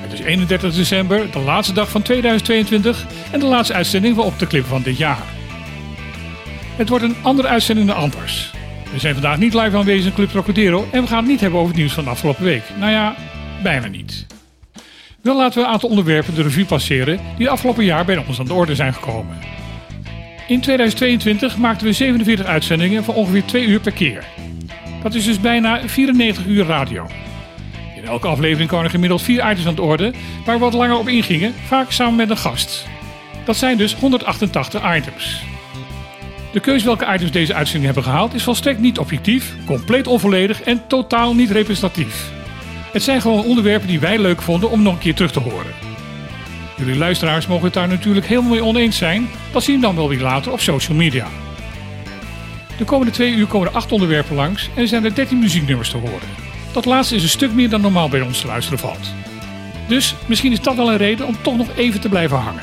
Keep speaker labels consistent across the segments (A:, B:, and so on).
A: Het is 31 december, de laatste dag van 2022 en de laatste uitzending van Op de Clip van dit jaar. Het wordt een andere uitzending dan anders. We zijn vandaag niet live aanwezig in Club Trocadero en we gaan het niet hebben over het nieuws van de afgelopen week. Nou ja, bijna niet. Wel laten we een aantal onderwerpen de revue passeren die de afgelopen jaar bij ons aan de orde zijn gekomen. In 2022 maakten we 47 uitzendingen van ongeveer 2 uur per keer. Dat is dus bijna 94 uur radio. In elke aflevering kwamen gemiddeld 4 items aan de orde waar we wat langer op ingingen, vaak samen met een gast. Dat zijn dus 188 items. De keuze welke items deze uitzending hebben gehaald is volstrekt niet objectief, compleet onvolledig en totaal niet representatief. Het zijn gewoon onderwerpen die wij leuk vonden om nog een keer terug te horen. Jullie luisteraars mogen het daar natuurlijk helemaal mee oneens zijn, dat zien we dan wel weer later op social media. De komende twee uur komen acht onderwerpen langs en er zijn er 13 muzieknummers te horen. Dat laatste is een stuk meer dan normaal bij ons te luisteren valt. Dus misschien is dat wel een reden om toch nog even te blijven hangen.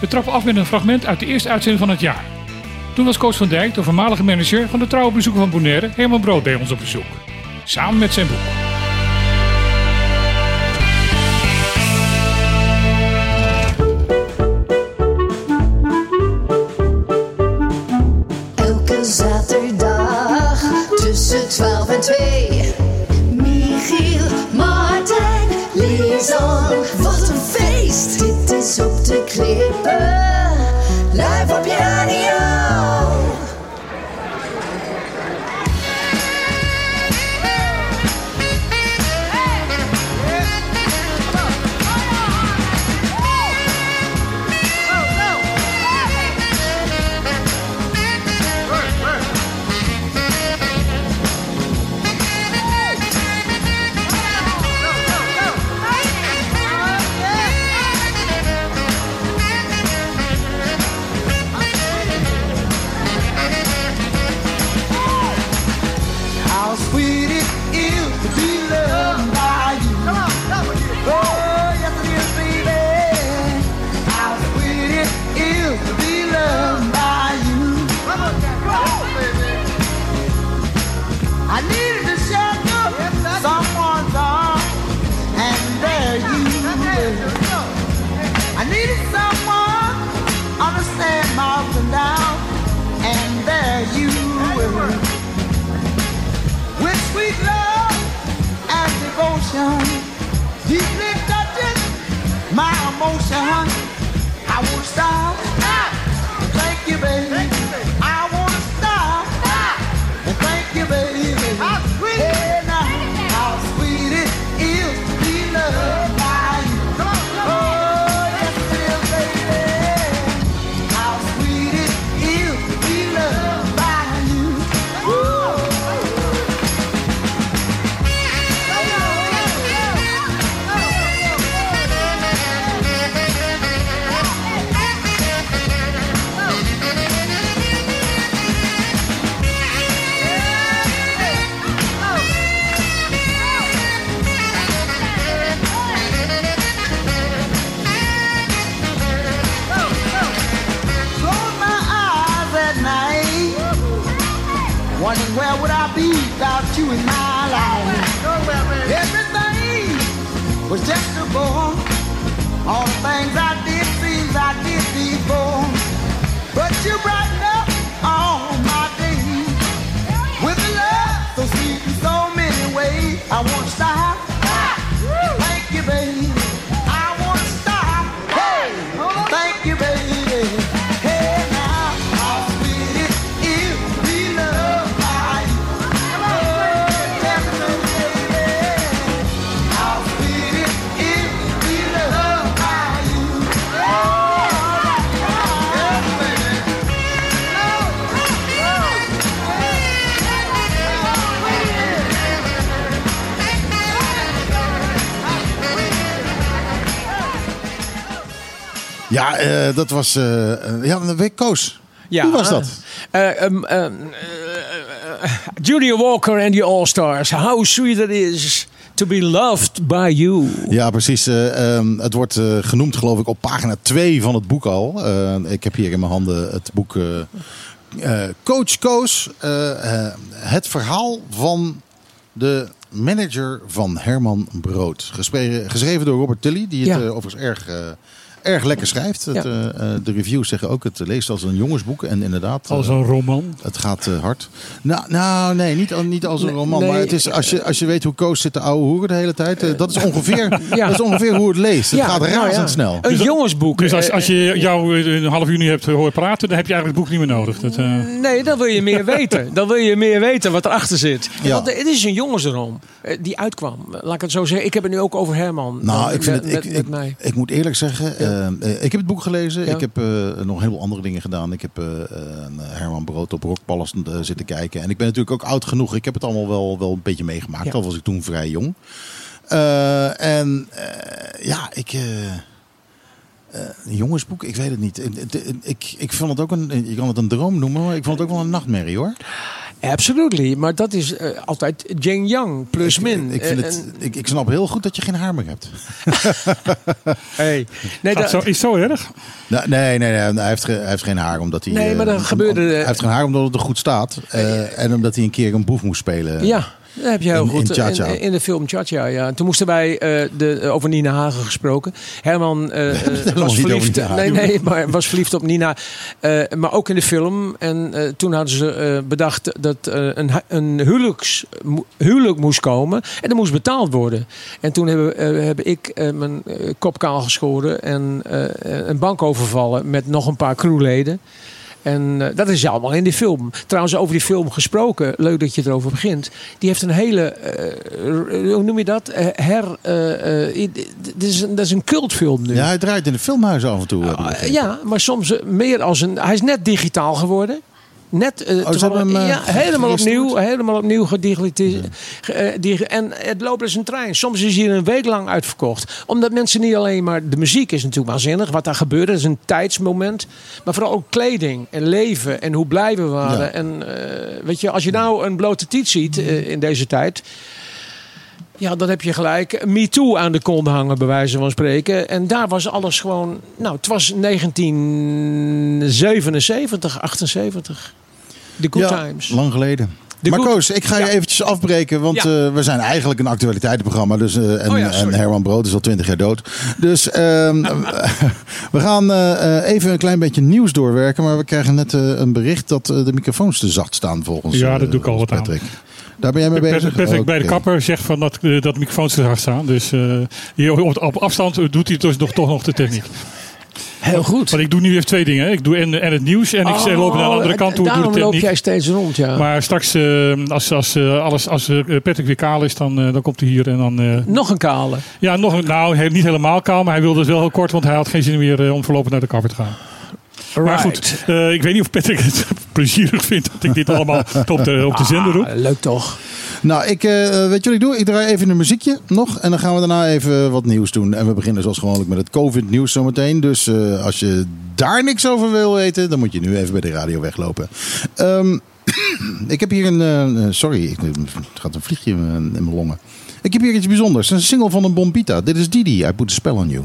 A: We trappen af met een fragment uit de eerste uitzending van het jaar. Toen was Koos van Dijk, de voormalige manager van de trouwe bezoeker van Bonaire, Herman Brood bij ons op bezoek. Samen met zijn boek.
B: 大
C: Ja, eh, dat was eh, ja, een week Koos.
D: Ja,
C: Hoe was dat?
D: Julia Walker and the All-Stars. How sweet it is to be loved by you.
C: Ja, precies. eh, ehm, het wordt genoemd, geloof ik, op pagina 2 van het boek al. Ik heb hier in mijn handen het boek Coach Koos. het verhaal van De manager van Herman Brood. Gespre- geschreven door Robert Tully, die het
D: Ja.
C: overigens erg, erg lekker schrijft. Het,
D: Ja.
C: eh, eh, de reviews zeggen ook, het leest als een jongensboek. En inderdaad,
A: Als
C: eh,
A: een roman.
C: het gaat eh, hard. Nou, nou nee, niet, niet als een
D: Nee,
C: roman.
D: nee.
C: maar het is, als, je, als je weet hoe Koos zit te ouwe hoeren de hele tijd. dat, is ongeveer,
D: Ja.
C: dat is ongeveer hoe het leest. Het
D: Ja,
C: gaat
D: nou ja.
C: razendsnel.
D: Een jongensboek.
A: Dus als, als je jou een half uur niet hebt horen praten, dan heb je eigenlijk het boek niet meer nodig. Dat, eh,
D: Nee, dan wil je meer weten. Dan wil je meer weten wat erachter zit.
C: Ja.
D: Want het is een jongensdroom eh, die uitkwam. Laat ik het zo zeggen. Ik heb het nu ook over Herman.
C: Nou, ik, vind het,
D: met,
C: ik,
D: met
C: ik,
D: mij.
C: ik moet eerlijk zeggen, eh, eh, ik heb het boek gelezen.
D: Ja.
C: Ik heb eh, nog heel veel andere dingen gedaan. Ik heb eh, Herman Brood op Rockpalast zitten kijken. En ik ben natuurlijk ook oud genoeg. Ik heb het allemaal wel, wel een beetje meegemaakt.
D: Ja.
C: Al was ik toen vrij jong. En ja, ik... een jongensboek, ik weet het niet. Ik, ik, ik, ik vond het ook een, je kan het een droom noemen, maar ik vond het ook wel een nachtmerrie hoor.
D: Absolutely. Maar dat is eh, altijd Jane Young, plus min.
C: Ik, ik, vind
D: Eh,
C: het, ik, ik snap heel goed dat je geen haar meer hebt.
D: hey. Nee, dat-
A: zo, is zo erg?
C: Nou, nee, nee, nee, hij heeft, ge- hij heeft geen haar omdat hij.
D: Nee, maar
C: eh,
D: dat gebeurde,
C: Hij heeft geen haar omdat het er goed staat. eh, en omdat hij een keer een boef moest spelen.
D: Ja, dat heb je heel
C: In-
D: goed.
C: in Cha-Cha.
D: in, in de film Cha-Cha, ja. En Toen moesten wij eh, de, over Nina Hagen gesproken. Herman eh, eh, was verliefd. Nee, nee, maar was verliefd op Nina. Eh, maar ook in de film. En eh, toen hadden ze eh, bedacht dat eh, een, een huwelijks, huwelijk moest komen. En dat moest betaald worden. En toen hebben, eh, heb ik eh, mijn eh, kop kaal geschoren. En eh, een bank overvallen met nog een paar crewleden. En eh, dat is allemaal in die film. Trouwens, over die film gesproken, leuk dat je erover begint. Die heeft een hele, eh, hoe noem je dat? Eh, her, dit is een, dat is een cultfilm nu.
C: Ja, hij draait in de filmhuizen af en toe.
D: Ah, ja, maar soms meer als een. Hij is net digitaal geworden. Net, eh,
C: Oh,
D: terwijl-
C: hem, eh,
D: ja, helemaal opnieuw, helemaal opnieuw gedigitaliseerd. en het loopt als een trein. Soms is hij een week lang uitverkocht. Omdat mensen niet alleen maar. De muziek is natuurlijk waanzinnig. Wat daar gebeurde, dat is een tijdsmoment. Maar vooral ook kleding en leven en hoe blij we waren.
C: Ja.
D: En eh, weet je, als je nou een blote tiet ziet eh, in deze tijd. Ja, dan heb je gelijk Me Too aan de kont hangen, bij wijze van spreken. En daar was alles gewoon. Nou, het was 1977, 78. The Good
C: Ja,
D: Times.
C: lang geleden.
D: De
C: maar Koos, ik ga je
D: Ja.
C: eventjes afbreken, want
D: Ja.
C: eh, we zijn eigenlijk een actualiteitenprogramma. Dus, eh, en,
D: Oh ja,
C: en Herman Brood is al twintig jaar dood. Dus ehm, we gaan eh, even een klein beetje nieuws doorwerken. Maar we krijgen net eh, een bericht dat de microfoons te zacht staan volgens
A: Ja, dat doe ik al wat aan.
C: Patrick. Daar ben jij mee bezig?
A: Patrick bij de kapper zegt van dat, dat de microfoons te hard staan. Dus eh, hier op, op afstand doet hij dus nog, toch nog de techniek.
D: Heel goed.
A: Want ik doe nu even twee dingen. Ik doe en, en het nieuws en ik
D: Oh,
A: loop naar de andere kant toe.
D: Daarom loop jij steeds rond, ja.
A: Maar straks, eh, als, als, eh, alles, als eh, Patrick weer kaal is, dan, dan komt hij hier en dan...
D: Nog een kale.
A: ja, nog, een- nou, niet helemaal kaal, maar hij wilde het wel heel kort, want hij had geen zin meer om voorlopig naar de kapper te gaan. Maar goed, eh, ik weet niet of Patrick het plezierig vindt dat ik dit allemaal op de, op de zender doe.
D: Ah, leuk toch?
C: Nou, ik, eh, weet je wat ik doe? Ik draai even een muziekje nog. En dan gaan we daarna even wat nieuws doen. En we beginnen zoals gewoonlijk met het COVID-nieuws zometeen. Dus eh, als je daar niks over wil weten, dan moet je nu even bij de radio weglopen. Ehm, ik heb hier een. eh, sorry, ik, er gaat een vliegje in, mijn- in mijn longen. Ik heb hier iets bijzonders. Een single van een Bombita. Dit is Didi. I put a spell on you.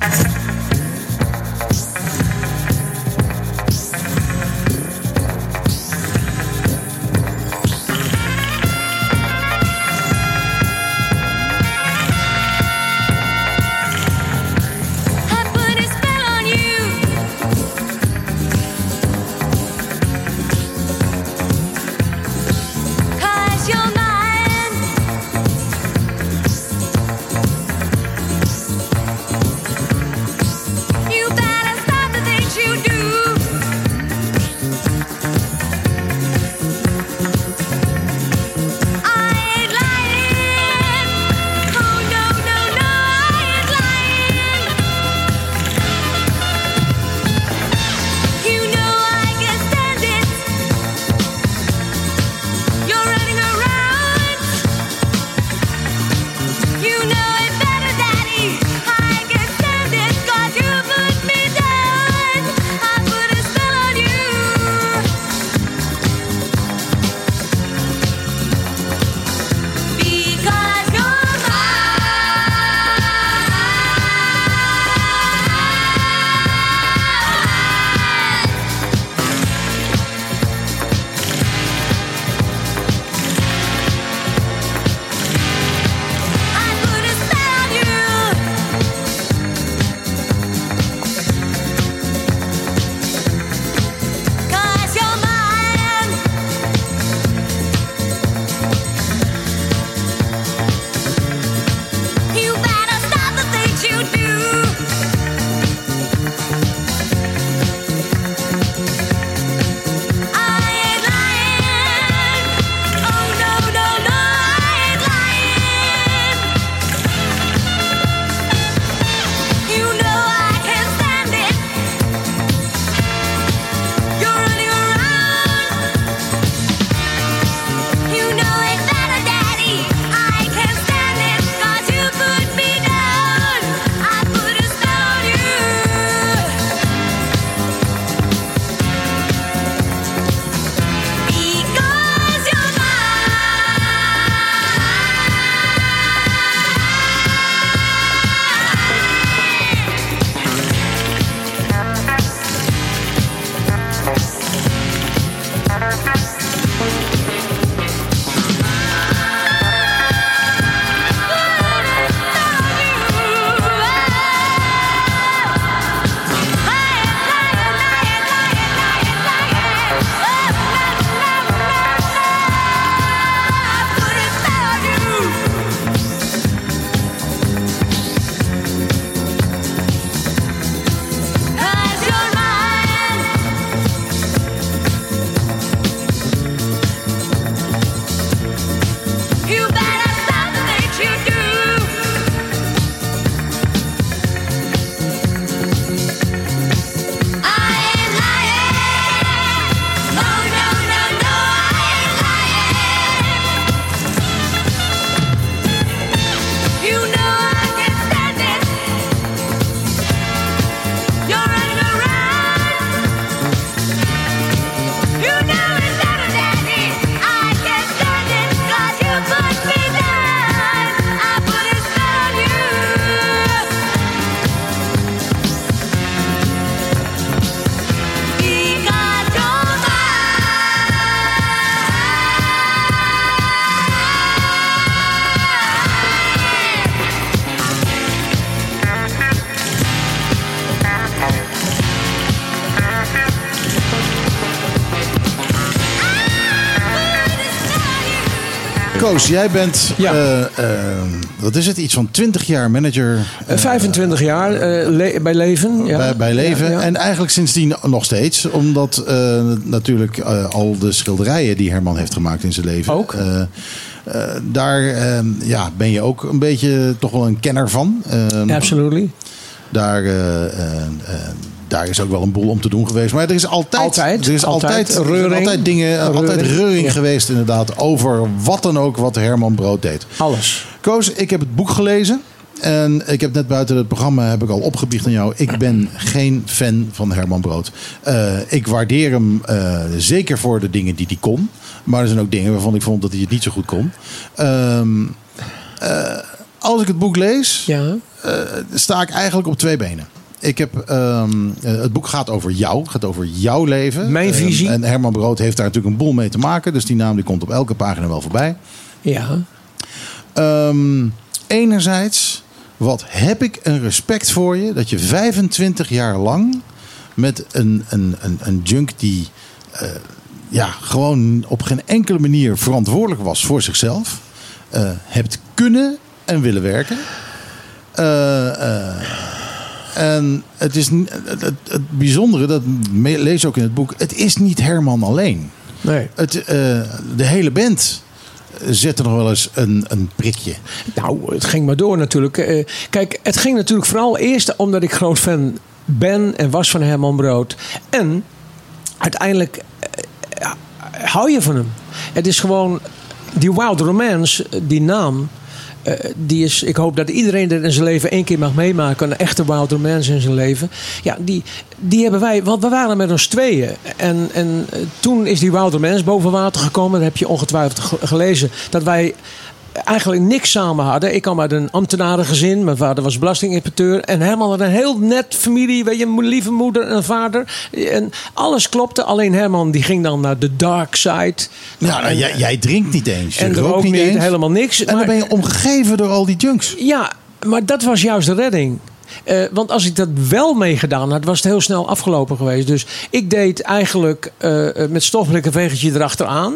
C: Koos, jij bent,
D: Ja.
C: eh, eh, wat is het, iets van 20 jaar manager
D: Eh, 25 jaar le- bij Leven. Ja.
C: bij, bij Leven.
D: Ja.
C: En eigenlijk sindsdien nog steeds. Omdat natuurlijk al de schilderijen die Herman heeft gemaakt in zijn leven.
D: Ook.
C: daar eh, ja, ben je ook een beetje toch wel een kenner van. Eh,
D: Absolutely.
C: Daar, daar is ook wel een boel om te doen geweest. Maar er is altijd,
D: Altijd,
C: er is
D: altijd. Reuring.
C: altijd dingen, altijd
D: Reuring, ja.
C: geweest inderdaad over wat dan ook wat Herman Brood deed.
D: Alles.
C: Koos, ik heb het boek gelezen. En ik heb net buiten het programma heb ik al opgebiecht aan jou. Ik ben geen fan van Herman Brood. Eh, ik waardeer hem eh, zeker voor de dingen die hij kon. Maar er zijn ook dingen waarvan ik vond dat hij het niet zo goed kon. Ehm, eh, als ik het boek lees,
D: Ja.
C: sta ik eigenlijk op twee benen. Ik heb, ehm, eh, het boek gaat over jou, gaat over jouw leven.
D: Mijn
C: Ehm,
D: visie.
C: en Herman Brood heeft daar natuurlijk een boel mee te maken. Dus die naam die komt op elke pagina wel voorbij.
D: Ja.
C: Ehm, enerzijds, wat heb ik een respect voor je dat je 25 jaar lang met een, een, een, een junk die eh, ja, gewoon op geen enkele manier verantwoordelijk was voor zichzelf, eh, hebt kunnen en willen werken. Eh, en het is het, het, het bijzondere, dat lees ook in het boek, het is niet Herman alleen.
D: Nee.
C: Het, eh, de hele band zet er nog wel eens een, een prikje.
D: Nou, het ging maar door natuurlijk. Eh, kijk, het ging natuurlijk vooral eerst omdat ik groot fan ben en was van Herman Brood. En uiteindelijk eh, hou je van hem. Het is gewoon die Wild Romance, eh, die naam. Eh, die is, ik hoop dat iedereen dat in zijn leven één keer mag meemaken. Een echte Wild Romance in zijn leven. Ja, die, die hebben wij. Want we waren met ons tweeën. En, en eh, toen is die Wild Romance boven water gekomen. Dat heb je ongetwijfeld ge- gelezen. Dat wij eigenlijk niks samen hadden. Ik kwam uit een ambtenarengezin. Mijn vader was belastinginspecteur. En Herman had een heel net familie. Weet je, een lieve moeder en vader. En alles klopte. Alleen Herman die ging dan naar de dark side.
C: Ja, nou, jij, jij drinkt niet eens. Je
D: en er
C: rookt
D: ook
C: niet
D: niet,
C: eens.
D: helemaal niks.
C: En dan
D: Maar-
C: ben je omgeven door al die junks.
D: ja, maar dat was juist de redding. Eh, want als ik dat wel meegedaan had, was het heel snel afgelopen geweest. Dus ik deed eigenlijk eh, eh, met stofblik een erachteraan.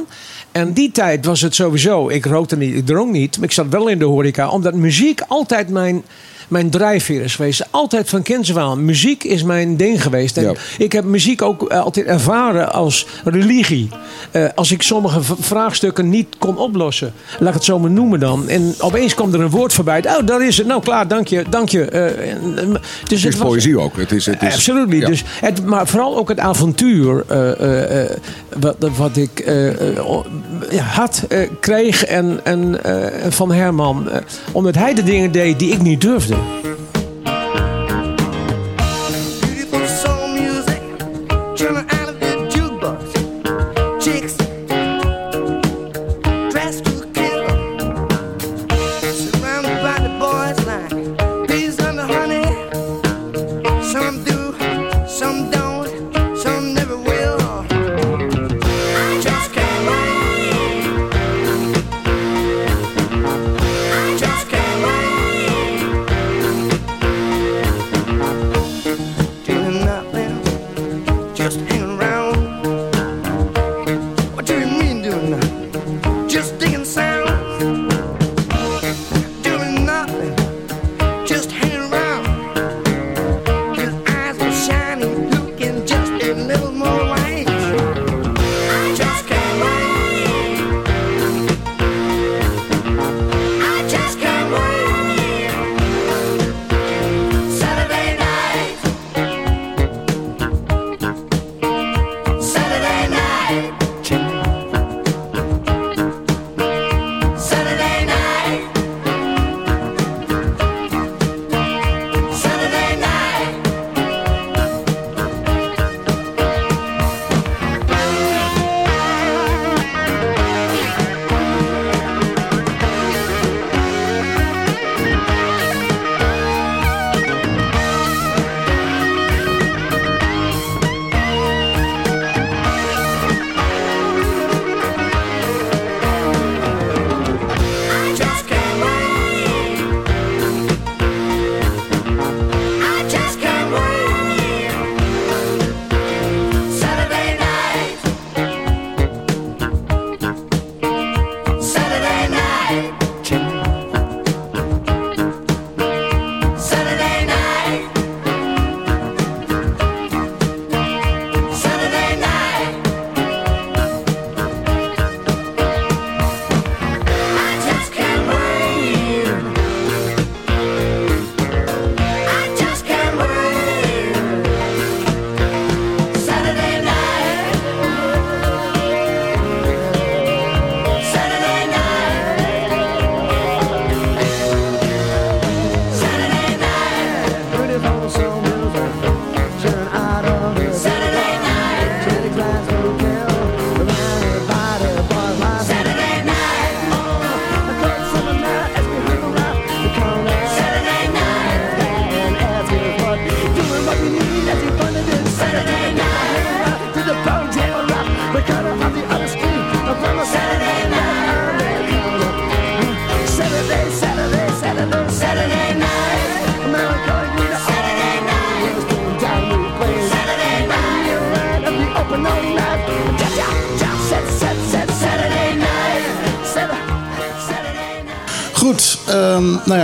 D: En die tijd was het sowieso. Ik rookte niet, ik dronk niet. Maar ik zat wel in de horeca. Omdat muziek altijd mijn, mijn drijfveer is geweest. Altijd van kinds af aan. Muziek is mijn ding geweest. En
E: Ja.
D: ik heb muziek ook eh, altijd ervaren als religie. Eh, als ik sommige vraagstukken niet kon oplossen. Laat ik het zo maar noemen dan. En opeens kwam er een woord voorbij. Oh, dat is het. Nou, klaar, dank je. Dank je. Eh, dus
E: Het is poëzie ook. Het is, het is,
D: Absoluut
E: ja.
D: Dus het, maar vooral ook het avontuur wat, wat ik had, kreeg en, en, van Herman. omdat hij de dingen deed die ik niet durfde.
C: Thank you.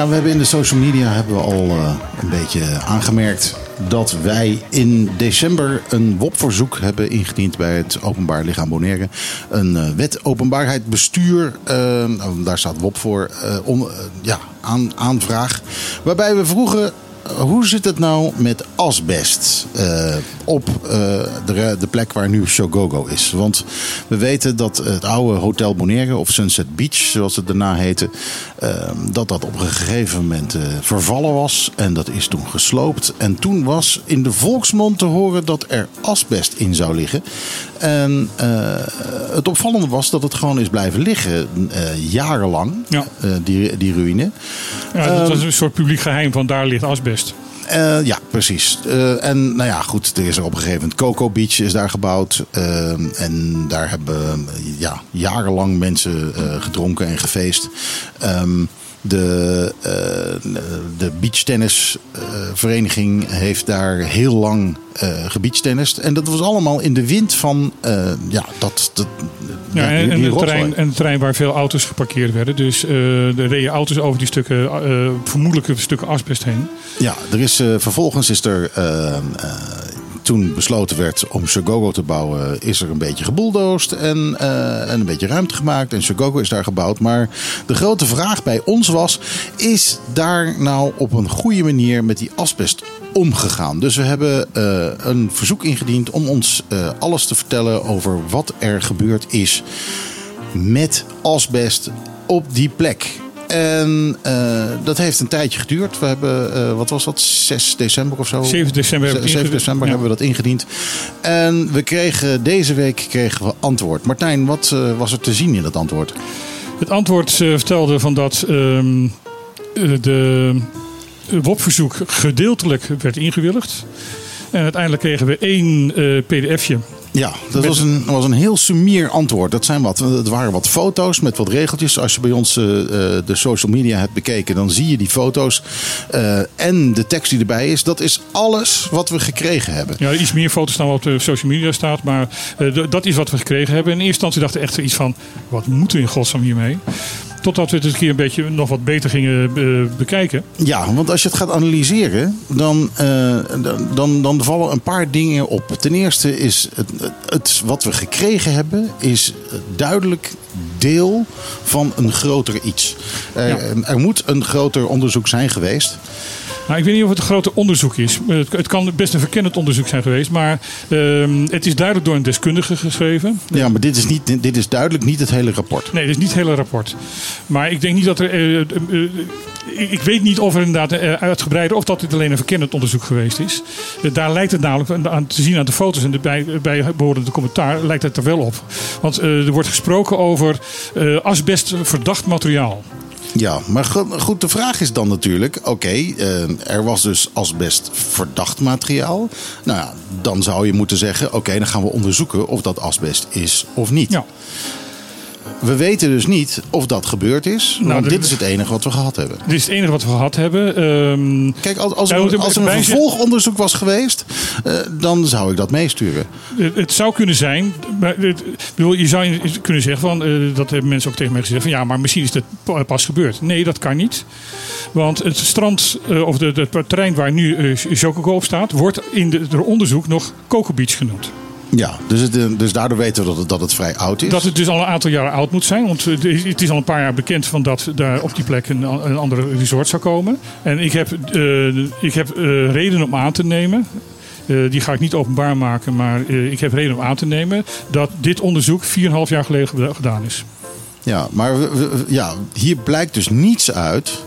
C: We hebben in de social media hebben we al eh, een beetje aangemerkt dat wij in december een WOP-verzoek hebben ingediend bij het Openbaar Lichaam Bonaire. Een eh, wet openbaarheid bestuur, ehm, nou, daar staat WOP voor, eh, om, eh, ja, aan, aanvraag. Waarbij we vroegen hoe zit het nou met asbest eh, op eh, de, de plek waar nu Shogogo is? Want we weten dat het oude Hotel Bonaire, of Sunset Beach zoals het daarna heette, eh, dat dat op een gegeven moment eh, vervallen was. En dat is toen gesloopt. En toen was in de volksmond te horen dat er asbest in zou liggen. En eh, het opvallende was dat het gewoon is blijven liggen eh, jarenlang,
A: Ja.
C: die, die ruïne.
A: Ja, dat is een soort publiek geheim van daar ligt asbest.
C: Eh, ja, precies. Eh, en nou ja, goed, er is er op een gegeven moment Coco Beach is daar gebouwd. Eh, en daar hebben ja, jarenlang mensen gedronken en gefeest. Ehm, de, de beachtennisvereniging heeft daar heel lang uh. En dat was allemaal in de wind van ja, dat,
A: ja, en, en, het terrein, en terrein waar veel auto's geparkeerd werden. Dus uh, er reden auto's over die stukken, uh, vermoedelijke stukken asbest heen.
C: Ja, er is, uh, vervolgens is er. Toen besloten werd om Shogogo te bouwen, is er een beetje gebuldoosd en, uh, en een beetje ruimte gemaakt. En Shogogo is daar gebouwd. Maar de grote vraag bij ons was: is daar nou op een goede manier met die asbest omgegaan? Dus we hebben uh, een verzoek ingediend om ons uh, alles te vertellen over wat er gebeurd is met asbest op die plek. En uh, dat heeft een tijdje geduurd. We hebben, uh, wat was dat, 6 december of zo?
A: 7 december, hebben,
C: 7 december ja. hebben we dat ingediend. En we kregen, deze week kregen we antwoord. Martijn, wat uh, was er te zien in dat antwoord?
A: Het antwoord vertelde van dat um, de WOP-verzoek gedeeltelijk werd ingewilligd. En uiteindelijk kregen we één pdfje
C: ja, dat was een, was een heel sumier antwoord. Dat zijn wat, het waren wat foto's met wat regeltjes. Als je bij ons uh, de social media hebt bekeken, dan zie je die foto's. Uh, en de tekst die erbij is. Dat is alles wat we gekregen hebben.
A: Ja, iets meer foto's dan wat op de social media staat. Maar uh, dat is wat we gekregen hebben. In eerste instantie dachten we echt iets van: wat moeten we in godsnaam hiermee? Totdat we het een keer een beetje nog wat beter gingen uh, bekijken.
C: Ja, want als je het gaat analyseren, dan, uh, dan, dan vallen een paar dingen op. Ten eerste is het, het wat we gekregen hebben, is duidelijk deel van een groter iets. Er, ja. er moet een groter onderzoek zijn geweest.
A: Nou, ik weet niet of het een grote onderzoek is. Het, het kan best een verkennend onderzoek zijn geweest. Maar uh, het is duidelijk door een deskundige geschreven.
C: Ja, maar dit is, niet, dit is duidelijk niet het hele rapport.
A: Nee, dit is niet het hele rapport. Maar ik denk niet dat er... Uh, uh, ik weet niet of er inderdaad uitgebreider... of dat dit alleen een verkennend onderzoek geweest is. daar lijkt het namelijk aan te zien aan de foto's... en de bij, bijbehorende commentaar lijkt het er wel op. Want er wordt gesproken over asbest verdacht materiaal.
C: Ja, maar goed, de vraag is dan natuurlijk: oké, uh, er was dus asbest verdacht materiaal. Nou ja, dan zou je moeten zeggen: oké, dan gaan we onderzoeken of dat asbest is of niet.
A: Ja.
C: We weten dus niet of dat gebeurd is. Nou, want de, dit is het enige wat we gehad hebben.
A: Dit is het enige wat we gehad hebben. Um,
C: Kijk, als, als, er, als er een vervolgonderzoek was geweest, uh, dan zou ik dat meesturen.
A: Het, het, zou kunnen zijn. Maar het, bedoel, je zou kunnen zeggen, van, uh, dat hebben mensen ook tegen mij gezegd: van ja, maar misschien is het pas gebeurd. Nee, dat kan niet. Want het strand, uh, of het terrein waar nu Jokogo op staat, wordt in de, de onderzoek nog Coco Beach genoemd.
C: Ja, dus, het, dus daardoor weten we dat het, dat het vrij oud is.
A: Dat het dus al een aantal jaren oud moet zijn. Want het is al een paar jaar bekend van dat daar op die plek een, een andere resort zou komen. En ik heb, uh, ik heb uh, reden om aan te nemen. Uh, die ga ik niet openbaar maken, maar ik heb reden om aan te nemen dat dit onderzoek 4,5 jaar geleden gedaan is.
C: Ja, maar we, we, ja, hier blijkt dus niets uit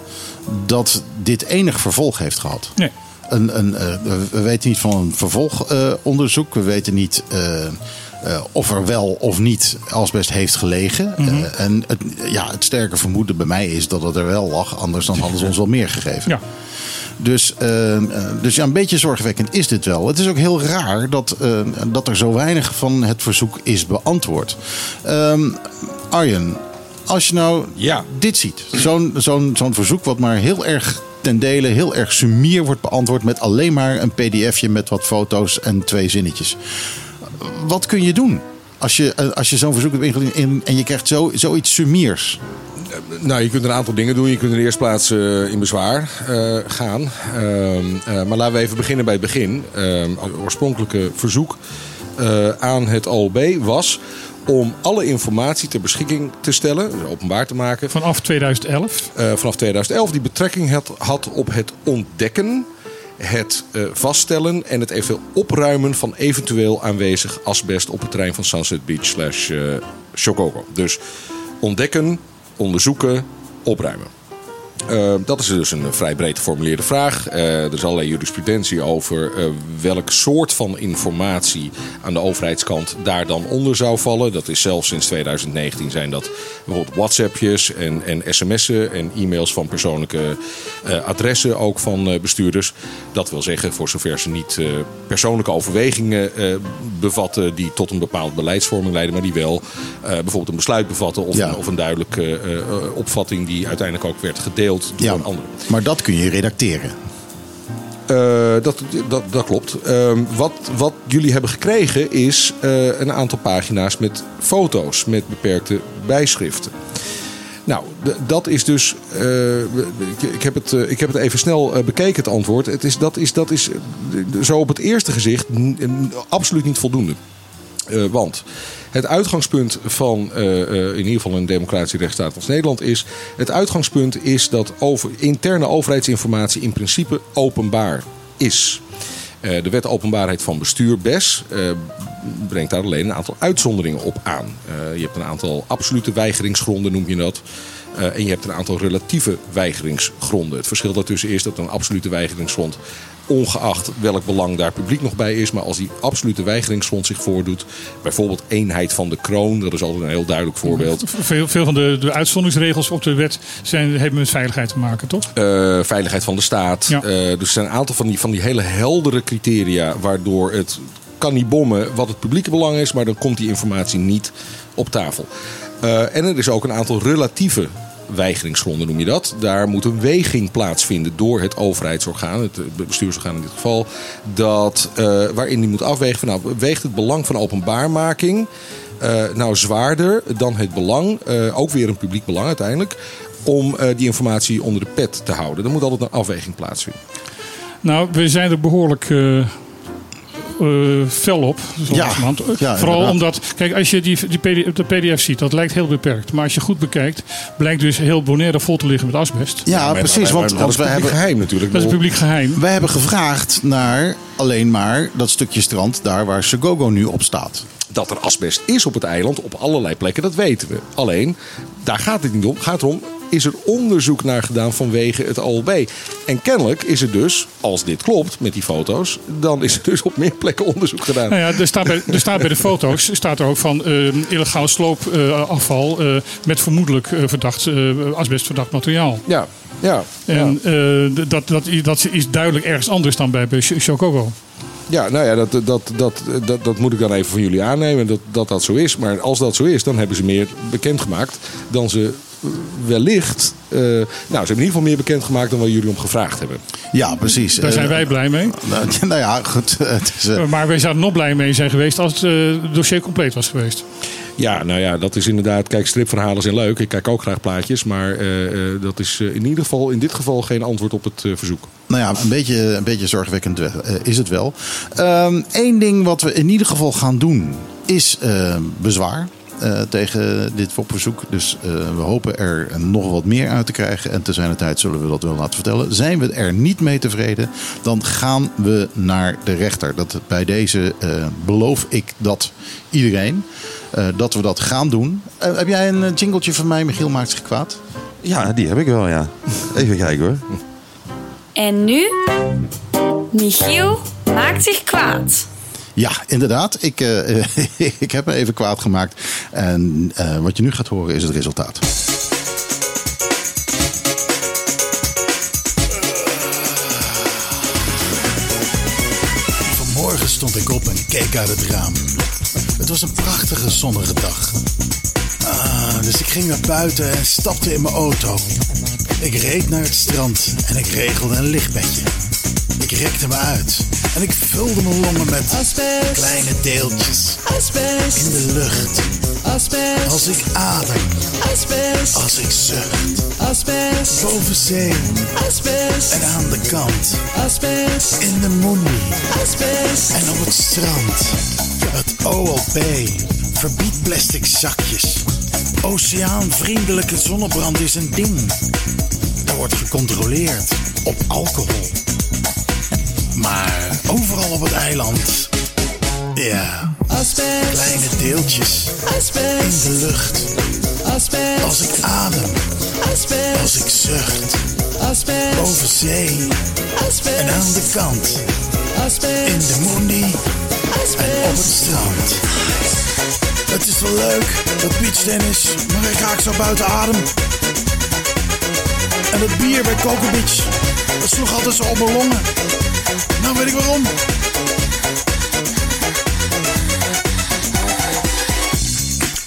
C: dat dit enig vervolg heeft gehad.
A: Nee.
C: Een, een, uh, we weten niet van een vervolgonderzoek. Uh, we weten niet uh, of er wel of niet asbest heeft gelegen.
A: Mhm.
C: En het, ja, het sterke vermoeden bij mij is dat het er wel lag. Anders dan hadden ze ons wel meer gegeven.
A: Ja.
C: Dus, dus ja, een beetje zorgwekkend is dit wel. Het is ook heel raar dat, dat er zo weinig van het verzoek is beantwoord. Um, Arjen, als je nou
D: ja.
C: dit ziet. Zo'n zo'n zo'n verzoek wat maar heel erg ten dele heel erg sumier wordt beantwoord met alleen maar een pdfje met wat foto's en twee zinnetjes. Wat kun je doen als je, als je zo'n verzoek hebt ingediend en je krijgt zo, zoiets sumiers?
E: Nou, je kunt een aantal dingen doen. Je kunt in de eerste plaats eh, in bezwaar eh, gaan. Ehm, eh, maar laten we even beginnen bij het begin. Ehm, het oorspronkelijke verzoek aan het OLB was om alle informatie ter beschikking te stellen, dus openbaar te maken,
A: Vanaf 2011.
E: eh, vanaf 2011 die betrekking had, had op het ontdekken, het eh, vaststellen en het eventueel opruimen van eventueel aanwezig asbest op het terrein van Sunset Beach slash eh, Shokoko. Dus ontdekken, onderzoeken, opruimen. Eh, dat is dus een vrij breed geformuleerde vraag. Eh, er is allerlei jurisprudentie over eh, welk soort van informatie aan de overheidskant daar dan onder zou vallen. Dat is zelfs sinds 2019 zijn dat bijvoorbeeld WhatsAppjes en, en sms'en en e-mails van persoonlijke adressen ook van bestuurders. Dat wil zeggen, voor zover ze niet persoonlijke overwegingen bevatten die tot een bepaalde beleidsvorming leiden, maar die wel bijvoorbeeld een besluit bevatten of,
C: Ja.
E: een, of een duidelijke opvatting die uiteindelijk ook werd gedeeld door
C: Ja,
E: een ander.
C: maar dat kun je redacteren.
E: Eh, dat, dat, dat klopt. Ehm, wat, wat jullie hebben gekregen is eh, een aantal pagina's met foto's met beperkte bijschriften. Nou, dat is dus. eh, ik, heb het, ik heb het even snel bekeken, het antwoord. Het is, dat is, dat is zo op het eerste gezicht absoluut niet voldoende. Eh, want het uitgangspunt van eh, eh, in ieder geval een democratische rechtsstaat als Nederland is. Het uitgangspunt is dat over, interne overheidsinformatie in principe openbaar is. De wet openbaarheid van bestuur, BES, brengt daar alleen een aantal uitzonderingen op aan. Je hebt een aantal absolute weigeringsgronden, noem je dat. En je hebt een aantal relatieve weigeringsgronden. Het verschil daartussen is dat een absolute weigeringsgrond, ongeacht welk belang daar publiek nog bij is, maar als die absolute weigeringsgrond zich voordoet, bijvoorbeeld eenheid van de kroon, dat is altijd een heel duidelijk voorbeeld.
A: Veel, veel van de, de uitzonderingsregels op de wet zijn, hebben met veiligheid te maken, toch?
E: Eh, veiligheid van de staat.
A: Ja.
E: Eh, dus er zijn een aantal van die, van die hele heldere criteria waardoor het kan niet bommen wat het publieke belang is, maar dan komt die informatie niet op tafel. Eh, en er is ook een aantal relatieve weigeringsgronden, noem je dat. Daar moet een weging plaatsvinden door het overheidsorgaan, het eh, bestuursorgaan in dit geval, dat, eh, waarin die moet afwegen van nou, weegt het belang van openbaarmaking eh, nou zwaarder dan het belang, ook weer een publiek belang uiteindelijk, om die informatie onder de pet te houden. Er moet altijd een afweging plaatsvinden.
A: Nou, we zijn er behoorlijk eh eh, fel op.
C: Ja, ja,
A: Vooral omdat, kijk, als je die, die PD, de PDF ziet, dat lijkt heel beperkt. Maar als je goed bekijkt, blijkt dus heel Bonaire vol te liggen met asbest.
C: Ja, precies. Want,
E: dat
C: want
E: is
C: we
E: publiek
C: hebben,
E: geheim natuurlijk.
A: Dat is publiek geheim.
C: wij hebben gevraagd naar alleen maar dat stukje strand daar waar Segogo nu op staat.
E: Dat er asbest is op het eiland op allerlei plekken, dat weten we. Alleen, daar gaat het niet om. Het gaat erom, is er onderzoek naar gedaan vanwege het OLB? En kennelijk is er dus, als dit klopt met die foto's, dan is er dus op meer plekken onderzoek gedaan.
A: Nou ja, er staat bij, er staat bij de foto's staat er ook van eh, illegaal sloopafval eh, met vermoedelijk eh, verdacht, asbestverdacht materiaal.
E: Ja, ja.
A: En dat, dat, dat is duidelijk ergens anders dan bij, bij Chocobo.
E: Ja, nou ja, dat, dat, dat, dat, dat moet ik dan even van jullie aannemen, dat, dat dat zo is. Maar als dat zo is, dan hebben ze meer bekendgemaakt dan ze wellicht... eh, nou, ze hebben in ieder geval meer bekendgemaakt dan waar jullie om gevraagd hebben.
C: Ja, precies.
A: Daar zijn
C: Eh,
A: wij blij mee.
C: nou, nou ja, goed. Het is, eh,
A: Maar wij zouden nog blij mee zijn geweest als het dossier compleet was geweest.
E: Ja, nou ja, dat is inderdaad... Kijk, stripverhalen zijn leuk. Ik kijk ook graag plaatjes. Maar eh, eh, dat is in ieder geval in dit geval geen antwoord op het verzoek.
C: Nou ja, een beetje, een beetje zorgwekkend eh, is het wel. Eén ding wat we in ieder geval gaan doen is eh, bezwaar. eh, tegen dit verzoek. Dus eh, we hopen er nog wat meer uit te krijgen. En te zijn de tijd zullen we dat wel laten vertellen. Zijn we er niet mee tevreden, dan gaan we naar de rechter. Dat, bij deze beloof ik dat iedereen. dat we dat gaan doen. Heb jij een jingletje van mij, Michiel maakt?
F: Ja, die heb ik wel, ja. Even kijken hoor.
G: En nu? Michiel maakt zich kwaad.
C: Ja, inderdaad. Ik, eh, ik heb me even kwaad gemaakt. En eh, wat je nu gaat horen is het resultaat. Vanmorgen stond ik op en keek uit het raam. Het was een prachtige zonnige dag. Ah, dus ik ging naar buiten en stapte in mijn auto. Ik reed naar het strand en ik regelde een lichtbedje. Ik rekte me uit en ik vulde mijn longen met kleine deeltjes in de lucht.
H: asbest,
I: Als ik adem, als ik zucht. Boven zee en aan de kant. In de moenie en op het strand. Het OLP verbiedt plastic zakjes. Oceaanvriendelijke zonnebrand is een ding. Er wordt gecontroleerd op alcohol. Maar overal op het eiland. Ja, kleine deeltjes in de lucht. Als ik adem, als ik zucht. Boven zee en aan de kant. In de moenie en op het strand. Het is wel leuk, dat beachtennis, maar ik raak zo buiten adem. En het bier bij Coco Beach, dat sloeg altijd zo op mijn longen. Nou weet ik waarom.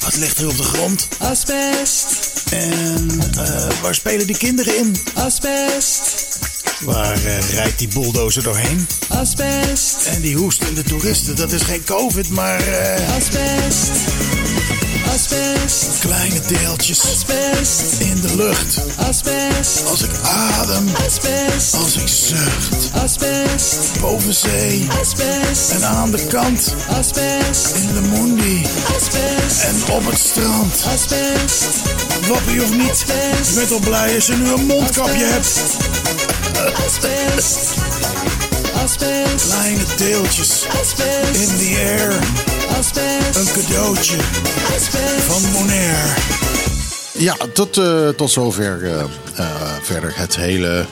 I: Wat ligt er op de grond?
H: asbest,
I: En eh, waar spelen die kinderen in?
H: asbest,
I: Waar eh, rijdt die bulldozer doorheen?
H: asbest,
I: En die hoestende toeristen, dat is geen covid, maar eh,
H: asbest, asbest,
I: kleine deeltjes
H: asbest,
I: in de lucht.
H: asbest,
I: Als ik adem,
H: asbest,
I: als ik zucht.
H: asbest,
I: Boven zee.
H: Asbest,
I: en aan de kant.
H: asbest,
I: In de moendie
H: asbest,
I: en op het strand.
H: asbest,
I: Wappie of niet, je bent al blij als je nu een mondkapje hebt.
H: Asbest, asbest,
I: Kleine deeltjes
H: asbest,
I: in the air.
H: asbest,
I: Een cadeautje
H: asbest,
I: van Monair.
C: Ja, tot, eh, tot zover eh, eh, verder het hele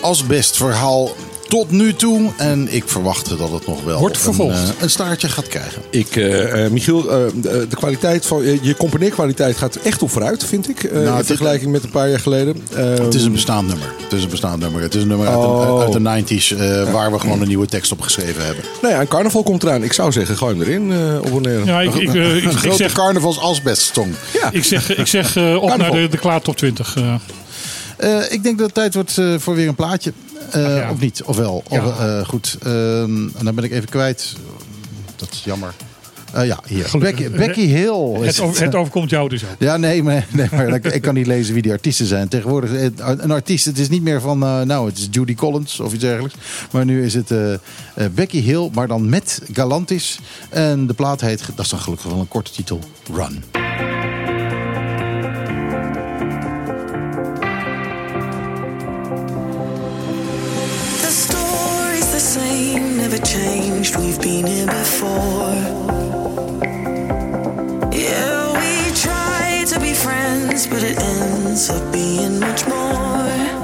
C: asbestverhaal tot nu toe. En ik verwacht dat het nog wel
A: Wordt
C: een,
A: vervolgd.
C: eh, een staartje gaat krijgen.
E: Ik, eh, eh, Michiel, eh, de, de kwaliteit van je componeerkwaliteit gaat echt op vooruit, vind ik. eh, in vergelijking met een paar jaar geleden.
C: Het is een bestaand nummer. Het is een bestaand nummer. Het is een nummer uit,
E: Oh.
C: de, uit de 90s eh, waar we gewoon een nieuwe tekst op geschreven hebben.
E: Nou ja, een carnaval komt eraan. Ik zou zeggen, gooi hem erin eh op Bonaire.
A: Ja, ik, ik, ik,
C: Een
A: ik
C: grote
A: zeg,
C: carnavals asbestsong.
E: Ja.
A: ik zeg, ik zeg eh, op
E: Carnaval.
A: naar de, de Klaar Top 20. Eh.
C: Ik denk dat het tijd wordt eh, voor weer een plaatje. Eh,
A: ja.
C: Of niet.
A: Ja.
C: Of, eh, goed. Ehm, en dan ben ik even kwijt. Dat is jammer. Ja, hier. Becky, Becky Hill.
A: het, over- het overkomt jou dus ook.
C: Ja, nee, maar, nee, maar ik- ik kan niet lezen wie die artiesten zijn. Tegenwoordig, een artiest, het is niet meer van, nou, het is Judy Collins of iets dergelijks. Maar nu is het Becky Hill, maar dan met Galantis. En de plaat heet, dat is dan gelukkig wel een korte titel, Run.
J: But it ends up being much more.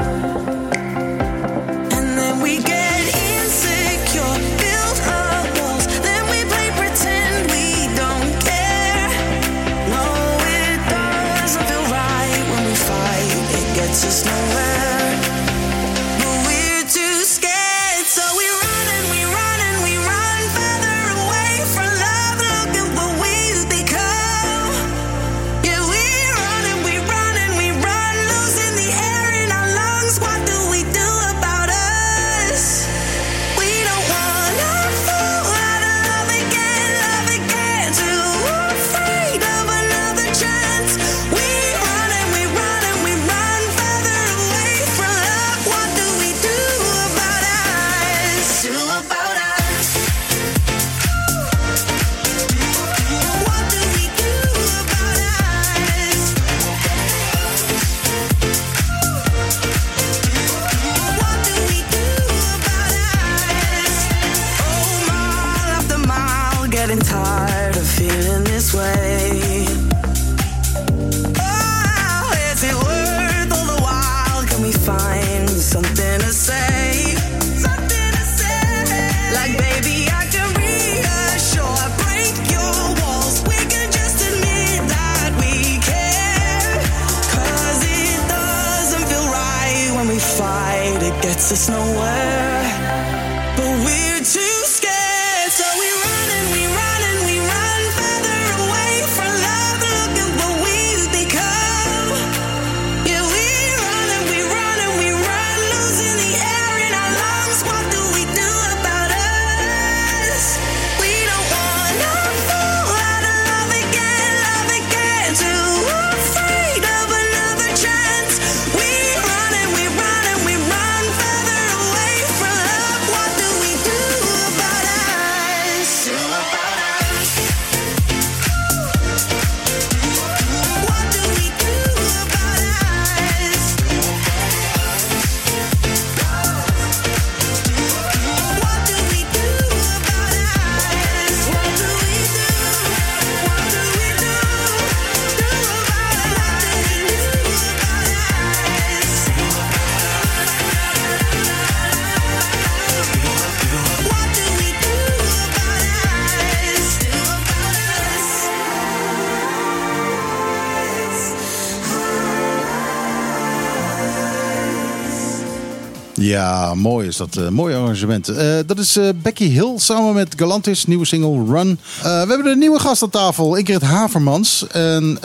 C: Ja, mooi is dat. eh mooi arrangement. Eh, dat is eh, Becky Hill samen met Galantis, nieuwe single Run. We hebben een nieuwe gast aan tafel, Ingrid Havermans. En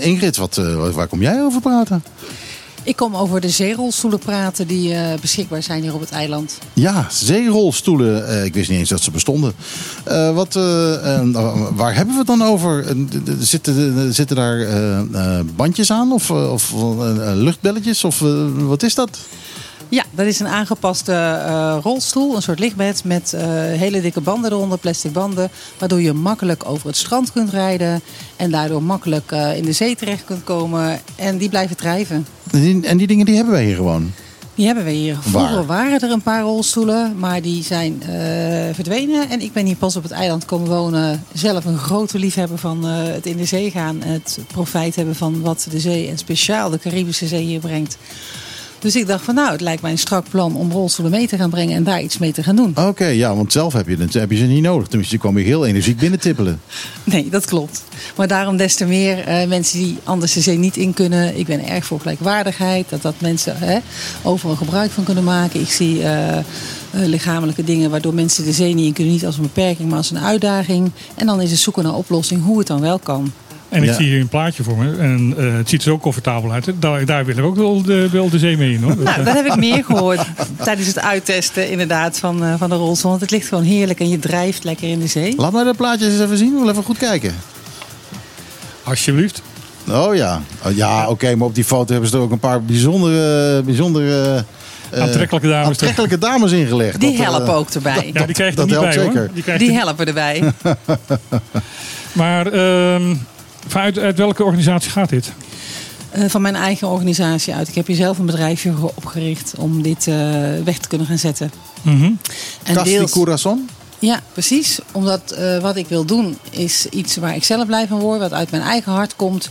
C: Ingrid, wat, waar kom jij over praten?
K: Ik kom over de zeerolstoelen praten die beschikbaar zijn hier op het eiland.
C: Ja, zeerolstoelen. Ik wist niet eens dat ze bestonden. Wat, waar hebben we het dan over? Zitten, zitten daar bandjes aan of, of luchtbelletjes? Of wat is dat?
K: Ja, dat is een aangepaste eh, rolstoel, een soort lichtbed met eh, hele dikke banden eronder, plastic banden. Waardoor je makkelijk over het strand kunt rijden en daardoor makkelijk eh, in de zee terecht kunt komen. En die blijven drijven.
C: En die, en die dingen die hebben wij hier gewoon.
K: Die hebben we hier. Vroeger
C: Waar?
K: waren er een paar rolstoelen, maar die zijn verdwenen. En ik ben hier pas op het eiland komen wonen. Zelf een grote liefhebber van het in de zee gaan. Het profijt hebben van wat de zee en speciaal de Caribische Zee hier brengt. Dus ik dacht van nou, het lijkt mij een strak plan om rolstoelen mee te gaan brengen en daar iets mee te gaan doen.
C: Oké, ja, want zelf heb je, het, heb je ze niet nodig. Tenminste, je kwam hier heel energiek binnentippelen.
K: Nee, dat klopt. Maar daarom des te meer eh, mensen die anders de zee niet in kunnen. Ik ben erg voor gelijkwaardigheid. Dat, dat mensen hè, overal gebruik van kunnen maken. Ik zie eh, eh, lichamelijke dingen waardoor mensen de zee niet in kunnen. Niet als een beperking, maar als een uitdaging. En dan is het zoeken naar oplossing hoe het dan wel kan.
A: En ik
C: Ja.
A: zie hier een plaatje voor me. En eh, het ziet er zo comfortabel uit. Daar, daar willen we ook wel de, wel de zee mee in. Hoor.
K: Nou, dat heb ik meer gehoord tijdens het uittesten inderdaad van, eh, van de rolstoel. Want het ligt gewoon heerlijk en je drijft lekker in de zee.
C: Laat mij dat plaatje eens even zien. We willen even goed kijken.
A: Alsjeblieft.
C: Oh ja, oh, ja oké, maar op die foto hebben ze er ook een paar bijzondere, bijzondere eh,
A: Aantrekkelijke dames.
C: aantrekkelijke dames ingelegd.
K: Die
C: Dat, eh,
K: helpen ook erbij.
A: Ja, die krijg je
C: dat
A: er niet
C: helpt
A: bij
C: zeker.
A: hoor. Die er-
K: helpen erbij.
A: Maar ehm, vanuit uit welke organisatie gaat dit?
K: Eh, van mijn eigen organisatie uit. Ik heb hier zelf een bedrijfje opgericht om dit eh, weg te kunnen gaan zetten.
A: Mhm.
K: En
C: Casti
K: deels-
C: Corazon?
K: ja, precies. Omdat eh, wat ik wil doen is iets waar ik zelf blij van word, wat uit mijn eigen hart komt.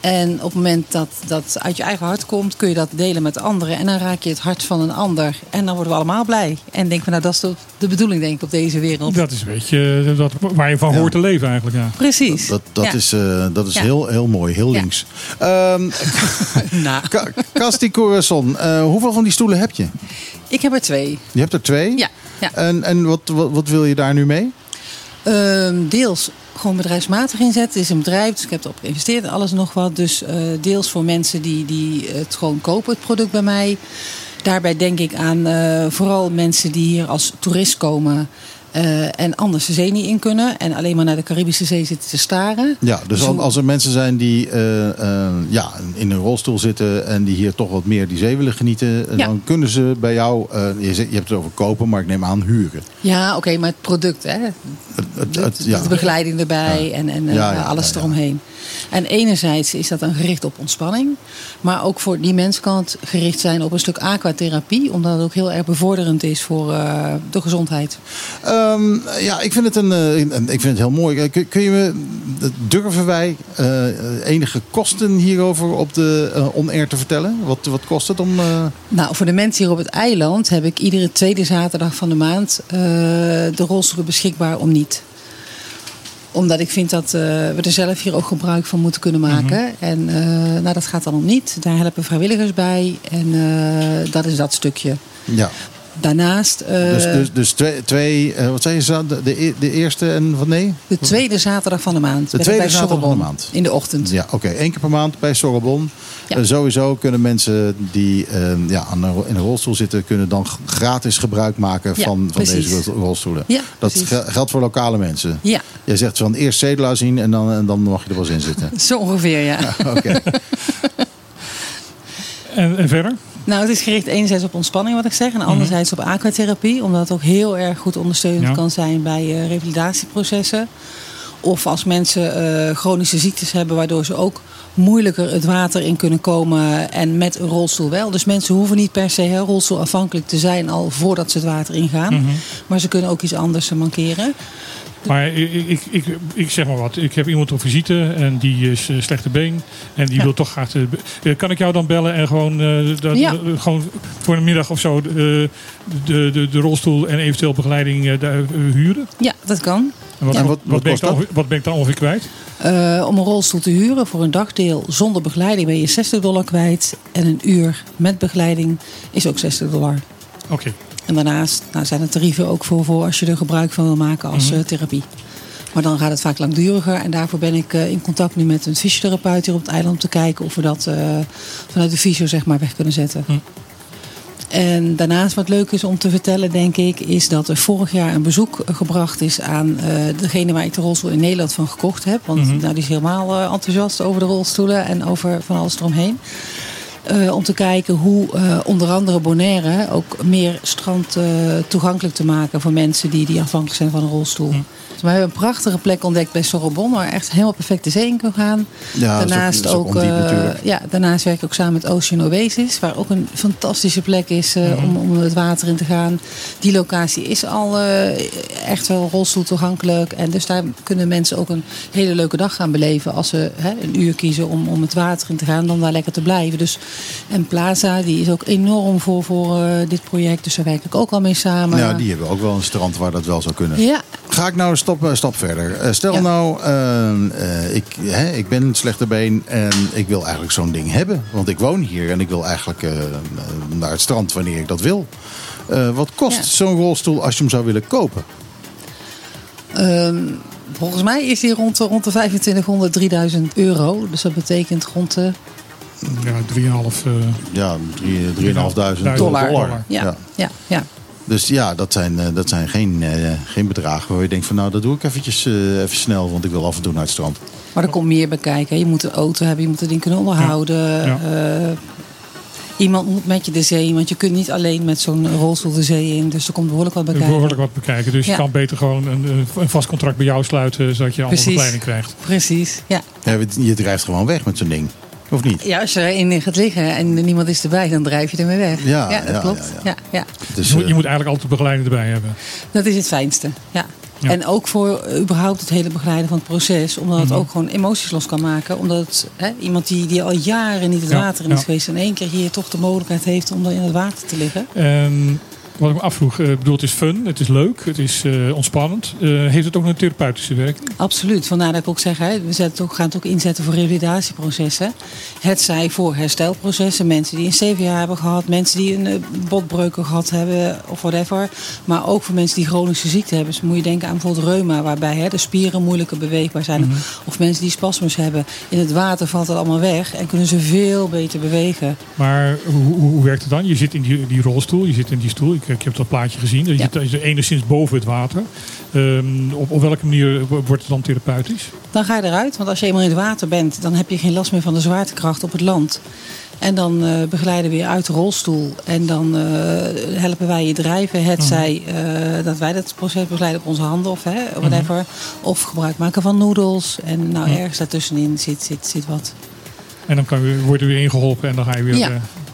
K: En op het moment dat dat uit je eigen hart komt, kun je dat delen met anderen. En dan raak je het hart van een ander. En dan worden we allemaal blij. En denk van, nou, dat is de, de bedoeling, denk ik, op deze wereld.
A: Dat is een beetje eh, dat, waar je van
C: Ja.
A: hoort te leven eigenlijk. Ja.
K: Precies.
C: Dat, dat
K: Ja.
C: is, eh, dat is
K: Ja.
C: heel, heel mooi, heel
K: Ja.
C: links. Ehm
K: Nou,
C: Casti Corazon, eh, hoeveel van die stoelen heb je?
K: ik heb er twee.
C: Je hebt er twee?
K: Ja. ja.
C: En, en wat, wat, wat wil je daar nu mee?
K: Ehm, deels gewoon bedrijfsmatig inzetten. Het is een bedrijf, dus ik heb erop geïnvesteerd en alles nog wat. Dus eh, deels voor mensen die, die het gewoon kopen, het product bij mij. Daarbij denk ik aan eh, vooral mensen die hier als toerist komen. Eh, en anders de zee niet in kunnen. En alleen maar naar de Caribische Zee zitten te staren.
C: Ja, dus als er mensen zijn die eh, eh, ja, in een rolstoel zitten en die hier toch wat meer die zee willen genieten,
K: Ja.
C: dan kunnen ze bij jou, je, je hebt het over kopen, maar ik neem aan huren.
K: Ja, oké, maar het product, hè?
C: Het, het,
K: De,
C: het-
K: de-
C: ja.
K: de begeleiding erbij en, en alles eromheen. En enerzijds is dat dan gericht op ontspanning. Maar ook voor die mensen kan het gericht zijn op een stuk aquatherapie. Omdat het ook heel erg bevorderend is voor eh, de gezondheid.
C: Ehm, ja, ik vind het, een, eh, een- ik vind het heel mooi. Kun, kun je me, durven wij eh, enige kosten hierover op de eh on-air te vertellen? Wat, wat kost het om...
K: Nou, voor de mensen hier op het eiland heb ik iedere tweede zaterdag van de maand de rolstoelen beschikbaar om niet. Omdat ik vind dat eh, we er zelf hier ook gebruik van moeten kunnen maken. En eh, nou, dat gaat dan om niet. Daar helpen vrijwilligers bij. En eh, dat is dat stukje.
C: ja.
K: Daarnaast, eh,
C: Dus, dus, dus twee, twee eh, wat zei je, de, de, de eerste en wat nee?
K: de tweede zaterdag van de maand.
C: De tweede
K: bij
C: zaterdag van de maand.
K: In de ochtend.
C: Ja, oké. Eén keer per maand bij Sorrelbon.
K: Ja.
C: Eh, sowieso kunnen mensen die ja, aan een, in een rolstoel zitten... kunnen dan gratis gebruik maken
K: Ja,
C: van, van
K: precies.
C: deze rolstoelen.
K: Ja,
C: dat gel- geldt voor lokale mensen.
K: Ja,
C: Jij zegt van eerst Zedelaar zien en dan, en dan mag je er wel eens in zitten.
K: zo ongeveer, ja.
C: Oké.
A: En, en verder?
K: Nou, het is gericht enerzijds op ontspanning, wat ik zeg. En anderzijds op aquatherapie. Omdat het ook heel erg goed ondersteunend
A: Ja.
K: kan zijn bij eh, revalidatieprocessen. Of als mensen eh, chronische ziektes hebben, waardoor ze ook moeilijker het water in kunnen komen. En met een rolstoel wel. Dus mensen hoeven niet per se hè, rolstoelafhankelijk te zijn al voordat ze het water ingaan. Maar ze kunnen ook iets anders mankeren.
A: Maar ik, ik, ik, ik zeg maar wat. Ik heb iemand op visite en die is eh, slechte been. En die
K: Ja.
A: wil toch graag. eh, kan ik jou dan bellen en gewoon, eh, dat,
K: Ja.
A: gewoon voor een middag of zo eh, de, de, de rolstoel en eventueel begeleiding eh, daar, eh, huren?
K: Ja, dat kan.
A: En wat,
C: Ja.
A: wat,
C: Wat-
A: ben dan, wat ben ik dan ongeveer kwijt?
K: Eh, om een rolstoel te huren voor een dagdeel zonder begeleiding ben je 60 dollar kwijt. En een uur met begeleiding is ook 60 dollar.
A: Oké.
K: En daarnaast nou, zijn er tarieven ook voor, voor als je er gebruik van wil maken als
A: Mhm.
K: eh, therapie. Maar dan gaat het vaak langduriger. En daarvoor ben ik eh, in contact nu met een fysiotherapeut hier op het eiland om te kijken of we dat eh, vanuit de fysio zeg maar weg kunnen zetten.
A: Hm.
K: En daarnaast wat leuk is om te vertellen, denk ik, is dat er vorig jaar een bezoek gebracht is aan degene waar ik de rolstoel in Nederland van gekocht heb. Want
A: Mhm.
K: nou, die is helemaal enthousiast over de rolstoelen en over van alles eromheen. Eh, om te kijken hoe eh, onder andere Bonaire ook meer strand eh, toegankelijk te maken voor mensen die, die afhankelijk zijn van een rolstoel. Dus we hebben een prachtige plek ontdekt bij Sorobon, waar echt helemaal perfect de zee in kan gaan.
C: Ja,
K: daarnaast
C: ook
K: ook,
C: ondiep natuurlijk.
K: ja, daarnaast werk ik ook samen met Ocean Oasis, waar ook een fantastische plek is
A: Mhm.
K: om, om het water in te gaan. Die locatie is al echt wel rolstoel toegankelijk. En dus daar kunnen mensen ook een hele leuke dag gaan beleven als ze hè, een uur kiezen om, om het water in te gaan, dan daar lekker te blijven. Dus, en Plaza, die is ook enorm voor, voor eh, dit project, dus daar werk ik ook al mee samen.
C: Ja, die hebben ook wel een strand waar dat wel zou kunnen.
K: Ja,
C: Ga ik nou een stap, eh, stap verder. Eh, stel
K: Ja.
C: nou, eh, eh, ik, hè, ik ben een slechte been en ik wil eigenlijk zo'n ding hebben. Want ik woon hier en ik wil eigenlijk naar het strand wanneer ik dat wil. Wat kost
K: Ja.
C: zo'n rolstoel als je hem zou willen kopen?
K: Ehm, volgens mij is die rond, de- rond de 2500, 3000 euro. Dus dat betekent rond de
A: Ja, 3,5. eh
C: Ja, drie- 3.500
A: Dollar.
K: Ja,
C: Ja.
K: ja, ja.
C: Dus ja, dat zijn, eh, dat zijn geen, eh, geen bedragen waar je denkt van nou dat doe ik eventjes eh, even snel. Want ik wil af en toe naar het strand.
K: Maar er komt meer bij kijken. Je moet een auto hebben, je moet het ding kunnen onderhouden.
A: Ja.
K: Eh, iemand moet met je de zee in, want je kunt niet alleen met zo'n rolstoel de zee in. Dus er komt behoorlijk wat bij kijken.
A: behoorlijk wat bekijken. Dus je kan beter gewoon een, een vast contract bij jou sluiten, zodat je alle
K: Precies.
A: begeleiding krijgt.
K: Precies, ja.
C: Ja, je drijft gewoon weg met zo'n ding. Of niet?
K: Ja, als je erin gaat liggen en niemand is erbij, dan drijf je ermee weg.
C: Ja,
K: dat
C: ja,
K: klopt.
C: ja,
K: Ja, ja.
C: Dus,
A: je, moet, je
C: eh,
A: moet eigenlijk altijd begeleiding erbij hebben.
K: Dat is het fijnste, ja.
A: Ja.
K: En ook voor eh, überhaupt het hele begeleiden van het proces. Omdat het
A: Mhm.
K: ook gewoon emoties los kan maken. Omdat het, hè, iemand die, die al jaren niet het
A: Ja,
K: water in is
A: ja.
K: geweest... en één keer hier toch de mogelijkheid heeft om dan in het water te liggen.
A: En wat ik me afvroeg, eh, ik bedoel, het is fun, het is leuk, het is eh, ontspannend. Eh, heeft het ook een therapeutische werking?
K: Absoluut. Vandaar dat ik ook zeg, hè, we zetten ook, gaan het ook inzetten voor revalidatieprocessen. Het zij voor herstelprocessen. Mensen die een CVA hebben gehad. Mensen die een botbreuken gehad hebben of whatever. Maar ook voor mensen die chronische ziekte hebben. Dus moet je denken aan bijvoorbeeld reuma. Waarbij hè, de spieren moeilijker beweegbaar zijn.
A: Mhm.
K: Of mensen die spasmus hebben. In het water valt het allemaal weg. En kunnen ze veel beter bewegen.
A: Maar hoe, hoe, hoe werkt het dan? Je zit in die, die rolstoel, je zit in die stoel. Ik, ik heb dat plaatje gezien. Je
K: Ja.
A: zit enigszins boven het water. Ehm, op, op welke manier wo- wordt het dan therapeutisch?
K: Dan ga je eruit. Want als je eenmaal in het water bent, dan heb je geen last meer van de zwaartekracht op het land. En dan eh, begeleiden we je uit de rolstoel. En dan eh, helpen wij je drijven. Het
A: Mhm.
K: zij eh, dat wij dat proces begeleiden op onze handen of hè, whatever. Of gebruik maken van noedels. En nou,
A: Mhm.
K: ergens daartussenin zit, zit, zit wat.
A: En dan kan je, word je weer ingeholpen en dan ga je weer eh,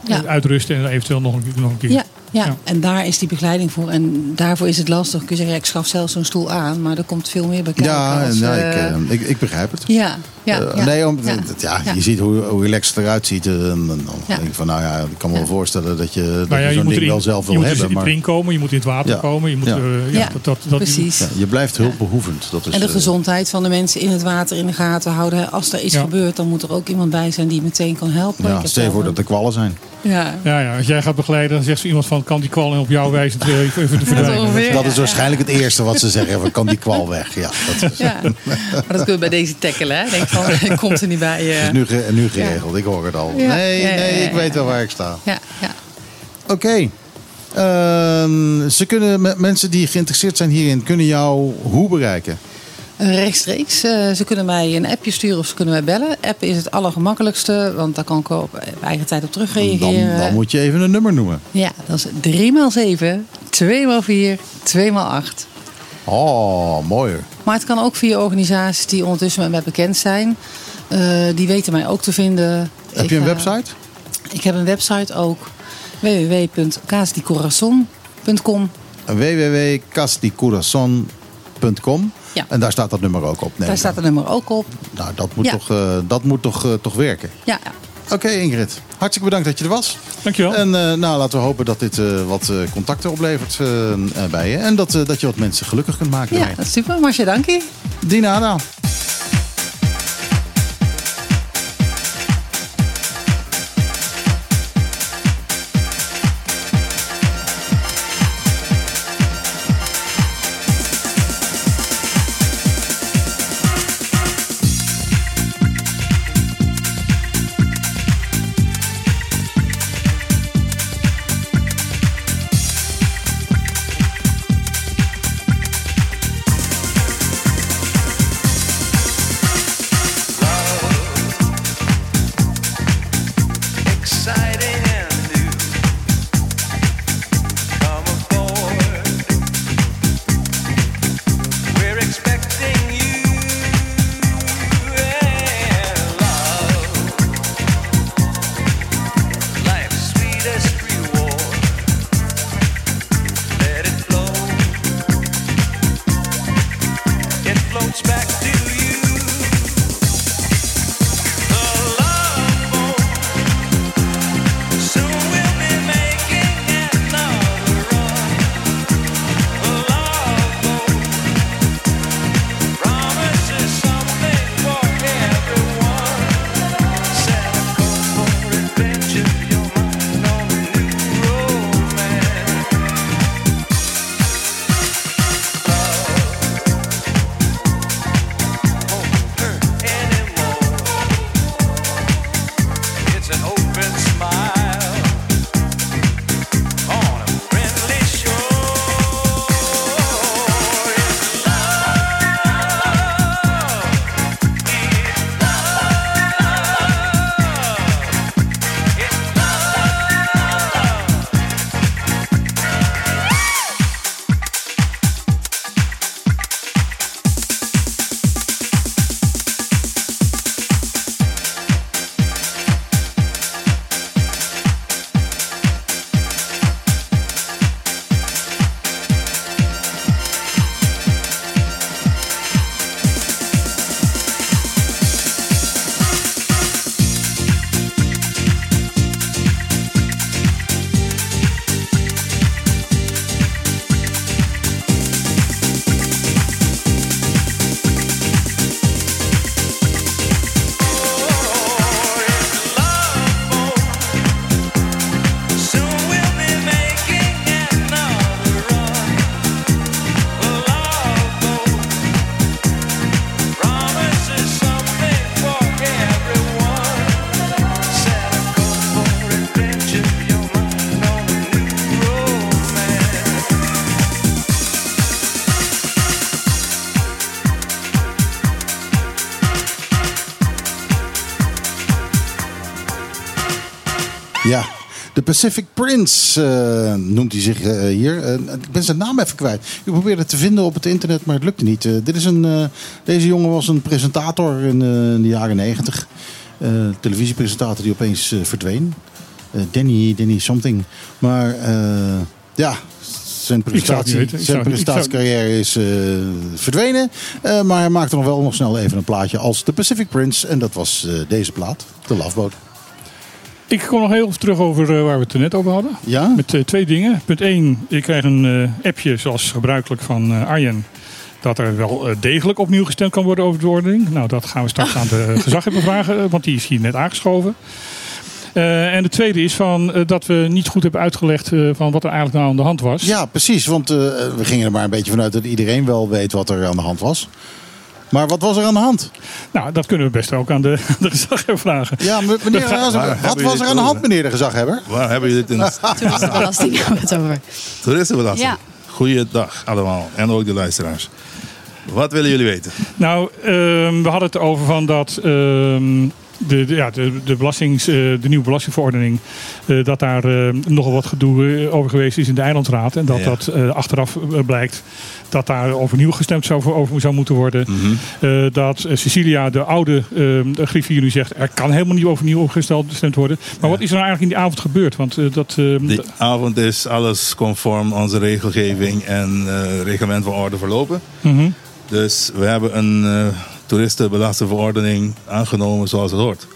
K: Ja.
A: uitrusten en eventueel nog een, nog een keer.
K: Ja, ja.
A: Ja.
K: en daar is die begeleiding voor. En daarvoor is het lastig. Kun je zeggen, ja, ik schaf zelf zo'n stoel aan. Maar er komt veel meer bij kijken.
C: ja,
K: als,
C: ja,
K: eh,
C: ik, eh, ik, ik begrijp het.
K: ja, ja,
C: Eh,
K: ja.
C: nee, om,
K: ja.
C: dat- ja,
K: Ja.
C: je ziet hoe, hoe relaxed het eruit ziet. En, dan
K: Ja.
C: denk ik van, nou ja, ik kan me wel voorstellen dat je, dat
A: Nou ja,
C: je
A: je
C: zo'n
A: moet
C: ding wel zelf
A: je
C: wil
A: moet
C: hebben.
A: dus
C: Maar
A: erin komen, je moet in het water
C: Ja.
A: komen. Je moet,
C: Ja.
A: ja,
K: Ja,
A: dat, dat, dat,
K: Precies.
C: ja, je blijft hulpbehoevend. Dat is,
K: En de gezondheid van de mensen in het water in de gaten houden. Als er iets
A: Ja.
K: gebeurt, dan moet er ook iemand bij zijn die meteen kan helpen.
C: Ja, stel je voor dat er kwallen zijn.
K: Ja.
A: Ja, ja, als jij gaat begeleiden, dan zegt zo iemand van... kan die kwal op jou wijzen even, even te
K: Dat
A: verdwijnen.
K: ongeveer.
C: Dat is waarschijnlijk het eerste wat ze zeggen. Van, kan die kwal weg? Ja, dat is,
K: Ja. Maar dat kun je bij deze tackelen. Hè? Denk van, ik komt er niet bij. eh.
C: is nu, ge- nu geregeld. Ik hoor het al.
K: Ja.
C: Nee,
K: Ja, ja,
C: nee,
K: ja,
C: ik weet
K: ja.
C: wel waar ik sta.
K: Ja, ja.
C: Oké. Ehm, ze kunnen, me- mensen die geïnteresseerd zijn hierin, kunnen jou hoe bereiken?
K: Eh, Rechtstreeks. Eh, ze kunnen mij een appje sturen of ze kunnen mij bellen. Appen is het allergemakkelijkste, want daar kan ik op eigen tijd op
C: Dan,
K: terugreageren.
C: dan moet je even een nummer noemen.
K: Ja, dat is 3x7, 2x4, 2x8.
C: Oh, mooi.
K: Maar het kan ook via organisaties die ondertussen met mij bekend zijn. Eh, die weten mij ook te vinden.
C: Heb
K: Ik
C: je een website?
K: Ik heb een website ook. www.caasdicorazon.com
C: www.casdicorazon.com
K: Ja.
C: En daar staat dat nummer ook op.
K: Daar staat het nummer ook op.
C: Nou, dat moet,
K: Ja.
C: toch, eh, dat moet toch, eh, toch werken.
K: Ja, ja.
C: Oké, Ingrid. Hartstikke bedankt dat je er was.
A: Dankjewel.
C: En eh, nou, laten we hopen dat dit eh, wat eh, contacten oplevert bij je. En dat, eh, dat je wat mensen gelukkig kunt maken.
K: ja dat is super. Marcia, dank je.
C: Pacific Prince eh, noemt hij zich eh, hier. Eh, ik ben zijn naam even kwijt. Ik probeerde het te vinden op het internet, maar het lukte niet. Dit is een, deze jongen was een presentator in, in de jaren negentig. Televisiepresentator die opeens verdween. Danny, Danny something. Maar ja, zijn presentatie, zijn presentatiecarrière is verdwenen. Maar hij maakte nog wel nog snel even een plaatje als de Pacific Prince. En dat was deze plaat, de Love Boat.
A: Ik kom nog heel even terug over eh, waar we het er net over hadden.
C: Ja?
A: Met eh, twee dingen. Punt 1, ik krijg een eh, appje zoals gebruikelijk van Arjen. Dat er wel degelijk opnieuw gestemd kan worden over de ordening. Nou, dat gaan we straks aan de gezaghebber vragen, want die is hier net aangeschoven. En de tweede is van, dat we niet goed hebben uitgelegd van wat er eigenlijk nou aan de hand was.
C: Ja, precies. Want we gingen er maar een beetje vanuit dat iedereen wel weet wat er aan de hand was. Maar wat was er aan de is
A: Nou, dat kunnen we best ook aan de, de gezaghebber vragen.
C: Ja, me- meneer,
A: gaat-
C: Hazen, wat was er aan de hand, meneer de gezaghebber?
L: Waar hebben jullie het in?
M: Toeristenbelasting hebben we het over.
L: Toeristenbelasting.
M: Ja.
L: Goeiedag allemaal. En ook de luisteraars. Wat willen jullie weten?
A: Nou, ehm, we hadden het over van dat ehm, de, de, ja, de, de, belastings, eh, de nieuwe belastingverordening, eh, dat daar eh, nogal wat gedoe eh, over geweest is in de eilandraad. En dat
L: Ja.
A: dat eh, achteraf blijkt dat daar overnieuw gestemd zou, over zou moeten worden.
L: Mhm.
A: Eh, dat eh, Cecilia, de oude de griffier, nu zegt er kan helemaal niet overnieuw opgesteld gestemd worden. Maar wat is er nou eigenlijk in die avond gebeurd? Want eh, dat, ehm,
L: Die avond is alles conform onze regelgeving en reglement van orde verlopen.
A: Mhm.
L: Dus we hebben een toeristenbelastingverordening aangenomen zoals het hoort.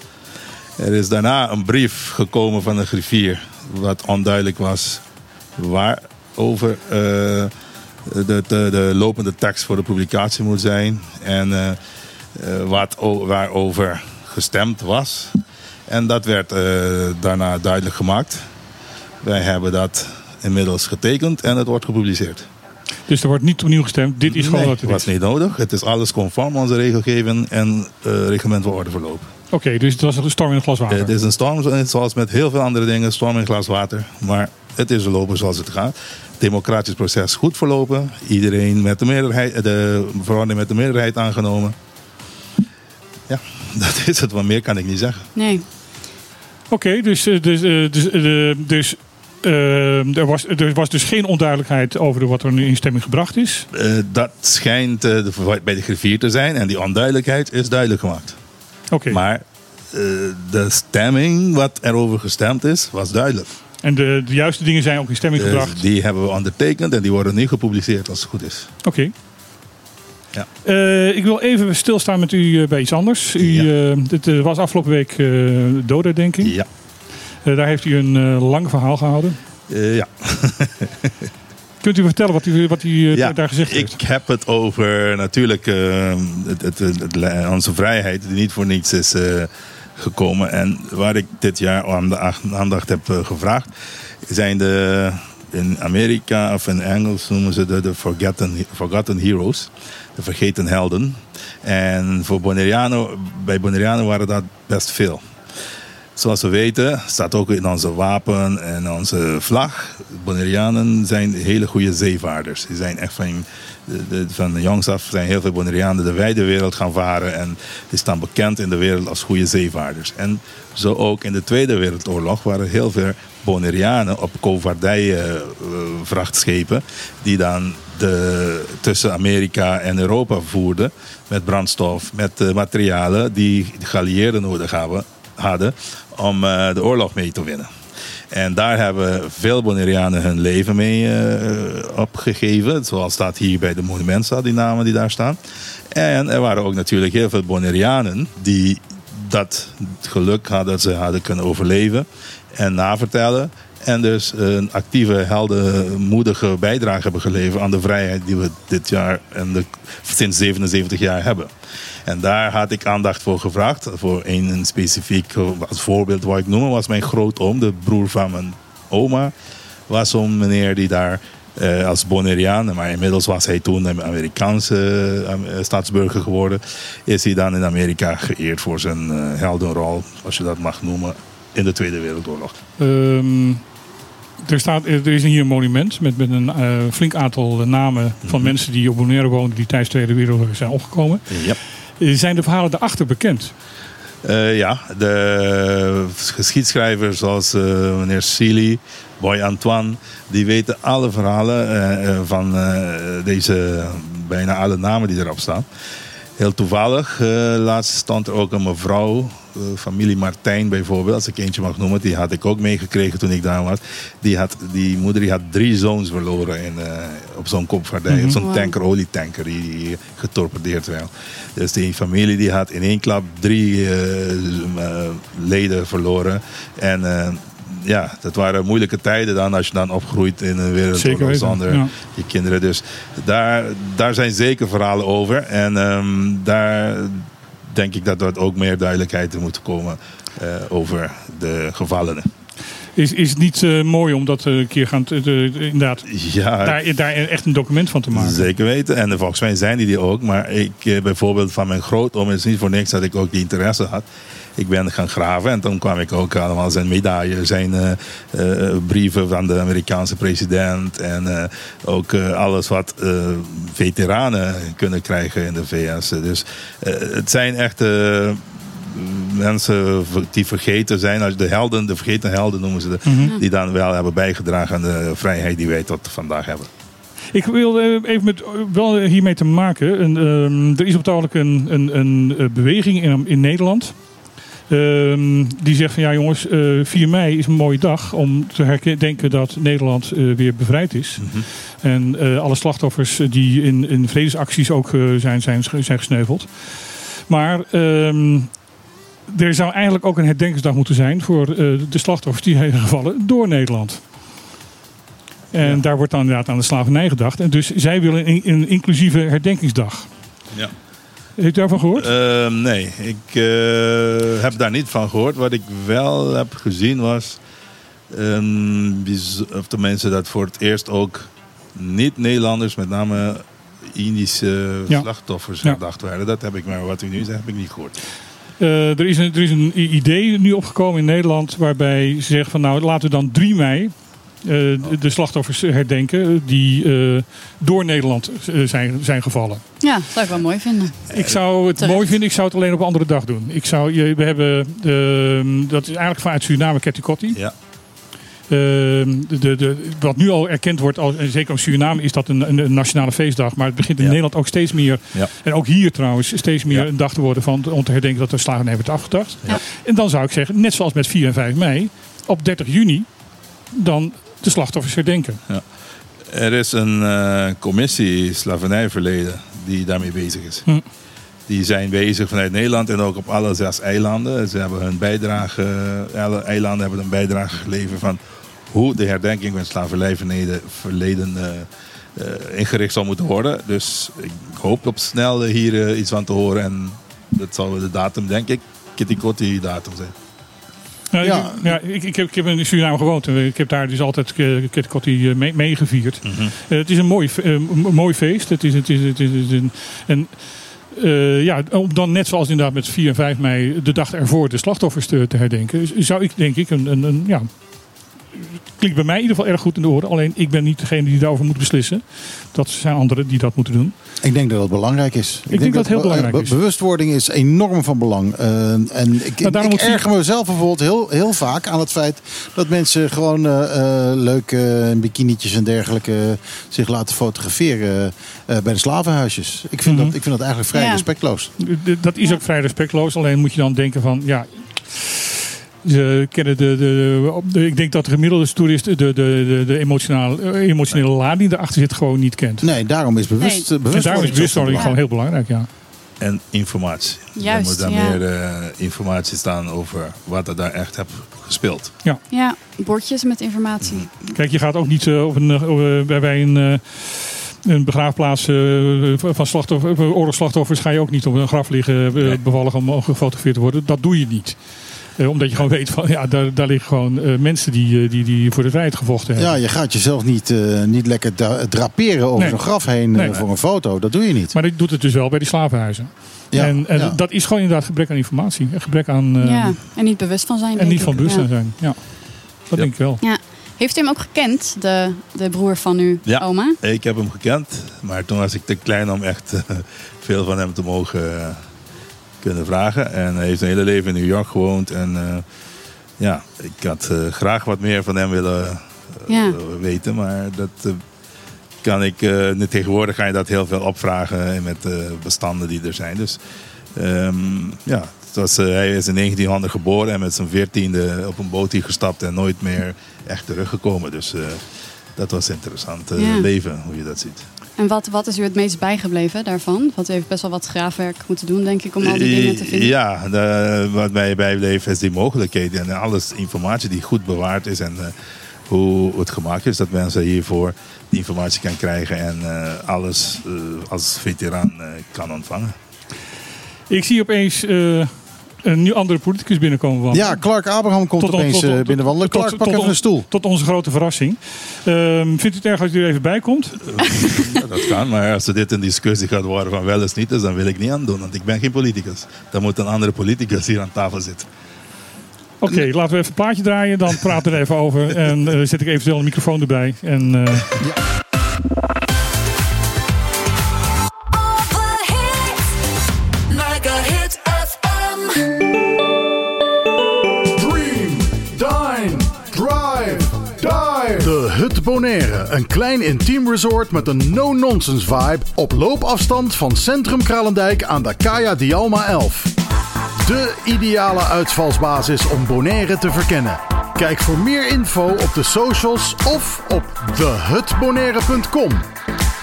L: Er is daarna een brief gekomen van de griffier wat onduidelijk was waarover eh, de, de, de lopende tekst voor de publicatie moet zijn en eh, eh, wat, waarover gestemd was. En dat werd eh, daarna duidelijk gemaakt. Wij hebben dat inmiddels getekend en het wordt gepubliceerd.
A: Dus er wordt niet opnieuw gestemd. Dit is gewoon
L: Nee,
A: wat het
L: was niet nodig. Het is alles conform onze regelgeving en eh, reglement van orde verlopen.
A: Oké, dus het was een storm in een glas water.
L: Het is een storm zoals met heel veel andere dingen, storm in een glas water. Maar het is verlopen zoals het gaat. Democratisch proces goed verlopen. Iedereen met de meerderheid, de verordening met de meerderheid aangenomen. Ja, dat is het. Wat meer kan ik niet zeggen.
M: Nee.
A: Oké, dus, eh, dus, eh, dus, eh, dus er, was, er was dus geen onduidelijkheid over de- wat er nu in stemming gebracht is.
L: Eh, dat schijnt eh, de- bij de griffier te zijn. En die onduidelijkheid is duidelijk gemaakt.
A: Oké.
L: Maar eh, de stemming, wat erover gestemd is, was duidelijk.
A: En de, de juiste dingen zijn ook in stemming
L: Dus
A: gebracht.
L: die hebben we ondertekend en die worden nu gepubliceerd als het goed is.
A: Oké.
L: Ja.
A: Eh, ik wil even stilstaan met u eh, bij iets anders. U, eh, dit was afgelopen week eh dodenherdenking.
L: Ja.
A: Eh, daar heeft u een lang verhaal gehouden.
L: Eh, ja.
A: Kunt u vertellen wat u, wat u
L: Ja,
A: daar gezegd heeft?
L: Ik heb het over natuurlijk het, het, het- het- onze vrijheid die niet voor niets is gekomen. En waar ik dit jaar aan de ach- aandacht heb eh, gevraagd, zijn de in Amerika of in Engels noemen ze de, de forgotten, forgotten heroes, de vergeten helden. En voor Bonaireano, bij Bonaireano waren dat best veel. Zoals we weten, staat ook in onze wapen en onze vlag. Bonaireanen zijn hele goede zeevaarders. Die zijn echt van, de, de- van de jongs af zijn heel veel Bonaireanen de wijde wereld gaan varen. En die staan bekend in de wereld als goede zeevaarders. En zo ook in de Tweede Wereldoorlog waren heel veel Bonaireanen op koopvaardijvrachtschepen. die dan de, tussen Amerika en Europa voerden. Met brandstof, met eh, materialen die de geallieerden nodig hadden om eh, de oorlog mee te winnen. En daar hebben veel Bonaireanen hun leven mee eh, opgegeven. Zoals staat hier bij de monumentstad, die namen die daar staan. En er waren ook natuurlijk heel veel Bonaireanen die dat geluk hadden dat ze hadden kunnen overleven en navertellen. En dus een actieve, heldenmoedige bijdrage hebben geleverd aan de vrijheid die we dit jaar en de, sinds 77 jaar hebben. En daar had ik aandacht voor gevraagd. Voor een, een specifiek eh, als voorbeeld wat ik noemen was mijn grootoom, de broer van mijn oma. Was zo'n meneer die daar eh, als Bonaireaan, maar inmiddels was hij toen een Amerikaanse eh, staatsburger geworden. Is hij dan in Amerika geëerd voor zijn heldenrol, als je dat mag noemen, in de Tweede Wereldoorlog.
A: Ehm, er, staat, er is hier een monument met, met een flink aantal namen van mensen die op Bonaire wonen die tijdens de Tweede Wereldoorlog zijn omgekomen.
L: Ja.
A: Zijn de verhalen daarachter bekend?
L: Eh, ja, de geschiedschrijvers zoals eh, meneer Seeley, Boy Antoine, die weten alle verhalen eh, van deze bijna alle namen die erop staan. Heel toevallig, eh, laatst stond er ook een mevrouw, eh, familie Martijn bijvoorbeeld, als ik eentje mag noemen, die had ik ook meegekregen toen ik daar was. Die, had, die moeder die had drie zoons verloren in, eh, op zo'n kopvaardij, op zo'n tanker, olietanker, die, die getorpedeerd werd. Dus die familie die had in één klap drie leden verloren. En ja, dat waren moeilijke tijden dan als je dan opgroeit in een wereld
A: weten,
L: zonder
A: ja.
L: je kinderen. Dus daar, daar zijn zeker verhalen over. En ehm, daar denk ik dat er ook meer duidelijkheid in moet komen eh, over de gevallenen.
A: Is, is het niet eh, mooi om dat eh, een keer gaan, te- inderdaad,
L: Ja,
A: daar, daar echt een document van te maken?
L: Zeker weten. En volgens mij zijn die die ook. Maar ik bijvoorbeeld van mijn grootoom, het is niet voor niks dat ik ook die interesse had. Ik ben gaan graven en toen kwam ik ook allemaal zijn medailles, zijn eh, eh, brieven van de Amerikaanse president. En eh, ook eh, alles wat eh, veteranen kunnen krijgen in de VS. Dus eh, het zijn echt eh, mensen die vergeten zijn, als de helden, de vergeten helden noemen ze de,
A: Mhm.
L: die dan wel hebben bijgedragen aan de vrijheid die wij tot vandaag hebben.
A: Ik wil even met, wel hiermee te maken. Een, ehm, er is op het ogenblik een, een, een eh, beweging in, in Nederland. Ehm, die zegt van ja jongens, eh 4 mei is een mooie dag om te herdenken dat Nederland eh, weer bevrijd is. En eh, alle slachtoffers die in, in vredesacties ook eh, zijn, zijn, zijn gesneuveld. Maar ehm, er zou eigenlijk ook een herdenkingsdag moeten zijn voor eh, de slachtoffers die zijn gevallen door Nederland. En daar wordt dan inderdaad aan de slavernij gedacht. En dus zij willen een, een inclusieve herdenkingsdag.
L: Ja.
A: Heeft u daarvan gehoord?
L: Ehm, nee, ik eh, heb daar niet van gehoord. Wat ik wel heb gezien was. of de mensen dat voor het eerst ook niet-Nederlanders, met name Indische
A: Ja.
L: slachtoffers,
A: Ja.
L: gedacht werden. Dat heb ik, maar wat u nu zegt, heb ik niet gehoord.
A: Eh, er, is een, er is een idee nu opgekomen in Nederland waarbij ze zeggen van nou laten we dan 3 mei de, de slachtoffers herdenken die eh, door Nederland eh, zijn, zijn gevallen.
M: Ja, zou ik wel mooi vinden.
A: Ik zou het
M: Terecht.
A: mooi vinden, ik zou het alleen op een andere dag doen. Ik zou, je- we hebben, ehm, dat is eigenlijk vanuit Suriname Ketikotti.
L: Ja.
A: Ehm, de, de, wat nu al erkend wordt, als, en zeker in Suriname is dat een, een, een nationale feestdag. Maar het begint in
L: Ja.
A: Nederland ook steeds meer,
L: Ja.
A: en ook hier trouwens, steeds meer
L: Ja.
A: een dag te worden van, om te herdenken dat de slavernij wordt afgedacht.
L: Ja.
A: En dan zou ik zeggen, net zoals met 4 en 5 mei, op 30 juni dan de slachtoffers herdenken.
L: Ja. Er is een eh, commissie slavernijverleden die daarmee bezig is.
A: Hm.
L: Die zijn bezig vanuit Nederland en ook op alle zes eilanden. Ze hebben hun bijdrage, alle eilanden hebben een bijdrage geleverd van hoe de herdenking van slavernijverleden verleden eh, eh, ingericht zou moeten worden. Dus ik hoop op snel hier iets van te horen. En dat zal de datum, denk ik, Kitty Kotti datum zijn.
A: Nou,
C: Ja.
A: ik, ja, ik, ik, heb, ik heb in Suriname gewoond en ik heb daar dus altijd uh, Ketikotti mee, meegevierd.
L: Mhm.
A: Eh, het is een mooi, eh, een mooi feest. Het is, het is, het is, het is een, en eh, ja, om dan net zoals inderdaad met 4 en 5 mei de dag ervoor de slachtoffers te, te herdenken, zou ik denk ik een, een, een ja, klinkt bij mij in ieder geval erg goed in de oren. Alleen ik ben niet degene die daarover moet beslissen. Dat zijn anderen die dat moeten doen.
C: Ik denk dat het belangrijk is.
A: Ik denk dat het heel
C: be-
A: belangrijk
C: be-
A: is.
C: Bewustwording is enorm van belang. Eh, en ik,
A: Maar daarom
C: ik
A: moet je-
C: erger mezelf bijvoorbeeld heel, heel vaak aan het feit dat mensen gewoon eh eh, leuke bikinietjes en dergelijke zich laten fotograferen eh, bij de slavenhuisjes. Ik vind,
A: Mhm.
C: dat, ik vind dat eigenlijk vrij
M: Ja.
C: respectloos.
A: Dat is ook vrij respectloos. Alleen moet je dan denken van ja. Ze kennen de, de, de- Ik denk dat de gemiddelde toerist de, de, de, de emotionele, eh, emotionele lading die erachter zit gewoon niet kent.
C: Nee, daarom is bewust,
M: Nee.
C: eh,
A: En daarom is
C: bewustwording
A: gewoon heel belangrijk. Ja.
L: En informatie.
M: Juist,
L: er moet daar
M: ja.
L: meer eh, informatie staan over wat er daar echt heb gespeeld.
M: Ja, bordjes met informatie.
A: Kijk, je gaat ook niet eh, op een, bij, bij een, eh, een begraafplaats eh, van slachtoffer, oorlogsslachtoffers ga je ook niet op een graf liggen
L: Nee.
A: bevallig om gefotografeerd te worden. Dat doe je niet. Eh, omdat je gewoon weet van ja, daar, daar liggen gewoon eh, mensen die, eh, die, die voor de vrijheid gevochten hebben.
C: Ja, je gaat jezelf niet, eh, niet lekker dra- draperen over
A: Nee.
C: zo'n graf heen
A: Nee.
C: voor een foto. Dat doe je niet.
A: Maar dit doet het dus wel bij die slavenhuizen.
C: Ja,
A: en en
C: ja.
A: dat is gewoon inderdaad gebrek aan informatie. Een gebrek aan. eh,
M: ja, en niet bewust van zijn.
A: En
M: denk
A: niet
M: ik.
A: van bewustzijn
M: Ja.
A: zijn. Ja. Dat
L: Ja.
A: denk ik wel.
M: Ja. Heeft u hem ook gekend, de, de broer van uw
L: Ja.
M: oma?
L: Ik heb hem gekend, maar toen was ik te klein om echt veel van hem te mogen kunnen vragen. En hij heeft een hele leven in New York gewoond. En eh, ja, ik had eh, graag wat meer van hem willen eh,
M: Ja.
L: weten. Maar dat kan ik... tegenwoordig ga je dat heel veel opvragen met eh, bestanden die er zijn. Dus ehm, ja, was, hij is in 1900 geboren en met zijn 14e op een boot hier gestapt en nooit meer echt teruggekomen. Dus dat was een interessant
M: Ja.
L: leven, hoe je dat ziet.
M: En wat, wat is u het meest bijgebleven daarvan? Want u heeft best wel wat graafwerk moeten doen, denk ik, om al die dingen te vinden.
L: Ja, de, wat mij bijbleef is die mogelijkheden en alles informatie die goed bewaard is en eh, hoe het gemaakt is dat mensen hiervoor die informatie kan krijgen en eh, alles eh, als veteraan kan ontvangen.
A: Ik zie opeens eh, een nieuw andere politicus binnenkomen. wandelen.
C: Ja, Clark Abraham komt
A: Tot
C: opeens
A: tot- tot-
C: eh, binnenwandelen.
A: tot-
C: Clark, pak
A: tot
C: even een stoel.
A: Tot onze grote verrassing. Ehm, vindt u het erg als u er even bij komt?
L: Ja, dat kan, maar als er dit een discussie gaat worden van wel eens niet, dus dan wil ik niet aan doen, want ik ben geen politicus. Dan moet een andere politicus hier aan tafel zitten.
A: Oké, laten we even een plaatje draaien. Dan praten we er even over. En eh, zet ik eventueel een microfoon erbij. En, eh,
J: Mega
I: Hut Bonaire. Een klein intiem resort met een no-nonsense vibe. Op loopafstand van Centrum Kralendijk aan de Kaya Dialma 11. De ideale uitvalsbasis om Bonaire te verkennen. Kijk voor meer info op de socials of op thehutbonaire.com.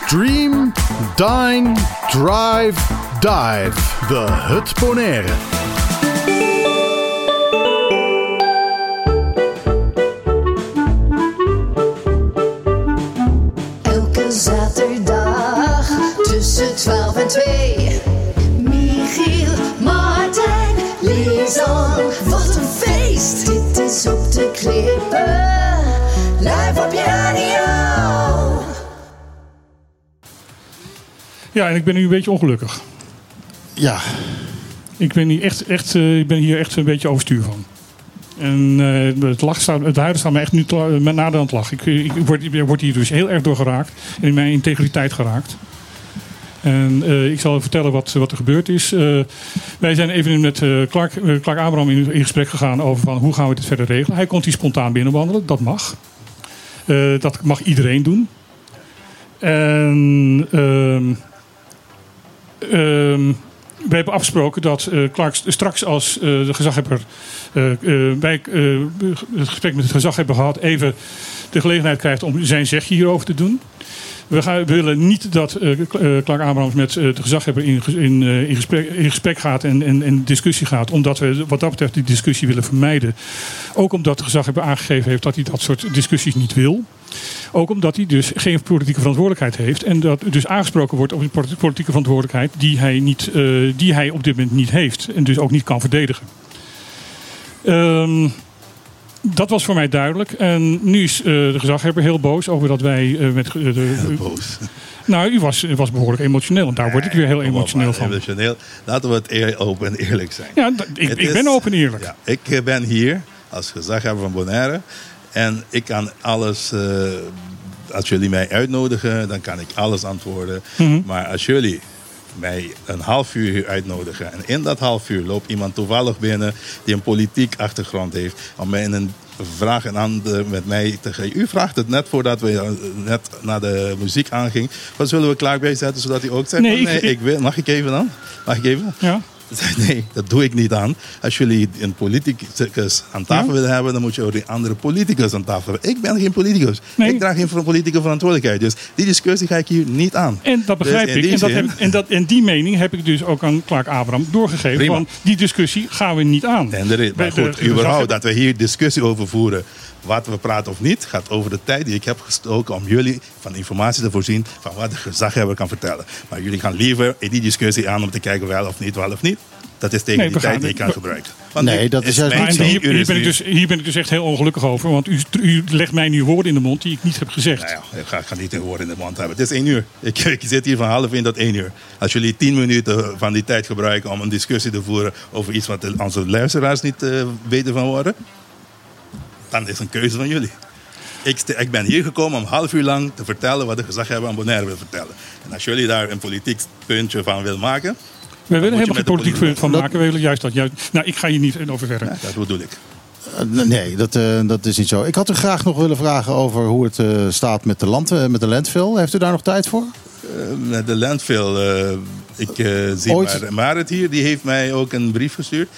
I: Dream, dine, drive, dive. De Hut Bonaire.
H: De klippen. Live op je radio.
A: ja, en ik ben nu een beetje ongelukkig.
C: Ja.
A: Ik ben hier echt, echt, eh, ik ben hier echt een beetje overstuur van. En eh, het, lach staat, het huilen staat me echt nu te- met nader aan het lachen. Ik, ik, word, ik word hier dus heel erg door geraakt. En in mijn integriteit geraakt. En eh, ik zal vertellen wat, wat er gebeurd is. Eh, wij zijn even met eh, Clark, Clark Abraham in, gesprek gegaan over van hoe gaan we dit verder regelen. Hij komt hier spontaan binnenwandelen, dat mag. Dat mag iedereen doen. En ehm, ehm, we hebben afgesproken dat Clark straks als de gezaghebber wij het gesprek met het gezag hebben gehad, even de gelegenheid krijgt om zijn zegje hierover te doen. We, willen niet dat eh, Clark Abrahams met eh, de gezaghebber in, in, in, gesprek, in gesprek gaat en, discussie gaat. Omdat we wat dat betreft die discussie willen vermijden. Ook omdat de gezaghebber aangegeven heeft dat hij dat soort discussies niet wil. Ook omdat hij dus geen politieke verantwoordelijkheid heeft. En dat dus aangesproken wordt op een politi- politieke verantwoordelijkheid die hij, niet, die hij op dit moment niet heeft. En dus ook niet kan verdedigen. Ehm, dat was voor mij duidelijk. En nu is eh, de gezaghebber heel boos over dat wij eh, met. de,
L: boos.
A: Nou, u was, was behoorlijk emotioneel. En daar word ik weer heel emotioneel van.
L: Emotioneel. Laten we het eer- open en eerlijk zijn.
A: Ja, ik, ik
L: is-
A: ben open en eerlijk.
L: Ja, ik eh, ben hier als gezaghebber van Bonaire. En ik kan alles, als jullie mij uitnodigen, dan kan ik alles antwoorden.
A: Mhm.
L: Maar als jullie mij een half uur uitnodigen en in dat half uur loopt iemand toevallig binnen die een politiek achtergrond heeft, om mij een vraag en ander met mij te geven. U vraagt het net voordat we eh, net naar de muziek aangingen. Wat zullen we klaar bij zetten zodat hij ook zegt:
A: Nee, ik-
L: nee,
A: ik-
L: ik wil. Mag ik even dan? Mag ik even?
A: Ja.
L: Nee, dat doe ik niet aan. Als jullie een politicus aan tafel
A: Ja?
L: willen hebben, dan moet je ook een andere politicus aan tafel hebben. Ik ben geen politicus.
A: Nee.
L: Ik draag geen politieke verantwoordelijkheid. Dus die discussie ga ik hier niet aan.
A: En dat begrijp
L: Dus in
A: ik.
L: die
A: En, dat heb, en, dat, en die mening heb ik dus ook aan Clark Abraham doorgegeven.
L: Prima.
A: Van die discussie gaan we niet aan.
L: En er is, maar goed, überhaupt dat we hier discussie over voeren. Wat we praten of niet, gaat over de tijd die ik heb gestoken om jullie van informatie te voorzien van wat de gezaghebber kan vertellen. Maar jullie gaan liever in die discussie aan om te kijken wel of niet, wel of niet. Dat is tegen
A: Nee,
L: die tijd die ik kan gebruiken. Want
C: Nee, dat is juist
L: twee
A: hier, ben ik dus, hier ben ik dus echt heel ongelukkig over. Want u, u legt mij nu woorden in de mond die ik niet heb gezegd.
L: Nou ja, ik ga, ik ga niet een woord in de mond hebben. Het is één uur. Ik, ik zit hier van half één tot één uur. Als jullie tien minuten van die tijd gebruiken om een discussie te voeren over iets wat onze luisteraars niet eh, weten van worden, dan is het een keuze van jullie. Ik, st- ik ben hier gekomen om een half uur lang te vertellen wat de gezaghebber aan Bonaire wil vertellen. En als jullie daar een politiek puntje van willen maken,
A: We willen helemaal geen politiek
L: politie-
A: van maken. We willen juist dat. Juist, nou, ik ga hier niet in over verder.
L: Dat bedoel ik.
C: Eh, Nee, dat, eh, dat is niet zo. Ik had u graag nog willen vragen over hoe het eh, staat met de, land, met de landfill. Heeft u daar nog tijd voor?
L: Eh, de landfill, eh, ik eh, zie
C: Ooit-
L: maar, Marit hier, die heeft mij ook een brief gestuurd.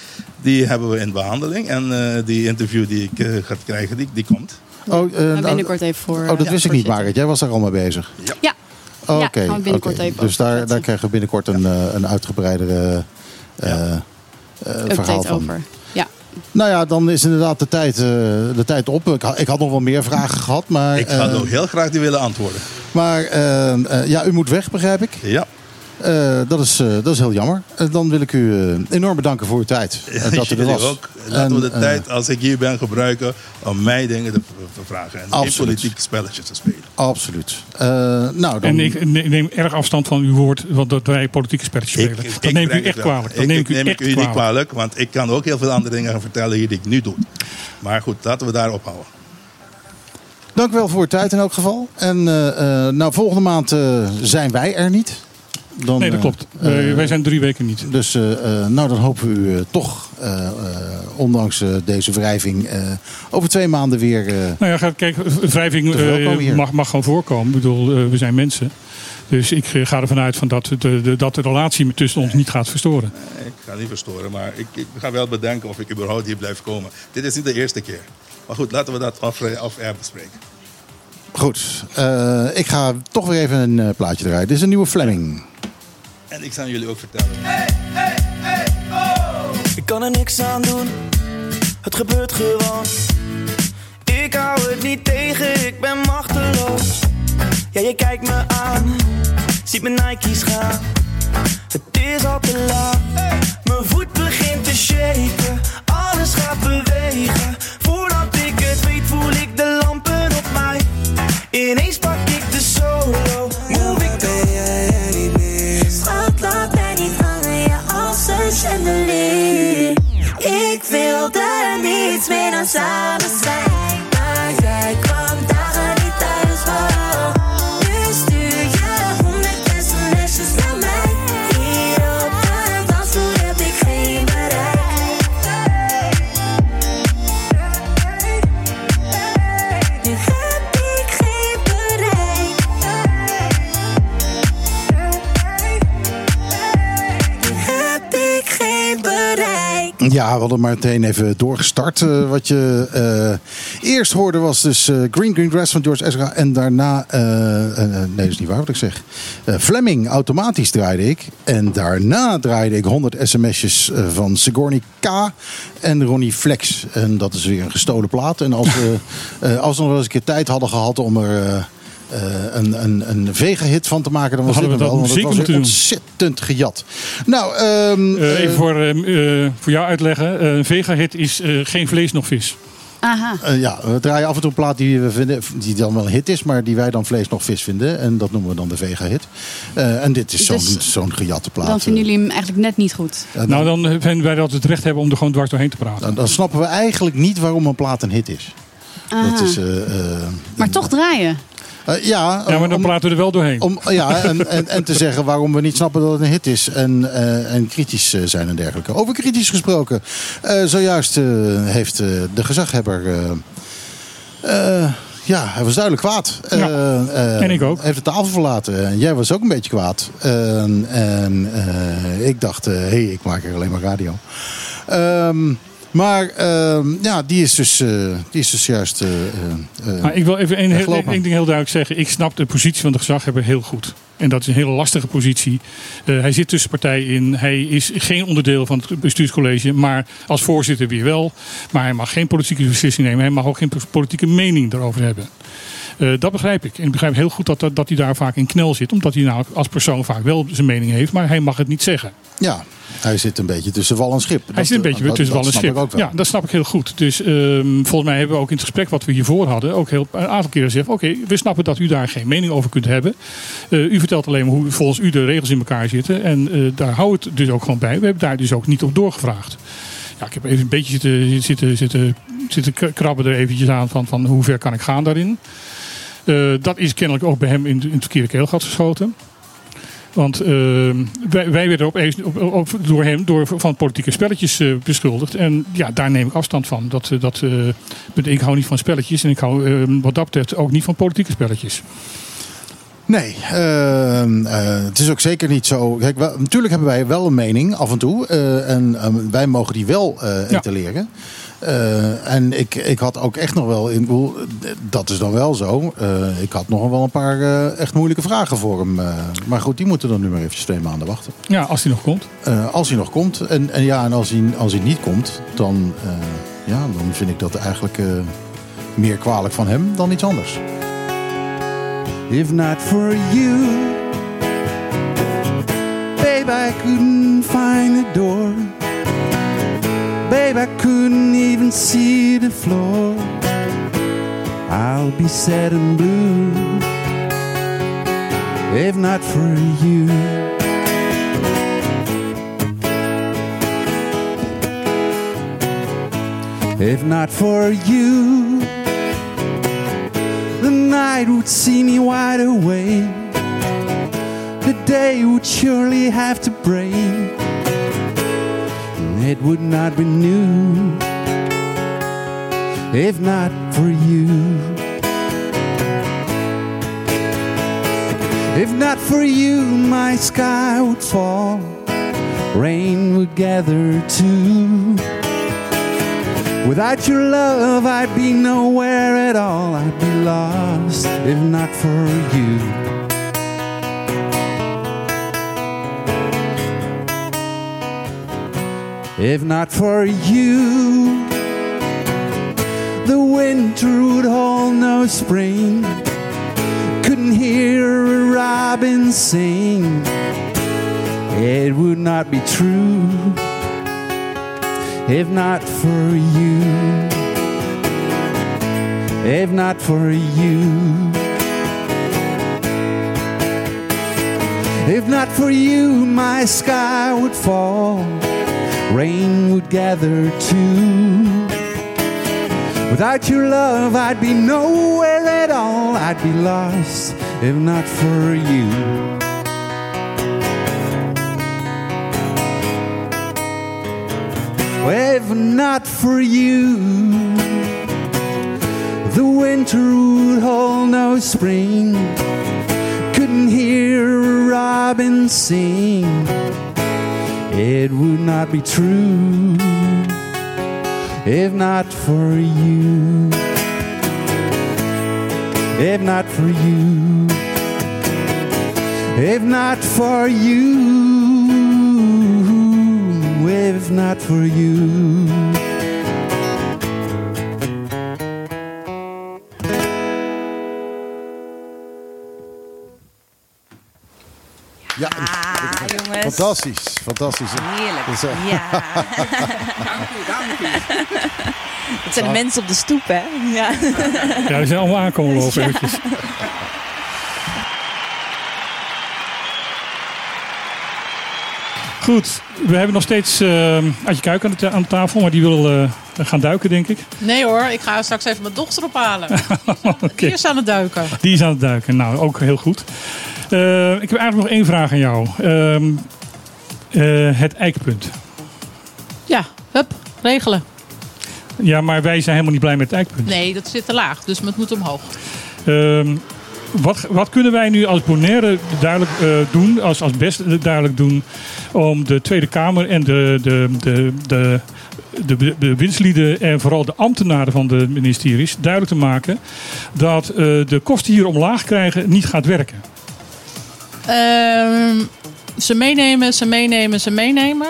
L: Die hebben we in behandeling. En eh, die interview die ik ga krijgen, die, die komt.
C: Oh, eh, nou,
M: binnenkort even voor.
C: oh, dat wist ik niet. Marit. Jij was daar al mee bezig.
M: Ja.
C: Oh,
M: Ja,
C: Oké, Dus daar, daar krijgen we binnenkort een, een uitgebreidere eh, eh, verhaal van.
M: over.
C: Nou ja, dan is inderdaad de tijd, eh, de tijd op. Ik had, ik had nog wel meer vragen gehad, maar...
L: Ik had
C: eh,
L: ook heel graag die willen antwoorden.
C: Maar eh, ja, u moet weg, begrijp ik.
L: Ja.
C: Eh, dat, is, eh, dat is heel jammer. Eh, dan wil ik u eh, enorm bedanken voor uw tijd. dat u er was.
L: ook. Laten we de tijd, als ik hier ben, gebruiken om mij dingen te vragen. En geen
C: Absoluut.
L: politieke spelletjes te spelen.
C: Absoluut. Eh, nou, dan...
A: En ik ne- neem erg afstand van uw woord want dat wij politieke spelletjes spelen. dat
L: ik
A: neemt u echt kwalijk. Dat
L: Ik,
A: neem
L: ik
A: ik u
L: neem
A: echt
L: ik u niet
A: kwalijk.
L: want ik kan ook heel veel andere dingen gaan vertellen hier die ik nu doe. Maar goed, laten we daar ophouden.
C: Dank u wel voor uw tijd in elk geval. En eh, eh, nou, volgende maand eh, zijn wij er niet. Dan,
A: Nee, dat
C: eh,
A: klopt.
C: eh,
A: Wij- wij zijn drie weken niet.
C: Dus eh, eh, nou, dan hopen we u eh, toch, eh, eh, ondanks eh, deze wrijving, eh, over twee maanden weer... eh,
A: Nou ja, kijk, wrijving eh, mag, mag gewoon voorkomen. Ik bedoel, eh, we zijn mensen. Dus ik eh, ga ervan uit van dat, de, de, dat de relatie tussen ons niet gaat verstoren.
L: Ik ga niet verstoren, maar ik, ik ga wel bedenken of ik überhaupt hier blijf komen. Dit is niet de eerste keer. Maar goed, laten we dat af, af air bespreken.
C: Goed, eh, ik ga toch weer even een eh, plaatje draaien. Dit is een nieuwe Fleming.
L: En ik zal jullie ook vertellen.
N: Ik kan er niks aan doen, het gebeurt gewoon. Ik hou het niet tegen, ik ben machteloos. Ja, je kijkt me aan, ziet mijn Nike's gaan. Het is al te laat, mijn voet begint te shaken. Alles gaat bewegen, voordat ik het weet voel ik de lampen op mij. Ineens pak ik de solo,
J: niets meer dan Maar
C: meteen even doorgestart. Eh, wat je eh, eerst hoorde was dus eh, Green Green Grass van George Ezra. En daarna, nee dat is niet waar wat ik zeg. Fleming, automatisch draaide ik. En daarna draaide ik 100 sms'jes van Sigourney K. en Ronnie Flex. En dat is weer een gestolen plaat. En als we, als we nog wel eens een keer tijd hadden gehad om er... eh, een, een, een Vega-hit van te maken, dan was
A: hadden
C: dit wel.
A: dat
C: Want het was ontzettend gejat. Nou, ehm,
A: Eh,
C: eh,
A: even voor, eh, eh, voor jou uitleggen. Eh, Een Vega-hit is eh, geen vlees nog vis.
M: Aha.
C: Eh, ja, we draaien af en toe een plaat die we vinden, die dan wel een hit is, maar die wij dan vlees nog vis vinden. En dat noemen we dan de Vega-hit. Eh, en dit is zo'n
M: Dus
C: zo'n gejatte plaat.
M: Dan vinden jullie hem eigenlijk net niet goed.
A: Nou, dan vinden wij dat we het recht hebben om er gewoon dwars doorheen te praten.
C: dan, dan snappen we eigenlijk niet waarom een plaat een hit is.
M: Aha.
C: Dat is
M: Maar toch draaien.
C: Eh, ja,
A: Ja, maar dan
C: om-
A: praten we er wel doorheen.
C: Om, ja, en, en, en te zeggen waarom we niet snappen dat het een hit is. En, eh, en kritisch eh, zijn en dergelijke. Over kritisch gesproken. zojuist heeft de gezaghebber... ja, hij was duidelijk kwaad.
A: Ja, en ik ook.
C: Heeft de tafel verlaten. En jij was ook een beetje kwaad. En, en ik dacht, hé, hey, ik maak er alleen maar radio. Ehm, maar ehm, ja, die is dus, eh, die is dus juist... eh, eh,
A: Maar ik wil even één, heel- ding heel duidelijk zeggen. Ik snap de positie van de gezaghebber heel goed. En dat is een hele lastige positie. Hij zit tussen partijen in. Hij is geen onderdeel van het bestuurscollege. Maar als voorzitter weer wel. Maar hij mag geen politieke beslissing nemen. Hij mag ook geen politieke mening daarover hebben. Eh, dat begrijp ik. En ik begrijp heel goed dat, dat, dat hij daar vaak in knel zit. Omdat hij nou als persoon vaak wel zijn mening heeft. Maar hij mag het niet zeggen.
C: Ja, hij zit een beetje tussen wal en schip.
A: Hij
C: Dat-
A: zit een beetje
C: dat-
A: tussen wal en
C: snap ik
A: schip.
C: wel.
A: Ja, dat snap ik heel goed. Dus ehm, volgens mij hebben we ook in het gesprek wat we hiervoor hadden... ook heel, een aantal keren gezegd... oké, we snappen dat u daar geen mening over kunt hebben. Eh, u vertelt alleen maar hoe volgens u de regels in elkaar zitten. En eh, daar houdt het dus ook gewoon bij. We hebben daar dus ook niet op doorgevraagd. Ja, ik heb even een beetje zitten, zitten, zitten, zitten krabben er eventjes aan... van, van hoe ver kan ik gaan daarin. Eh, dat is kennelijk ook bij hem in, in het verkeerde keelgat geschoten. Want eh, wij, wij werden opeens op, op, door hem door, van politieke spelletjes eh, beschuldigd. En ja, daar neem ik afstand van. Dat, dat, ik hou niet van spelletjes. En ik hou eh, wat dat betreft ook niet van politieke spelletjes.
C: Nee, ehm, eh, het is ook zeker niet zo. Kijk, wel- natuurlijk hebben wij wel een mening af en toe. en ehm, wij mogen die wel etaleren. Eh, en ik, ik had ook echt nog wel. Bedoel, eh, dat is dan wel zo. Eh, ik had nog wel een paar eh, echt moeilijke vragen voor hem. eh. maar goed, die moeten dan nu maar eventjes twee maanden wachten.
A: Ja, als hij nog komt.
C: Eh, als hij nog komt. En, en ja, en als hij, als hij niet komt, dan, eh, ja, dan vind ik dat eigenlijk eh, meer kwalijk van hem dan iets anders.
O: If not for you, babe, I couldn't find the door. Babe, I couldn't even see the floor. I'll be sad and blue if not for you. If not for you, the night would see me wide awake. The day would surely have to break. It would not be new if not for you. If not for you, my sky would fall, rain would gather too. Without your love, I'd be nowhere at all. I'd be lost if not for you. If not for you, the winter would hold no spring. Couldn't hear a robin sing. It would not be true if not for you. If not for you. If not for you, my sky would fall, rain would gather too. Without your love, I'd be nowhere at all. I'd be lost if not for you. If not for you, the winter would hold no spring. Couldn't hear a robin sing. It would not be true if not for you. If not for you. If not for you. If not for you.
C: Fantastisch. Fantastisch.
P: Heerlijk.
C: Dus, eh,
P: Ja. Het zijn de mensen op de stoep, hè? Ja.
A: Ja, die zijn allemaal aankomen lopen eventjes. Goed, we hebben nog steeds eh Adje Kuik aan de, aan de tafel, maar die wil eh, gaan duiken, denk ik.
Q: Nee hoor, ik ga straks even mijn dochter ophalen. Die is aan het duiken.
A: Die is aan het duiken. Nou, ook heel goed. Eh, ik heb eigenlijk nog één vraag aan jou. Ehm, eh, het eikpunt.
Q: Ja, hup, regelen.
A: Ja, maar wij zijn helemaal niet blij met het eikpunt.
Q: Nee, dat zit te laag, dus het moet omhoog.
A: Ehm, wat, wat kunnen wij nu als Bonaire duidelijk eh, doen, als, als best duidelijk doen, om de Tweede Kamer en de, de, de, de, de, de bewindslieden en vooral de ambtenaren van de ministeries duidelijk te maken dat eh, de kosten hier omlaag krijgen niet gaat werken?
Q: Ze meenemen, ze meenemen, ze meenemen.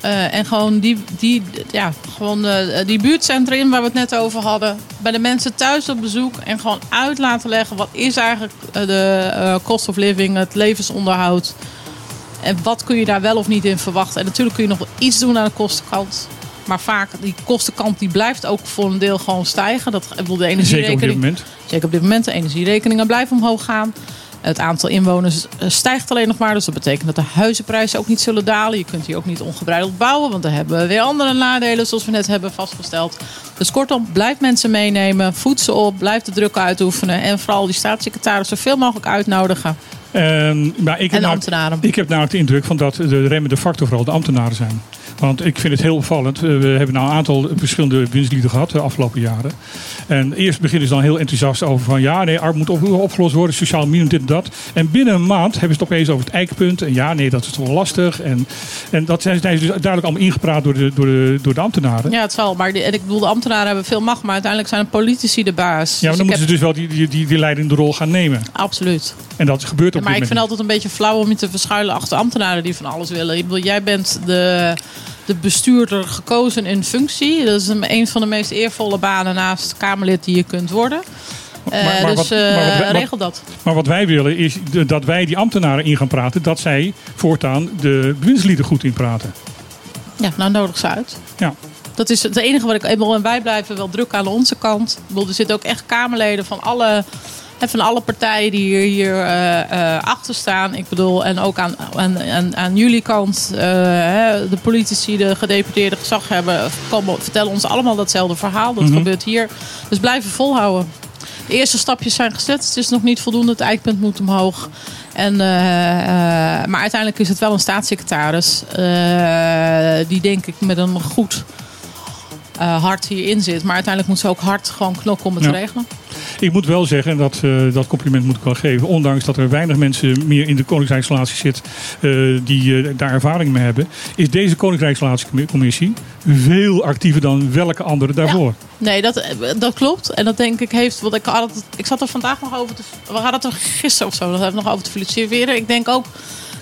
Q: Eh, en gewoon die, die, ja, gewoon eh, die buurtcentra in waar we het net over hadden. Bij de mensen thuis op bezoek. En gewoon uit laten leggen wat is eigenlijk eh, de cost of living, het levensonderhoud. En wat kun je daar wel of niet in verwachten. En natuurlijk kun je nog wel iets doen aan de kostenkant. Maar vaak, die kostenkant die blijft ook voor een deel gewoon stijgen. Dat, de
A: Zeker op dit
Q: energierekening,
A: moment.
Q: Zeker op dit moment. De energierekeningen blijven omhoog gaan. Het aantal inwoners eh, stijgt alleen nog maar. Dus dat betekent dat de huizenprijzen ook niet zullen dalen. Je kunt hier ook niet ongebreideld bouwen. Want dan hebben we weer andere nadelen zoals we net hebben vastgesteld. Dus kortom, blijf mensen meenemen. Voed ze op. Blijf de druk uitoefenen. En vooral die staatssecretaris zoveel mogelijk uitnodigen.
A: En, maar ik heb nou-
Q: ambtenaren.
A: Ik heb namelijk de indruk van dat de remmende factor vooral de ambtenaren zijn. Want ik vind het heel opvallend. Eh, We hebben nou een aantal verschillende winstlieden gehad de afgelopen jaren. En eerst beginnen ze dan heel enthousiast over van ja, nee, armoede moet op- opgelost worden, sociaal minimum, dit en dat. En binnen een maand hebben ze het opeens over het eikpunt. En ja, nee, dat is toch wel lastig. En, en dat zijn, ze dus duidelijk allemaal ingepraat door de, door de, door de ambtenaren.
Q: Ja, het zal. Maar en ik bedoel, de ambtenaren hebben veel macht, maar uiteindelijk zijn de politici de baas.
A: Ja, maar
Q: Dus
A: dan
Q: ik
A: moeten ze dus wel die, die, die, die leidende rol gaan nemen.
Q: Absoluut.
A: En dat gebeurt op
Q: maar
A: dit
Q: ik vind altijd een beetje flauw om je te verschuilen achter ambtenaren die van alles willen. Ik bedoel, jij bent de, de bestuurder gekozen in functie. Dat is een, een van de meest eervolle banen naast Kamerlid die je kunt worden. Eh,
A: Maar- maar
Q: dus
A: wat- maar wat-
Q: eh, regel dat.
A: Maar wat wij willen is dat wij die ambtenaren in gaan praten. Dat zij voortaan de bewindslieden goed inpraten.
Q: Ja, nou nodig ze uit.
A: Ja.
Q: Dat is het enige wat ik en wij blijven wel druk aan onze kant. Ik bedoel, er zitten ook echt Kamerleden van alle, hè, van alle partijen die hier, hier eh, achter staan. Ik bedoel, en ook aan, aan, aan, aan jullie kant, eh, hè, de politici, de gedeputeerde gezaghebbers, komen, vertellen ons allemaal datzelfde verhaal. Dat
A: Mhm.
Q: gebeurt hier. Dus blijven volhouden. De eerste stapjes zijn gezet. Het is nog niet voldoende. Het eikpunt moet omhoog. En, maar uiteindelijk is het wel een staatssecretaris. die denk ik met een goed eh, hart hierin zit. Maar uiteindelijk moet ze ook hard gewoon knokken om het
A: Ja.
Q: te regelen.
A: Ik moet wel zeggen, en dat, eh, dat compliment moet ik wel geven. Ondanks dat er weinig mensen meer in de Koninkrijksrelatie zitten eh, die daar ervaring mee hebben. Is deze Koninkrijksrelatiecommissie veel actiever dan welke andere daarvoor.
Q: Nee, dat, dat klopt. En dat denk ik heeft. Want ik, had het, ik zat er vandaag nog over te. We hadden het er gisteren of zo. Dat hebben we nog over te filosoferen. Ik denk ook.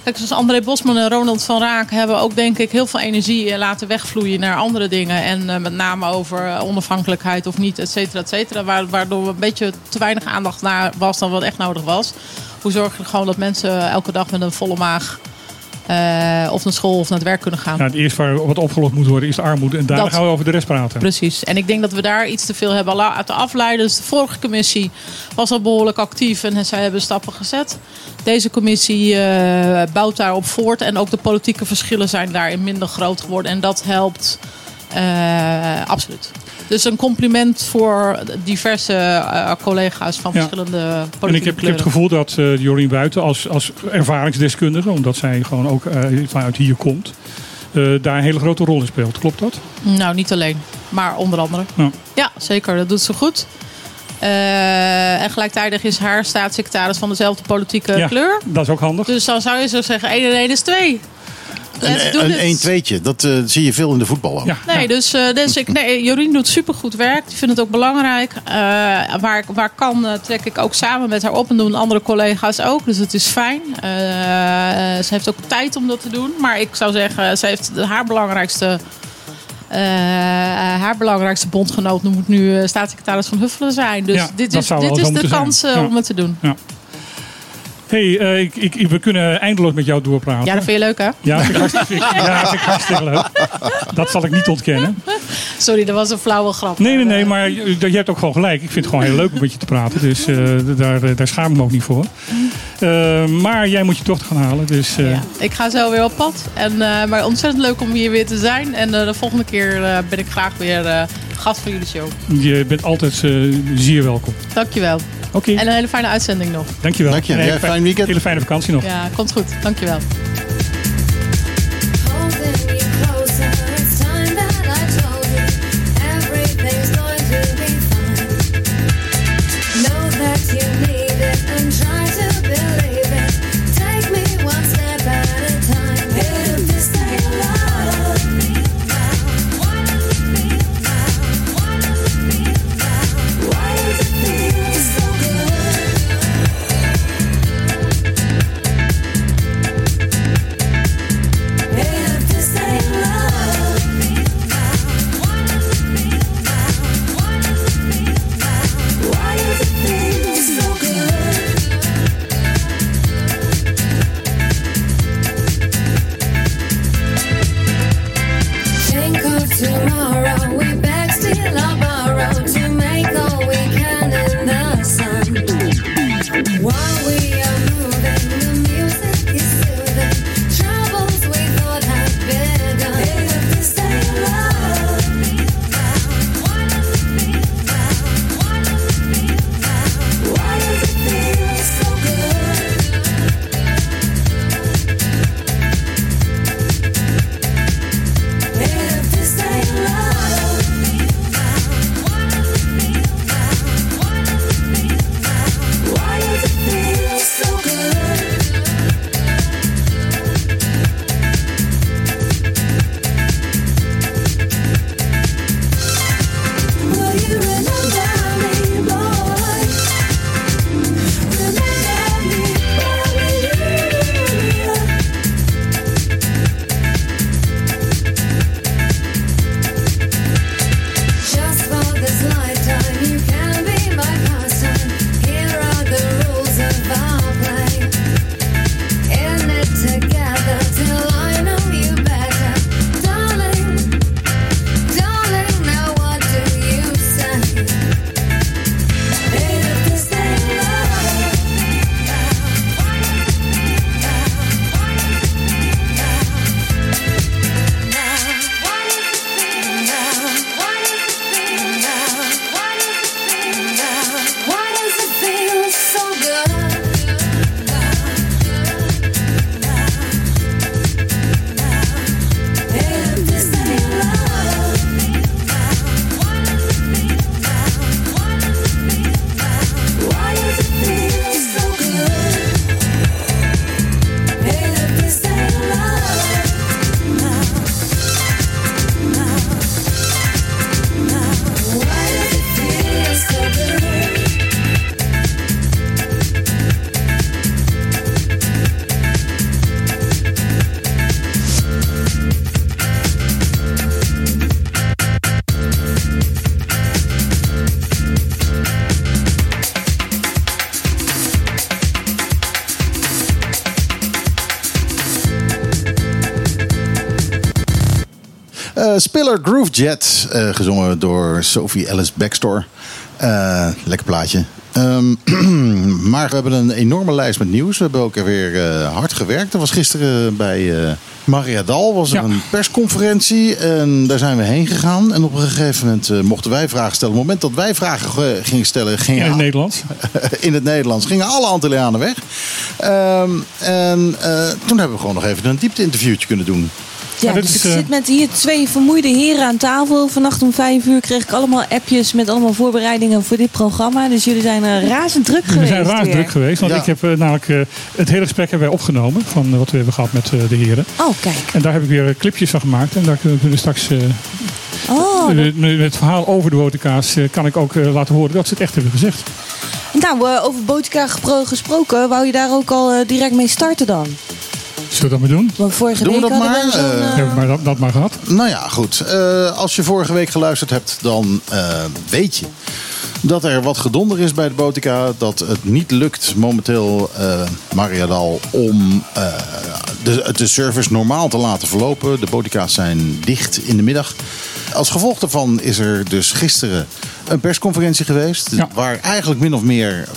Q: Kijk, zoals André Bosman en Ronald van Raak hebben ook denk ik heel veel energie eh, laten wegvloeien naar andere dingen. En eh, met name over eh, onafhankelijkheid of niet, et cetera, et cetera. Waar- Waardoor een beetje te weinig aandacht naar was dan wat echt nodig was. Hoe zorg je gewoon dat mensen elke dag met een volle maag eh, of naar school of naar het werk kunnen gaan?
A: Ja, het eerste waar wat opgelost moet worden is de armoede. En
Q: Dat-
A: gaan we over de rest praten.
Q: Precies. En ik denk dat we daar iets te veel hebben laten afleiden. Dus de vorige commissie was al behoorlijk actief en zij hebben stappen gezet. Deze commissie eh, bouwt daarop voort. En ook de politieke verschillen zijn daarin minder groot geworden. En dat helpt eh, absoluut. Dus een compliment voor diverse eh, collega's van
A: Ja.
Q: verschillende
A: En
Q: politieke
A: ik heb, ik heb het gevoel dat eh Jorien Buiten als, als ervaringsdeskundige, omdat zij gewoon ook eh, vanuit hier komt, daar een hele grote rol in speelt. Klopt dat?
Q: Nou, niet alleen, maar onder andere.
A: Ja.
Q: Ja, zeker. Dat doet ze goed. En gelijktijdig is haar staatssecretaris van dezelfde politieke
C: Ja,
Q: kleur.
A: Dat is ook handig.
Q: Dus dan zou je zo zeggen, 1 en 1 is 2. Do
C: Een, een 1-2'tje, dat eh, zie je veel in de voetbal ook.
Q: Nee, dus, eh, dus ik, nee, Jorien doet supergoed werk. Die vindt het ook belangrijk. Eh, waar, waar kan, eh, trek ik ook samen met haar op en doen andere collega's ook. Dus het is fijn. Eh, ze heeft ook tijd om dat te doen. Maar ik zou zeggen, ze heeft haar belangrijkste... eh, haar belangrijkste bondgenoot moet nu eh, staatssecretaris van Huffelen zijn. Dus
A: Ja,
Q: dit is, dit is de kans eh,
A: Ja.
Q: om het te doen.
A: Ja. Hey, eh, ik, ik, we kunnen eindeloos met jou doorpraten.
Q: Ja, dat vind je leuk, hè?
A: Ja, vind ik hartstikke, ja, vind ik hartstikke leuk. Dat zal ik niet ontkennen.
Q: Sorry, dat was een flauwe grap.
A: Nee, nee, nee, maar je, je hebt ook gewoon gelijk. Ik vind het gewoon heel leuk om met je te praten. Dus eh, daar, eh, daar schaam ik me ook niet voor. Maar jij moet je dochter gaan halen. Dus eh,
Q: Ik ga zo weer op pad. En, maar ontzettend leuk om hier weer te zijn. En de volgende keer ben ik graag weer gast van jullie show.
A: je bent altijd zeer welkom.
Q: Dankjewel.
A: Oké.
Q: En een hele fijne uitzending nog.
A: Dankjewel.
C: Dank je.
A: En een
C: Ja,
A: hele
C: fijn weekend.
A: Hele fijne vakantie nog.
Q: Ja, komt goed. Dankjewel.
C: Groove Jet, eh, gezongen door Sophie Ellis Baxter. Eh, lekker plaatje. Ehm, maar we hebben een enorme lijst met nieuws. We hebben ook weer eh, hard gewerkt. Er was gisteren bij Maria Dal was er een persconferentie. En daar zijn we heen gegaan. En op een gegeven moment mochten wij vragen stellen. Op het moment dat wij vragen ge- gingen stellen... Gingen
A: In het Nederlands.
C: in het Nederlands gingen alle Antillianen weg. Ehm, en toen hebben we gewoon nog even een diepte-interviewtje kunnen doen.
P: Ja, dus
A: is,
P: ik
A: eh,
P: zit met hier twee vermoeide heren aan tafel. Vannacht om vijf uur kreeg ik allemaal appjes met allemaal voorbereidingen voor dit programma. Dus jullie zijn uh, razend druk
A: We
P: geweest.
A: zijn raar
P: weer.
A: druk geweest, want
C: Ja.
A: ik heb eh, namelijk eh, het hele gesprek hebben wij opgenomen van eh, wat we hebben gehad met eh, de heren.
P: Oh, kijk.
A: En daar heb ik weer eh, clipjes van gemaakt en daar kunnen we straks eh,
P: Oh,
A: eh, met het verhaal over de boterkaas eh, kan ik ook eh, laten horen dat ze het echt hebben gezegd.
P: nou, eh, over Botica gepro- gesproken, wou je daar ook al eh, direct mee starten dan?
A: Zullen we dat maar doen?
P: Want vorige
C: Doen we
P: week
C: dat
P: hadden
C: maar?
P: we zo'n...
C: Eh,
P: eh,
A: Hebben we maar dat, dat maar gehad.
C: Nou ja, goed. Eh, als je vorige week geluisterd hebt, dan eh, weet je dat er wat gedonder is bij de Botica. Dat het niet lukt momenteel, eh Mariadal, om eh, de, de service normaal te laten verlopen. De Botica's zijn dicht in de middag. Als gevolg daarvan is er dus gisteren een persconferentie geweest. Waar eigenlijk min of meer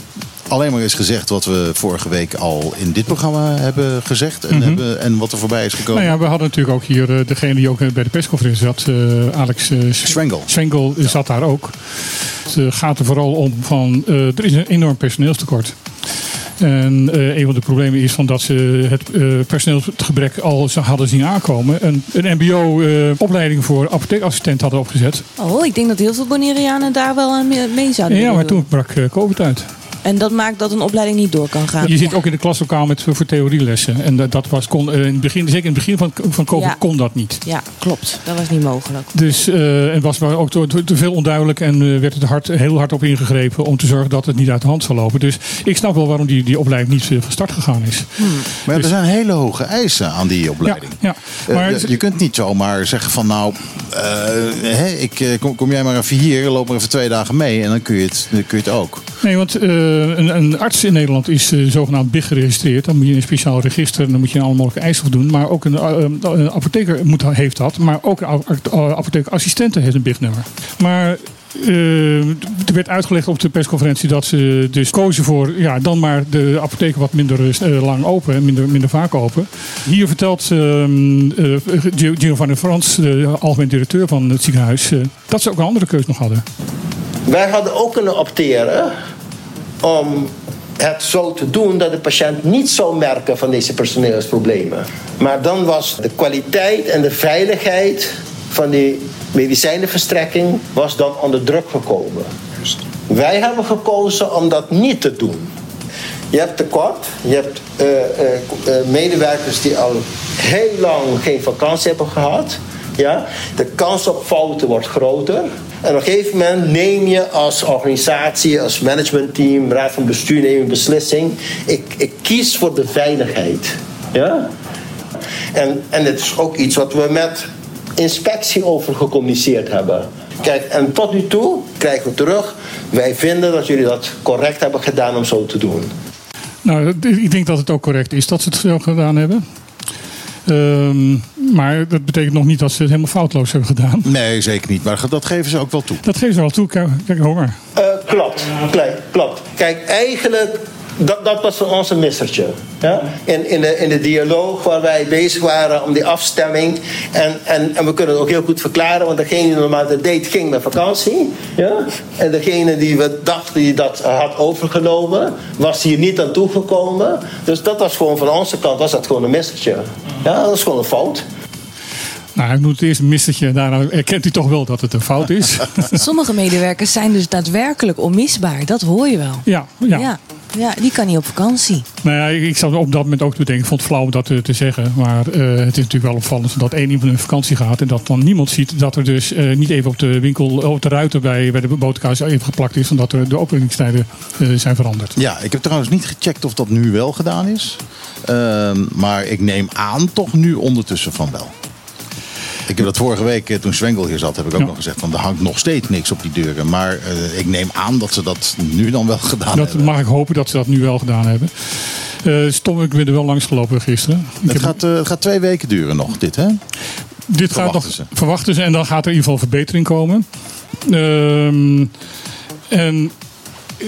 C: alleen maar is gezegd wat we vorige week al in dit programma hebben gezegd. En,
A: Mhm.
C: hebben, en wat er voorbij is gekomen.
A: Nou ja, we hadden natuurlijk ook hier eh, degene die ook eh, bij de persconferentie zat, eh, Alex uh,
C: Zwengel.
A: Zwengel zat daar ook. Het eh, gaat er vooral om van, eh, er is een enorm personeelstekort. En eh, een van de problemen is van dat ze het eh, personeelsgebrek al hadden zien aankomen. Een, een mbo-opleiding voor apotheekassistent hadden opgezet.
P: Oh, ik denk dat heel veel Bonaireanen daar wel aan mee, zouden
A: Ja, maar
P: doen.
A: toen brak eh, COVID uit.
P: En dat maakt dat een opleiding niet door kan gaan.
A: Je zit ook in de klaslokaal met, voor theorielessen. En dat, dat was, kon, eh, in het begin, zeker in het begin van, van COVID
P: Ja.
A: kon dat niet.
P: Ja, klopt. Dat was niet mogelijk.
A: Dus eh, het was maar ook te, te- veel onduidelijk en eh, werd het hard, heel hard op ingegrepen om te zorgen dat het niet uit de hand zou lopen. Dus ik snap wel waarom die, die opleiding niet van start gegaan is.
C: Maar er zijn hele hoge eisen aan die opleiding.
A: Ja,
C: Eh,
A: maar
C: je- je kunt niet zomaar zeggen van nou, eh, hè, ik, kom, kom jij maar even hier, loop maar even twee dagen mee en dan kun je het, dan kun je het ook.
A: Nee, want eh, een, een arts in Nederland is eh, zogenaamd BIG geregistreerd. Dan moet je een speciaal register dan moet je alle mogelijke eisen voldoen. Maar ook een, eh, een apotheker moet, heeft dat. Maar ook een ap- eh, apotheekassistenten heeft een BIG-nummer. Maar eh, er werd uitgelegd op de persconferentie dat ze dus kozen voor ja, dan maar de apotheken wat minder eh, lang open en minder, minder vaak open. Hier vertelt eh, Gio- Giovanni Frans, de algemeen directeur van het ziekenhuis, eh, dat ze ook een andere keus nog hadden.
R: Wij hadden ook kunnen opteren om het zo te doen dat de patiënt niet zou merken van deze personeelsproblemen. Maar dan was de kwaliteit en de veiligheid van die medicijnenverstrekking was dan onder druk gekomen. Wij hebben gekozen om dat niet te doen. Je hebt tekort, je hebt eh, eh, eh, medewerkers die al heel lang geen vakantie hebben gehad. Ja? De kans op fouten wordt groter. En op een gegeven moment neem je als organisatie, als managementteam, raad van bestuur, neem een beslissing. Ik, ik kies voor de veiligheid. Ja? En, en het is ook iets wat we met inspectie over gecommuniceerd hebben. Kijk, en tot nu toe krijgen we terug. Wij vinden dat jullie dat correct hebben gedaan om zo te doen.
A: Nou, ik denk dat het ook correct is dat ze het zo gedaan hebben. Ehm, maar dat betekent nog niet dat ze het helemaal foutloos hebben gedaan.
C: Nee, zeker niet. Maar dat geven ze ook wel toe.
A: Dat geven ze wel toe. Kijk, kijk honger.
R: Eh, klopt, klopt. Kijk, eigenlijk, dat, dat was voor ons een missertje. Ja? In, in, de, in de dialoog waar wij bezig waren om die afstemming. En, en, en we kunnen het ook heel goed verklaren, want degene die normaal dat deed, ging met vakantie. Ja? En degene die we dachten die dat had overgenomen, was hier niet aan toegekomen. Dus dat was gewoon van onze kant was dat gewoon een missertje. Ja, dat is gewoon een fout.
A: Nou, ik moet het eerst een mistertje. Daarna erkent hij toch wel dat het een fout is.
P: Sommige medewerkers zijn dus daadwerkelijk onmisbaar. Dat hoor je wel.
A: ja, ja.
P: Ja, ja die kan niet op vakantie.
A: Nou ja, ik ik zat op dat moment ook te bedenken. Ik vond het flauw om dat te, te zeggen. Maar eh, het is natuurlijk wel opvallend dat één iemand op vakantie gaat. En dat dan niemand ziet dat er dus eh, niet even op de winkel, op de ruiten bij, bij de boterkaas even geplakt is. Omdat er de openingstijden eh, zijn veranderd.
C: Ja, ik heb trouwens niet gecheckt of dat nu wel gedaan is. Ehm, maar ik neem aan toch nu ondertussen van wel. Ik heb dat vorige week, eh, toen Zwengel hier zat, heb ik ook nog gezegd van er hangt nog steeds niks op die deuren. Maar eh, ik neem aan dat ze dat nu dan wel gedaan
A: Dat
C: hebben.
A: mag ik hopen dat ze dat nu wel gedaan hebben. Eh Stom, ik ben er wel langs gelopen gisteren. Ik
C: Het gaat, het gaat twee weken duren nog, dit hè?
A: Dit gaat nog
C: Verwachten ze.
A: verwachten ze en dan gaat er in ieder geval verbetering komen. Ehm, en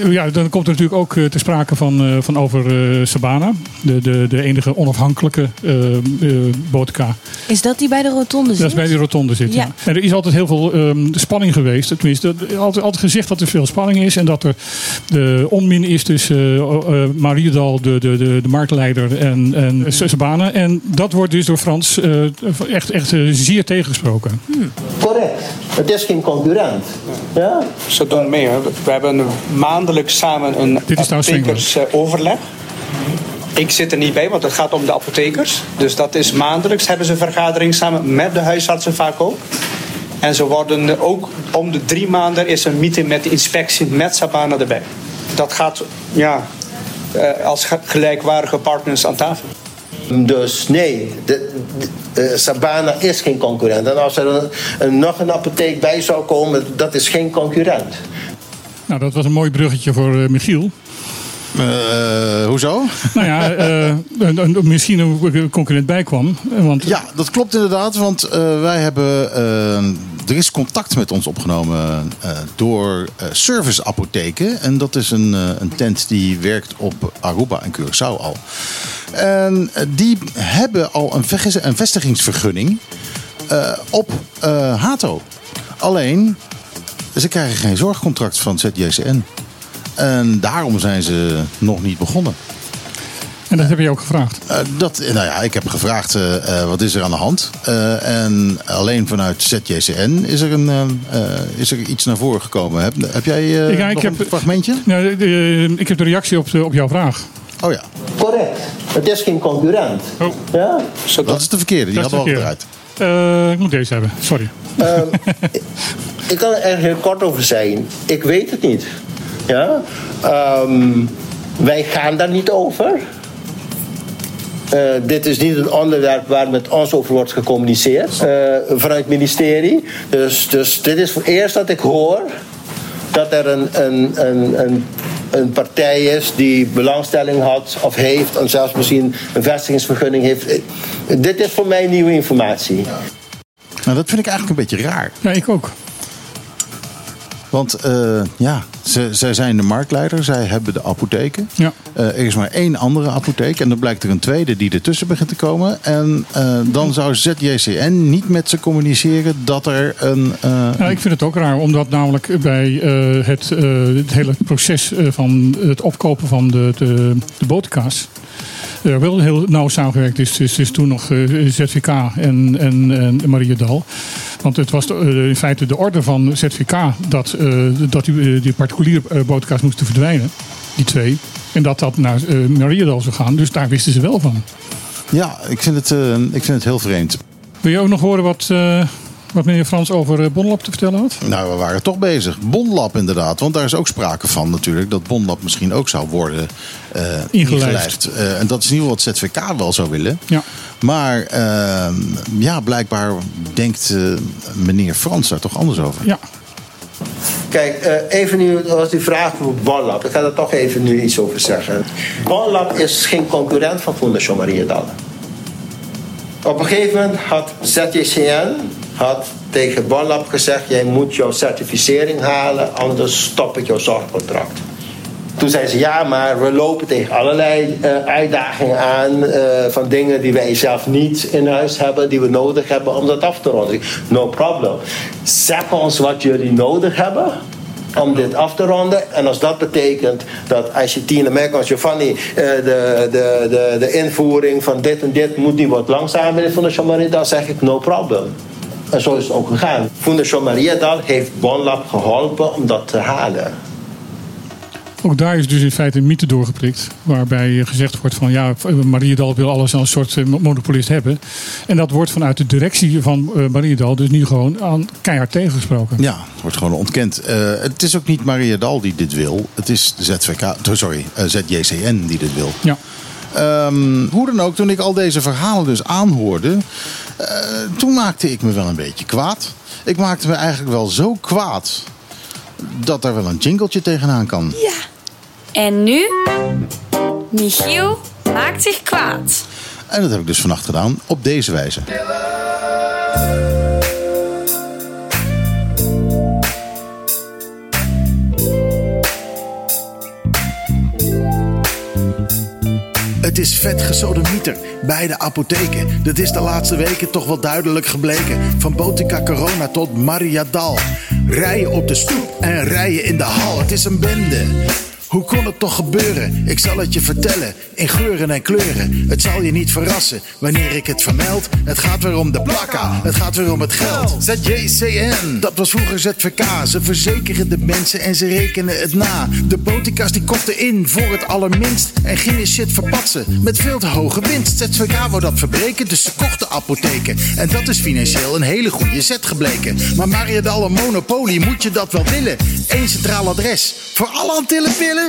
A: ja, dan komt er natuurlijk ook eh, te sprake van, eh, van over eh, Sabana, de, de, de enige onafhankelijke eh eh, bootka.
P: Is dat die bij de rotonde zit?
A: Dat is bij die rotonde zit. Ja.
P: Ja.
A: En er is altijd heel veel ehm, spanning geweest. Tenminste, altijd, altijd gezegd dat er veel spanning is. En dat er de onmin is tussen uh, Mariedal, de, de, de, de marktleider, en, en Sabana. En dat wordt dus door Frans eh, echt, echt eh, zeer tegengesproken.
R: Correct. Het is geen concurrent. Ja?
S: Ze doen mee. hè. We hebben maandelijks samen een
A: Dit is trouwens
S: apothekersoverleg. Ik zit er niet bij, want het gaat om de apothekers. Dus dat is maandelijks hebben ze een vergadering samen met de huisartsen vaak ook. En ze worden ook om de drie maanden is een meeting met de inspectie met Sabana erbij. Dat gaat ja, eh, als ge- gelijkwaardige partners aan tafel.
R: Dus nee, de, de- eh, Sabana is geen concurrent. En als er een, een- nog een apotheek bij zou komen, dat is geen concurrent.
A: Nou, dat was een mooi bruggetje voor eh, Michiel.
C: Eh, hoezo?
A: Nou ja, eh, een- een- misschien een concurrent bijkwam. Want
C: Ja, dat klopt inderdaad, want eh, wij hebben. eh, er is contact met ons opgenomen eh, door eh, Service Apotheken. En dat is een, eh, een tent die werkt op Aruba en Curaçao al. En eh, die hebben al een, een vestigingsvergunning eh, op eh, Hato. Alleen, ze krijgen geen zorgcontract van ZJCN. En daarom zijn ze nog niet begonnen.
A: En dat heb je ook gevraagd?
C: Eh, dat, nou ja, ik heb gevraagd eh, eh, wat is er aan de hand. Eh, en alleen vanuit ZJCN is er, een, eh, eh, is er iets naar voren gekomen. Heb, heb jij eh,
A: Ja, ik
C: nog
A: heb-
C: een fragmentje?
A: Nou, de- de- ik heb de reactie op, de, op jouw vraag.
C: Oh ja.
R: Correct. Het is geen concurrent. Ja?
C: Dat is de verkeerde, die
A: Dat
C: hadden we al eruit.
A: Eh, ik moet deze hebben, sorry.
R: Ehm, ik kan er heel kort over zijn. Ik weet het niet. Ja? Ehm, wij gaan daar niet over. Eh, dit is niet een onderwerp waar met ons over wordt gecommuniceerd eh, vanuit het ministerie. Dus, dus dit is voor eerst dat ik hoor dat er een, een, een, een, een partij is die belangstelling had of heeft, en zelfs misschien een vestigingsvergunning heeft. Dit is voor mij nieuwe informatie.
C: Nou, dat vind ik eigenlijk een beetje raar.
A: Ja, ik ook.
C: Want eh, ja, ze, zij zijn de marktleider, zij hebben de apotheken.
A: Ja.
C: Eh, er is maar één andere apotheek en dan blijkt er een tweede die ertussen begint te komen. En eh, dan zou ZJCN niet met ze communiceren dat er een...
A: Nou, ik vind het ook raar, omdat namelijk bij het, het hele proces van het opkopen van de, de, de boterkaas. Er wel heel nauw samengewerkt is, is, is toen nog ZVK en, en, en Mariedal. Want het was in feite de orde van ZVK dat, dat die, die particuliere eh, boterkaas moesten verdwijnen. Die twee. En dat dat naar eh Mariedal zou gaan. Dus daar wisten ze wel van.
C: Ja, ik vind het, eh, ik vind het heel vreemd.
A: Wil je ook nog horen wat, wat meneer Frans over Bonlab te vertellen had?
C: Nou, we waren toch bezig. Bonlab inderdaad. Want daar is ook sprake van natuurlijk. Dat Bonlab misschien ook zou worden
A: Ingelijfd.
C: Eh, en dat is in ieder geval wat ZVK wel zou willen.
A: Ja.
C: Maar eh, ja, blijkbaar denkt meneer Frans daar toch anders over.
A: Ja.
R: Kijk, eh, even nu was die vraag voor Bonlab. Ik ga er toch even nu iets over zeggen. Bonlab is geen concurrent van Fondation Mariedal. Op een gegeven moment had ZJCN had tegen Bonlab gezegd... jij moet jouw certificering halen, anders stop ik jouw zorgcontract. Toen zei ze ja, maar we lopen tegen allerlei eh, uitdagingen aan eh, van dingen die wij zelf niet in huis hebben, die we nodig hebben om dat af te ronden. No problem. Zeg ons wat jullie nodig hebben om dit af te ronden. En als dat betekent dat als je Tina merkt als Giovanni eh, de, de, de, de invoering van dit en dit moet die wat langzamer in Fondation Mariedal, zeg ik no problem. En zo is het ook gegaan. Fondation Mariedal heeft Bonlab geholpen om dat te halen.
A: Ook daar is dus in feite een mythe doorgeprikt. Waarbij eh, gezegd wordt van ja, Mariedal wil alles als een soort eh, monopolist hebben. En dat wordt vanuit de directie van eh, Mariedal dus nu gewoon aan keihard tegengesproken.
C: Ja, het wordt gewoon ontkend. Eh, het is ook niet Maria Dal die dit wil. Het is de ZVK, sorry, eh, ZJCN die dit wil.
A: Ja.
C: Ehm, hoe dan ook, toen ik al deze verhalen dus aanhoorde, eh, toen maakte ik me wel een beetje kwaad. Ik maakte me eigenlijk wel zo kwaad dat er wel een jingletje tegenaan kan.
T: Ja. En nu? Michiel maakt zich kwaad.
C: En dat heb ik dus vannacht gedaan op deze wijze. Het is vet gesodemieter bij de apotheken. Dat is de laatste weken toch wel duidelijk gebleken. Van Botica Corona tot Mariadal. Rijden op de stoep en rijden in de hal. Het is een bende. Hoe kon het toch gebeuren? Ik zal het je vertellen, in geuren en kleuren. Het zal je niet verrassen wanneer ik het vermeld. Het gaat weer om de plakka, het gaat weer om het geld. ZJCN, dat was vroeger ZVK. Ze verzekeren de mensen en ze rekenen het na. De botica's die kochten in voor het allerminst. En gingen shit verpatsen met veel te hoge winst. ZVK wou dat verbreken, dus ze kochten apotheken. En dat is financieel een hele goede zet gebleken. Maar Mariadal en Monopoly, moet je dat wel willen? Eén centraal adres voor alle Antillenpillen?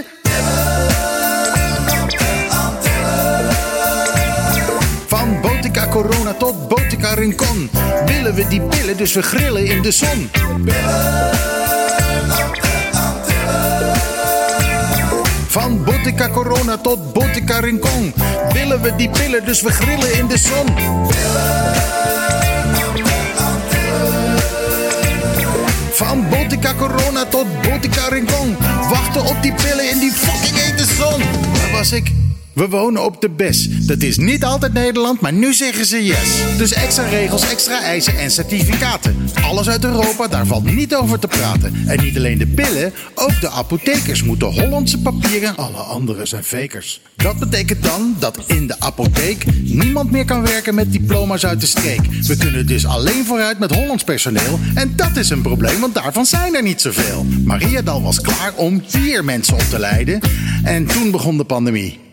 C: Corona tot Botica Rincon willen we die pillen, dus we grillen in de zon. Van Botica Corona tot Botica Rincon willen we die pillen, dus we grillen in de zon. Van Botica Corona tot Botica Rincon. Wachten op die pillen in die fucking hete zon. Waar was ik? We wonen op de BES. Dat is niet altijd Nederland, maar nu zeggen ze yes. Dus extra regels, extra eisen en certificaten. Alles uit Europa, daar valt niet over te praten. En niet alleen de pillen, ook de apothekers moeten Hollandse papieren. Alle anderen zijn fakers. Dat betekent dan dat in de apotheek niemand meer kan werken met diploma's uit de streek. We kunnen dus alleen vooruit met Hollands personeel. En dat is een probleem, want daarvan zijn er niet zoveel. Mariadal was klaar om hier mensen op te leiden. En toen begon de pandemie.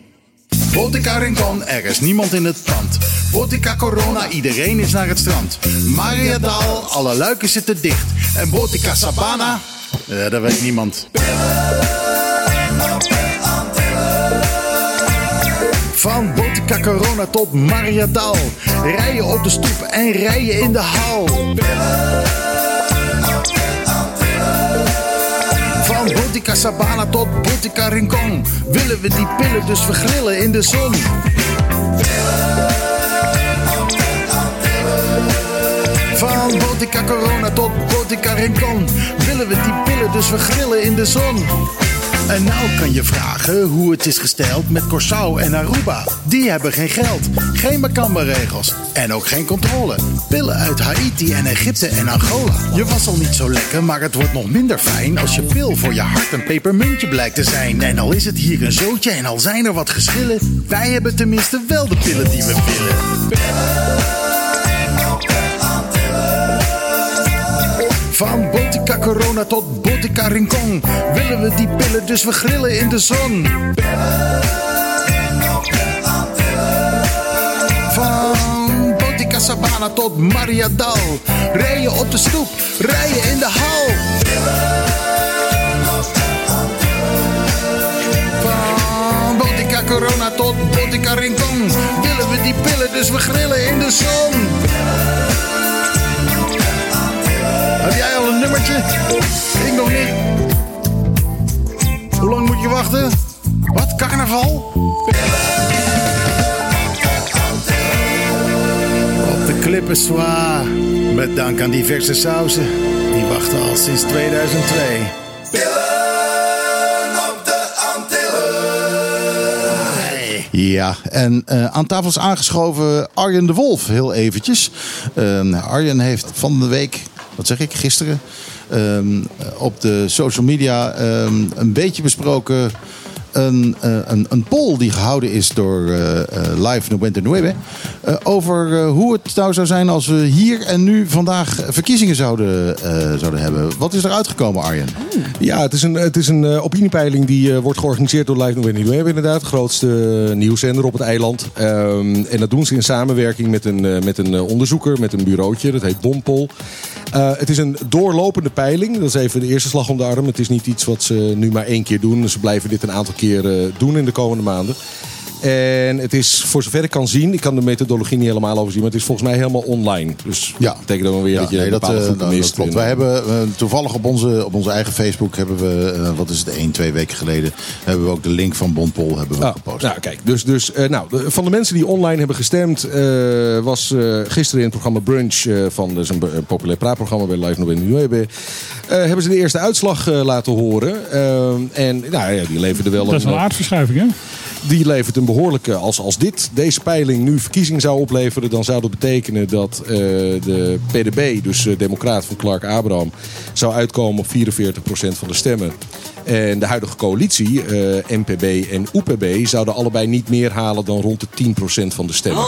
C: Botica Rincon, er is niemand in het pand. Botica Corona, iedereen is naar het strand. Mariadal, alle luiken zitten dicht. En Botica Sabana, eh, dat weet niemand. Van Botica Corona tot Mariadal. Rijden op de stoep en rijden in de hal. Van Botica Sabana tot Botica Rincon willen we die pillen, dus we grillen in de zon. Van Botica Corona tot Botica Rincon willen we die pillen, dus we grillen in de zon. En nou kan je vragen hoe het is gesteld met Curaçao en Aruba. Die hebben geen geld, geen Macamba-regels en ook geen controle. Pillen uit Haiti en Egypte en Angola. Je was al niet zo lekker, maar het wordt nog minder fijn... als je pil voor je hart een pepermuntje blijkt te zijn. En al is het hier een zootje en al zijn er wat geschillen... wij hebben tenminste wel de pillen die we willen. Van Corona tot Botica Rincon willen we die pillen, dus we grillen in de zon. Van Botica Sabana tot Mariadal, rijden op de stoep, rijden in de hal. Van Botica Corona tot Botica Rincon willen we die pillen, dus we grillen in de zon. Heb jij al een nummertje? Ik nog niet. Hoe lang moet je wachten? Wat, carnaval? Op de klippen zwaar. Met dank aan diverse sausen. Die wachten al sinds 2002.
U: Ja, en eh, aan tafel is aangeschoven Arjen de Wolf, heel eventjes. Eh, Arjen heeft van de week, wat zeg ik, gisteren... ehm, op de social media ehm, een beetje besproken... Een, eh, een, een poll die gehouden is door eh, eh, Live Nuente Nueve... eh, over hoe het nou zou zijn als we hier en nu vandaag verkiezingen zouden, zouden hebben. Wat is er uitgekomen, Arjen?
E: Ja, het is een, het is een opiniepeiling die wordt georganiseerd door Live. We hebben inderdaad de grootste nieuwszender op het eiland. Ehm, en dat doen ze in samenwerking met een, met een onderzoeker, met een bureautje. Dat heet Bompol. Eh, het is een doorlopende peiling. Dat is even de eerste slag om de arm. Het is niet iets wat ze nu maar één keer doen. Ze blijven dit een aantal keer eh, doen in de komende maanden. En het is, voor zover ik kan zien, ik kan de methodologie niet helemaal overzien, maar het is volgens mij helemaal online. Dus
C: Ja.
E: dat betekent dan weer
C: Ja,
E: dat je
C: nee, dat,
E: bepaalde
C: eh,
E: groepen
C: nou,
E: mist.
C: dat klopt.
E: En-
C: Wij hebben eh, toevallig op onze, op onze eigen Facebook hebben we, eh, wat is het, één, twee weken geleden, hebben we ook de link van Bonpol hebben we
E: Ah,
C: gepost.
E: Nou, kijk, dus, dus eh, nou, de- van de mensen die online hebben gestemd, eh, was eh, gisteren in het programma Brunch eh, van dus een, een populair praatprogramma bij Live Nobel Nueve, eh hebben ze de eerste uitslag eh, laten horen. Eh, en nou, ja, die leverde wel
A: Dat is
E: een,
A: aardverschuiving, hè?
E: Die levert een behoorlijke. Als, als dit, deze peiling nu verkiezing zou opleveren, dan zou dat betekenen dat eh, de PDB, dus eh, Democraat van Clark Abraham, zou uitkomen op 44% van de stemmen. En de huidige coalitie, eh, NPB en UPB, zouden allebei niet meer halen dan rond de 10% van de stemmen.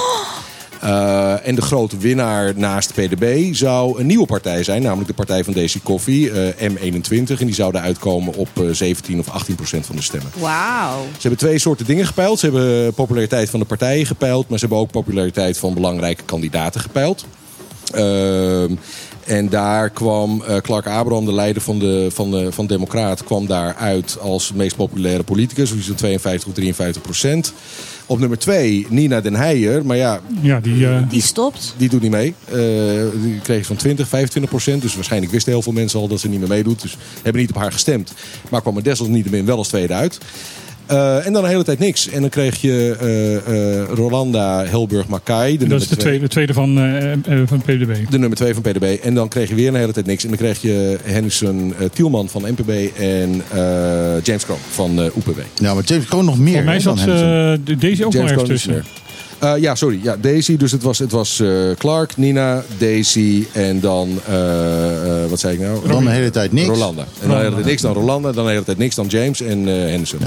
E: Eh, en de grote winnaar naast PDB zou een nieuwe partij zijn, namelijk de partij van Daisy Koffie, eh, M21. En die zouden uitkomen op eh, 17 of 18 procent van de stemmen.
P: Wauw.
E: Ze hebben twee soorten dingen gepeild. Ze hebben populariteit van de partijen gepeild, maar ze hebben ook populariteit van belangrijke kandidaten gepeild. Ehm, en daar kwam eh, Clark Abraham, de leider van de, van de van Democraat, kwam daar uit als meest populaire politicus. Dus zo'n 52 of 53 procent. Op nummer twee Nina Den Heijer. Maar ja,
A: Ja, die... eh,
P: Die stopt.
E: die doet niet mee. Eh, die kreeg zo'n 20, 25 procent. Dus waarschijnlijk wisten heel veel mensen al dat ze niet meer meedoet. Dus hebben niet op haar gestemd. Maar kwam er desalniettemin wel als tweede uit. Eh, en dan een hele tijd niks. En dan kreeg je eh, eh, Rolanda Helburg-Mackay.
A: dat is de tweede, de tweede van, van PDB.
E: De nummer 2 van PDB. En dan kreeg je weer een hele tijd niks. En dan kreeg je Henderson eh, Tielman van NPB en eh, James Kroon van eh UPB.
C: Ja, maar James Kroon nog meer.
A: Voor mij zat eh, deze ook nog
E: James
A: ergens
E: Kroon is
A: tussen.
E: Eh, ja, sorry. Ja, Daisy. Dus het was, het was eh, Clark, Nina, Daisy en dan... eh, eh, wat zei ik nou?
C: Dan de hele tijd niks.
E: Rolanda. En dan de hele tijd niks, dan Rolanda. Dan de hele tijd niks, dan James en eh Henderson.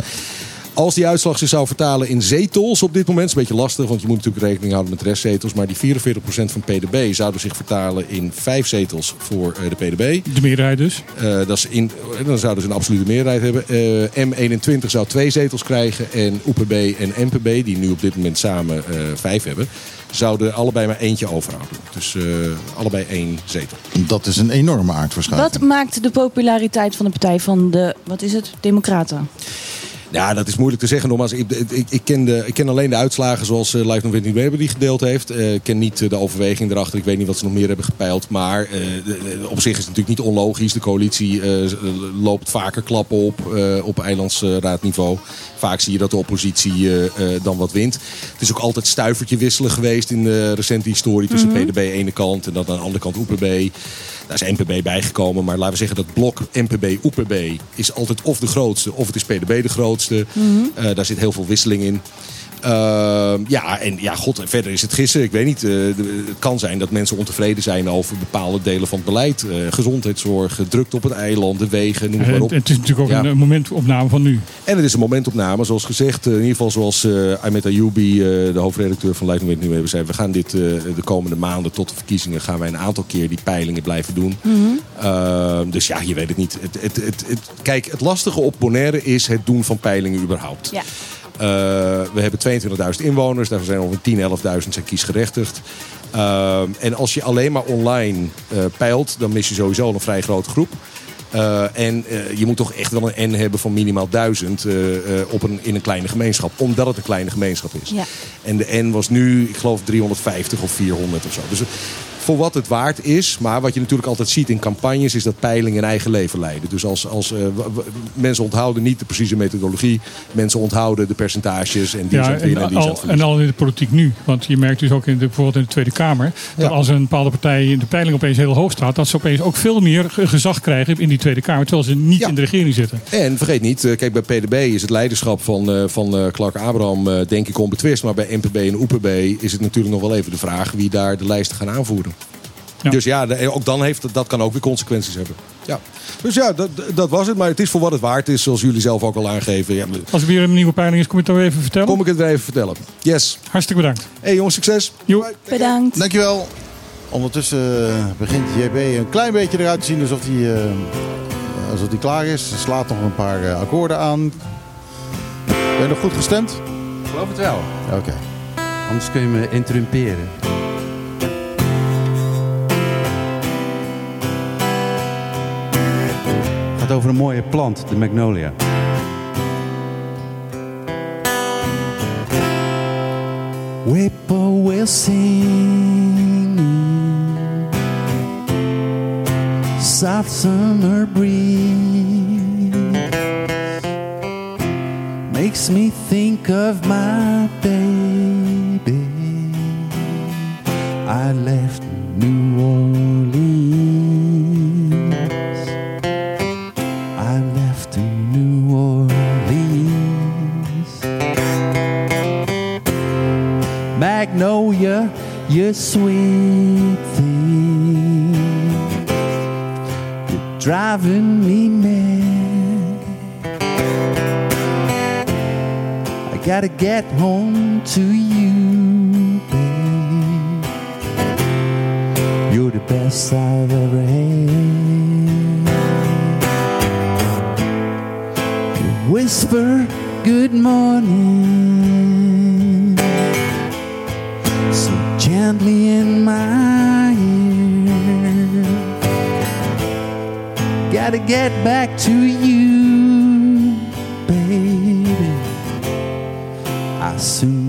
E: Als die uitslag zich zou vertalen in zetels op dit moment, is een beetje lastig, want je moet natuurlijk rekening houden met restzetels. Maar die 44% van PDB zouden zich vertalen in vijf zetels voor eh, de PDB.
A: De meerderheid dus.
E: Eh, dat is in, dan zouden ze een absolute meerderheid hebben. Eh, M21 zou twee zetels krijgen. En UPB en NPB, die nu op dit moment samen eh, vijf hebben, zouden allebei maar eentje overhouden. Dus eh, allebei één zetel.
C: Dat is een enorme aardverschuiving.
P: Wat maakt de populariteit van de partij van de, wat is het, Democraten?
E: Ja, dat is moeilijk te zeggen. Nogmaals, ik, ik, ik, ken, de, ik ken alleen de uitslagen zoals uh, Live Nog niet Weber die gedeeld heeft. Eh, ik ken niet eh, de overweging erachter. Ik weet niet wat ze nog meer hebben gepeild. Maar op zich is het natuurlijk niet onlogisch. De coalitie loopt vaker klappen op op eilandsraadniveau. Vaak zie je dat de oppositie dan wat wint. Het is ook altijd stuivertje wisselen geweest in de recente historie. Tussen
P: Mhm.
E: PDB aan de ene kant en dan aan de andere kant UPB. Daar is NPB bijgekomen. Maar laten we zeggen dat blok NPB-UPB is altijd of de grootste of het is PDB de grootste.
P: Mhm.
E: Eh, daar zit heel veel wisseling in. Ehm, ja, en ja, god, en verder is het gissen. Ik weet niet. eh, het kan zijn dat mensen ontevreden zijn over bepaalde delen van het beleid. Eh, gezondheidszorg, drukte op het eiland, de wegen, noem het maar
A: Het,
E: op.
A: het is natuurlijk ook
E: Ja.
A: een, momentopname van nu.
E: En het is een momentopname, zoals gezegd. eh, in ieder geval zoals eh Ahmed Ayoubi, eh, de hoofdredacteur van Leiding Weet Nu hebben zei. We gaan dit eh, de komende maanden tot de verkiezingen gaan wij een aantal keer die peilingen blijven doen. Ehm, dus ja, je weet het niet. Het, het, het, het- kijk, het lastige op Bonaire is het doen van peilingen überhaupt.
P: Ja.
E: Eh, we hebben 22.000 inwoners. Daar zijn ongeveer 10.000, 11.000 zijn kiesgerechtigd. Ehm, en als je alleen maar online eh, peilt, dan mis je sowieso een vrij grote groep. Eh, en je moet toch echt wel een N hebben van minimaal 1000 eh, eh, op een, in een kleine gemeenschap. Omdat het een kleine gemeenschap is.
P: Ja.
E: En de N was nu, ik geloof, 350 of 400 of zo. Dus voor wat het waard is. Maar wat je natuurlijk altijd ziet in campagnes... is dat peilingen een eigen leven leiden. Dus als, als eh, mensen onthouden niet de precieze methodologie. Mensen onthouden de percentages. En die
A: Ja,
E: zijn
A: en,
E: en die
A: al, en al in de politiek nu. Want je merkt dus ook in de, bijvoorbeeld in de Tweede Kamer. Dat
E: Ja.
A: als een bepaalde partij in de peiling opeens heel hoog staat. Dat ze opeens ook veel meer ge- gezag krijgen in die Tweede Kamer. Terwijl ze niet in de regering zitten.
E: En vergeet niet, eh, kijk bij PDB is het leiderschap van, eh, van Clark Abraham denk ik onbetwist. Maar bij NPB en UPB is het natuurlijk nog wel even de vraag wie daar de lijsten gaan aanvoeren. Dus ja, ook dan heeft dat kan ook weer consequenties hebben. Ja. Dus ja, dat, dat was het. Maar het is voor wat het waard is, zoals jullie zelf ook al aangeven. Ja,
A: Als er weer een nieuwe peiling is, kom je het dan weer even vertellen?
E: kom ik het weer even vertellen. Yes.
A: Hartstikke bedankt.
E: Hey jongens, succes.
P: Bedankt.
C: Dankjewel. Ondertussen eh, begint JB een klein beetje eruit te zien alsof hij, eh, alsof hij klaar is. Hij slaat nog een paar eh, akkoorden aan. Ben je nog goed gestemd?
V: Ik geloof het wel.
C: Oké.
V: Anders kun je me interrumperen. Gaat over een mooie plant, de magnolia.
O: whippoorwill singing, soft summer breeze makes me think of my baby. I left New Orleans. Magnolia, you sweet thing. You're driving me mad. I gotta get home to you, babe. You're the best I've ever had. You whisper good morning gently in my ear. Gotta get back to you, baby. I'll soon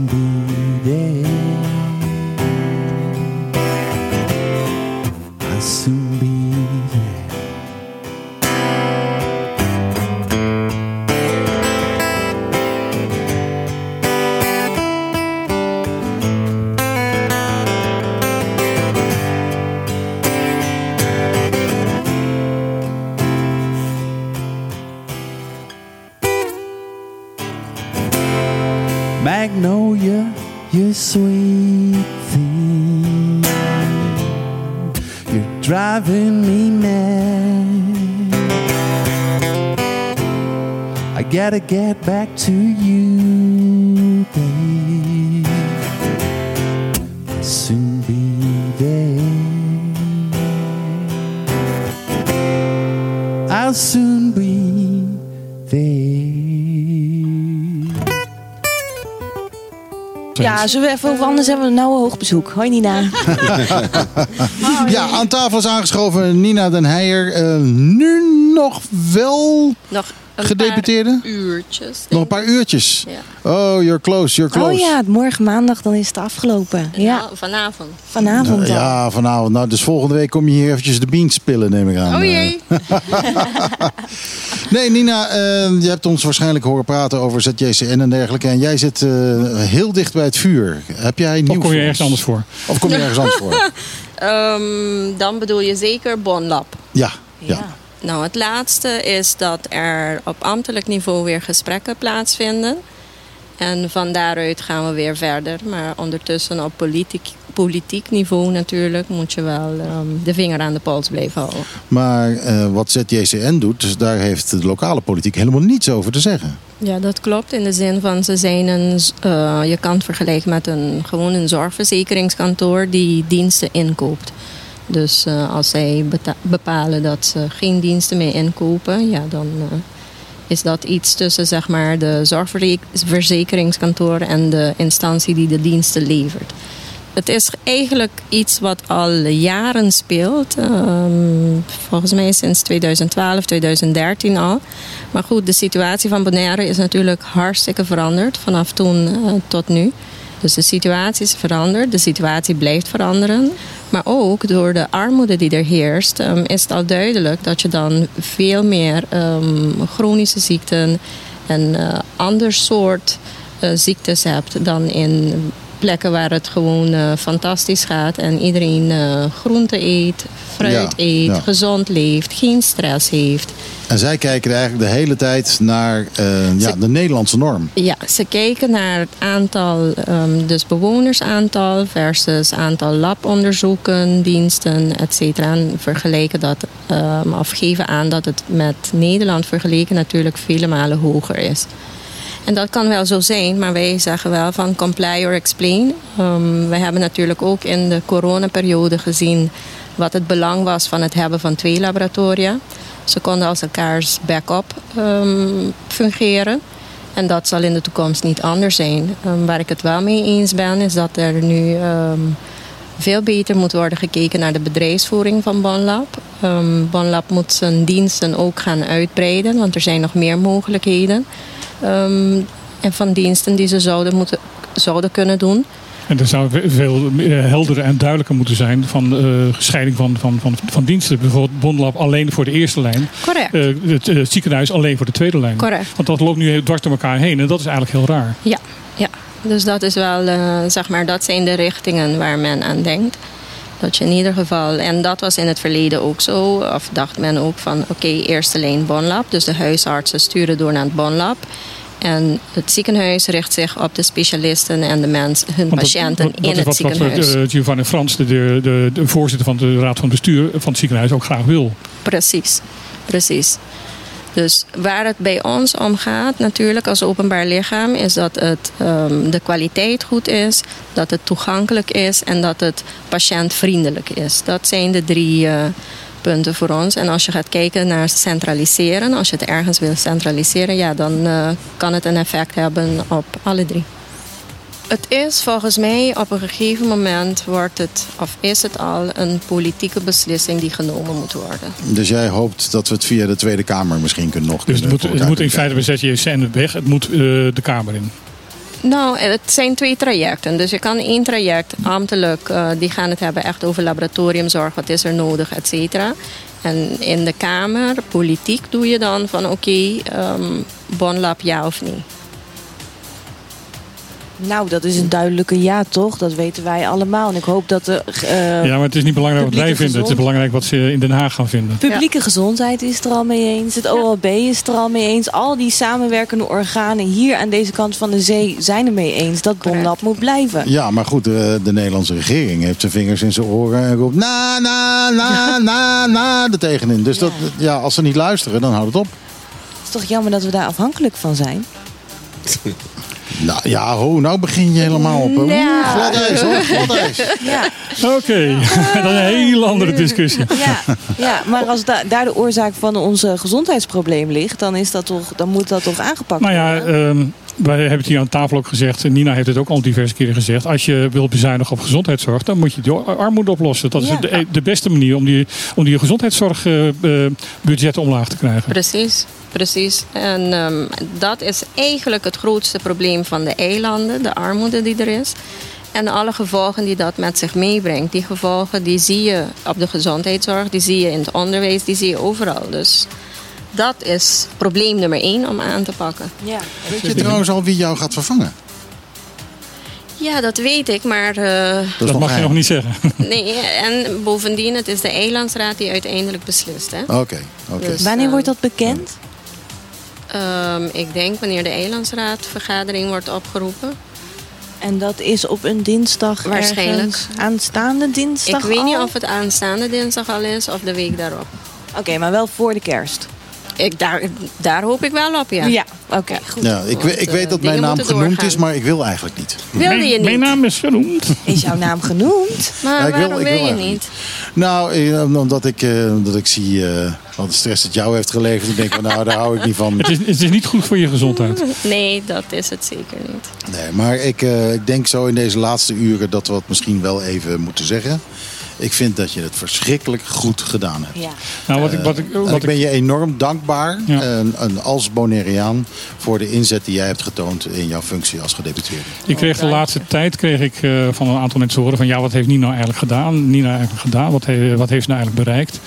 O: sweet thing. You're driving me mad. I gotta get back to you, babe. I'll soon be there. I'll soon
P: Ja, zullen we even over anders hebben we een nauwe hoogbezoek. Hoi Nina.
C: Ja, aan tafel is aangeschoven Nina den Heijer. Eh, nu nog wel
W: Nog een
C: gedeputeerde?
W: paar uurtjes.
C: Nog een paar uurtjes.
W: Ja.
C: Oh, you're close, you're close.
P: Oh ja, morgen maandag dan is het afgelopen. Ja,
W: Nou, vanavond.
P: vanavond
C: Nou,
P: al.
C: ja, vanavond. Nou, dus volgende week kom je hier eventjes de beans spillen, neem ik aan.
W: Oh jee.
C: Nee, Nina, eh, je hebt ons waarschijnlijk horen praten over ZJCN en dergelijke. En jij zit eh, heel dicht bij het vuur. Heb jij nieuws
A: Of kom je ergens anders voor?
C: Of kom je ergens anders voor?
W: Ehm, dan bedoel je zeker Bonlab.
C: Ja, ja.
W: Nou, het laatste is dat er op ambtelijk niveau weer gesprekken plaatsvinden. En van daaruit gaan we weer verder. Maar ondertussen op politiek, politiek niveau natuurlijk moet je wel ehm, de vinger aan de pols blijven houden.
C: Maar eh, wat ZJCN doet, dus daar heeft de lokale politiek helemaal niets over te zeggen.
W: Ja, dat klopt. In de zin van ze zijn een, eh, je kan het vergelijken met een, gewoon een zorgverzekeringskantoor die diensten inkoopt. Dus eh, als zij bepalen dat ze geen diensten meer inkopen, ja, dan is dat iets tussen zeg maar, de zorgverzekeringskantoor en de instantie die de diensten levert. Het is eigenlijk iets wat al jaren speelt. Ehm, volgens mij sinds 2012, 2013 al. Maar goed, de situatie van Bonaire is natuurlijk hartstikke veranderd vanaf toen eh, tot nu. Dus de situatie is veranderd, de situatie blijft veranderen. Maar ook door de armoede die er heerst, ehm, is het al duidelijk dat je dan veel meer ehm, chronische ziekten en eh, ander soort eh, ziektes hebt dan in plekken waar het gewoon eh, fantastisch gaat en iedereen eh groente eet, fruit
C: Ja,
W: eet,
C: ja.
W: gezond leeft, geen stress heeft.
C: En zij kijken eigenlijk de hele tijd naar eh, ja, de Nederlandse norm.
W: Ja, ze kijken naar het aantal, ehm, dus bewonersaantal versus aantal labonderzoeken, diensten, et cetera. En vergelijken dat, ehm, of geven aan dat het met Nederland vergeleken natuurlijk vele malen hoger is. En dat kan wel zo zijn, maar wij zeggen wel van comply or explain. Ehm wij hebben natuurlijk ook in de coronaperiode gezien wat het belang was van het hebben van twee laboratoria. Ze konden als elkaars backup ehm, fungeren. En dat zal in de toekomst niet anders zijn. Ehm, waar ik het wel mee eens ben, is dat er nu veel beter moet worden gekeken naar de bedrijfsvoering van Bonlab. Bonlab moet zijn diensten ook gaan uitbreiden, want er zijn nog meer mogelijkheden. Ehm, en van diensten die ze zouden, moeten, zouden kunnen doen.
A: En er zou ve- veel meer helderder en duidelijker moeten zijn van eh, scheiding van, van, van, van diensten. Bijvoorbeeld Bonlab alleen voor de eerste lijn.
W: Correct.
A: Eh, het, eh, het ziekenhuis alleen voor de tweede lijn.
W: Correct.
A: Want dat loopt nu heel dwars door elkaar heen en dat is eigenlijk heel raar.
W: Ja, ja. Dus dat is wel, eh, zeg maar, dat zijn de richtingen waar men aan denkt. Dat je in ieder geval, en dat was in het verleden ook zo, of dacht men ook van oké, eerste lijn Bonlab. Dus de huisartsen sturen door naar het Bonlab. En het ziekenhuis richt zich op de specialisten en de mensen, hun
A: dat-
W: patiënten
A: dat- dat
W: in
A: is
W: het
A: wat, wat
W: ziekenhuis.
A: eh, Giovanni Frans, de, de, de voorzitter van de raad van bestuur van het ziekenhuis, ook graag wil.
W: Precies, precies. Dus waar het bij ons om gaat, natuurlijk als openbaar lichaam, is dat het, ehm, de kwaliteit goed is, dat het toegankelijk is en dat het patiëntvriendelijk is. Dat zijn de drie eh, punten voor ons. En als je gaat kijken naar centraliseren, als je het ergens wil centraliseren, ja, dan eh, kan het een effect hebben op alle drie. Het is volgens mij op een gegeven moment wordt het, of is het al, een politieke beslissing die genomen moet worden.
C: Dus jij hoopt dat we het via de Tweede Kamer misschien kunnen nog
A: Dus het
C: kunnen
A: moet, het moet in feite, we zetten je weg, het moet eh, de Kamer in.
W: Nou, het zijn twee trajecten. Dus je kan één traject, ambtelijk, eh, die gaan het hebben echt over laboratoriumzorg, wat is er nodig, et cetera. En in de Kamer, politiek, doe je dan van oké, ehm, bonlab ja of nee.
P: Nou, dat is een duidelijke ja, toch? Dat weten wij allemaal. En ik hoop dat de eh,
A: ja, maar het is niet belangrijk wat wij vinden. Het is belangrijk wat ze in Den Haag gaan vinden.
P: publieke gezondheid is het er al mee eens. Het OLB is het er al mee eens. Al die samenwerkende organen hier aan deze kant van de zee zijn er mee eens dat Bonlab moet blijven.
C: Ja, maar goed, de, de Nederlandse regering heeft zijn vingers in zijn oren en roept na, na, na, na, na er tegenin. Dus dat, ja, als ze niet luisteren, dan houdt het op.
P: Het is toch jammer dat we daar afhankelijk van zijn?
C: Nou ja, ho, nou begin je helemaal op. Oeh,
P: Ja.
C: glad ijs hoor, glad ijs.
P: Ja.
A: Oké, dat is een hele andere discussie.
P: Ja, ja, maar als da- daar de oorzaak van ons gezondheidsprobleem ligt, dan, is dat toch, dan moet dat toch aangepakt
A: Nou
P: worden?
A: ja, ehm, wij hebben het hier aan tafel ook gezegd. en Nina heeft het ook al diverse keren gezegd. Als je wilt bezuinigen op gezondheidszorg, dan moet je de armoede oplossen. Dat is
W: Ja.
A: de, de beste manier om die, om die gezondheidszorgbudgetten omlaag te krijgen.
W: Precies, precies. En ehm, dat is eigenlijk het grootste probleem van de eilanden, de armoede die er is. En alle gevolgen die dat met zich meebrengt. Die gevolgen die zie je op de gezondheidszorg, die zie je in het onderwijs, die zie je overal. Dus dat is probleem nummer één om aan te pakken.
P: Ja.
C: Weet je trouwens al wie jou gaat vervangen?
W: Ja, dat weet ik, maar... eh,
A: Dat, mag je nog niet zeggen.
W: nee, en bovendien, het is de eilandsraad die uiteindelijk beslist. Hè?
C: Oké, oké.
W: Dus,
P: Wanneer wordt dat bekend?
W: Ehm, ik denk wanneer de eilandsraadvergadering wordt opgeroepen.
P: En dat is op een dinsdag
W: Waarschijnlijk.
P: aanstaande dinsdag
W: Ik weet niet of het aanstaande dinsdag al is of de week daarop.
P: Oké, maar wel voor de kerst.
W: Ik, daar, daar hoop ik wel op, ja.
P: Ja, oké, goed.
C: Ja, ik, weet- ik
W: eh,
C: weet dat mijn
W: dingen
C: naam genoemd
W: doorgaan.
C: is, maar ik wil eigenlijk niet.
W: Wilde je niet?
A: Mijn naam is genoemd.
P: Is jouw naam genoemd?
W: Maar
C: Ja, ik wil-
W: waarom
C: ik
W: wil,
C: wil
W: je niet?
C: Nou, eh, omdat ik, eh, omdat ik zie eh, wat de stress het jou heeft geleverd. Ik denk van, nou, daar hou ik niet van.
A: Het is, het is niet goed voor je gezondheid.
W: Nee, dat is het zeker niet.
C: Nee, maar ik, eh, ik denk zo in deze laatste uren dat we het misschien wel even moeten zeggen. Ik vind dat je het verschrikkelijk goed gedaan hebt.
P: Ja.
A: Nou, wat ik, wat ik,
C: En
A: wat
C: ik ben
A: ik,
C: je enorm dankbaar
A: Ja.
C: en, en als Bonaireaan voor de inzet die jij hebt getoond in jouw functie als gedeputeerde.
A: ik kreeg de laatste tijd kreeg ik, eh, van een aantal mensen horen van ja, wat heeft Nina eigenlijk gedaan? Nina eigenlijk gedaan? Wat, he- wat heeft ze nou eigenlijk bereikt?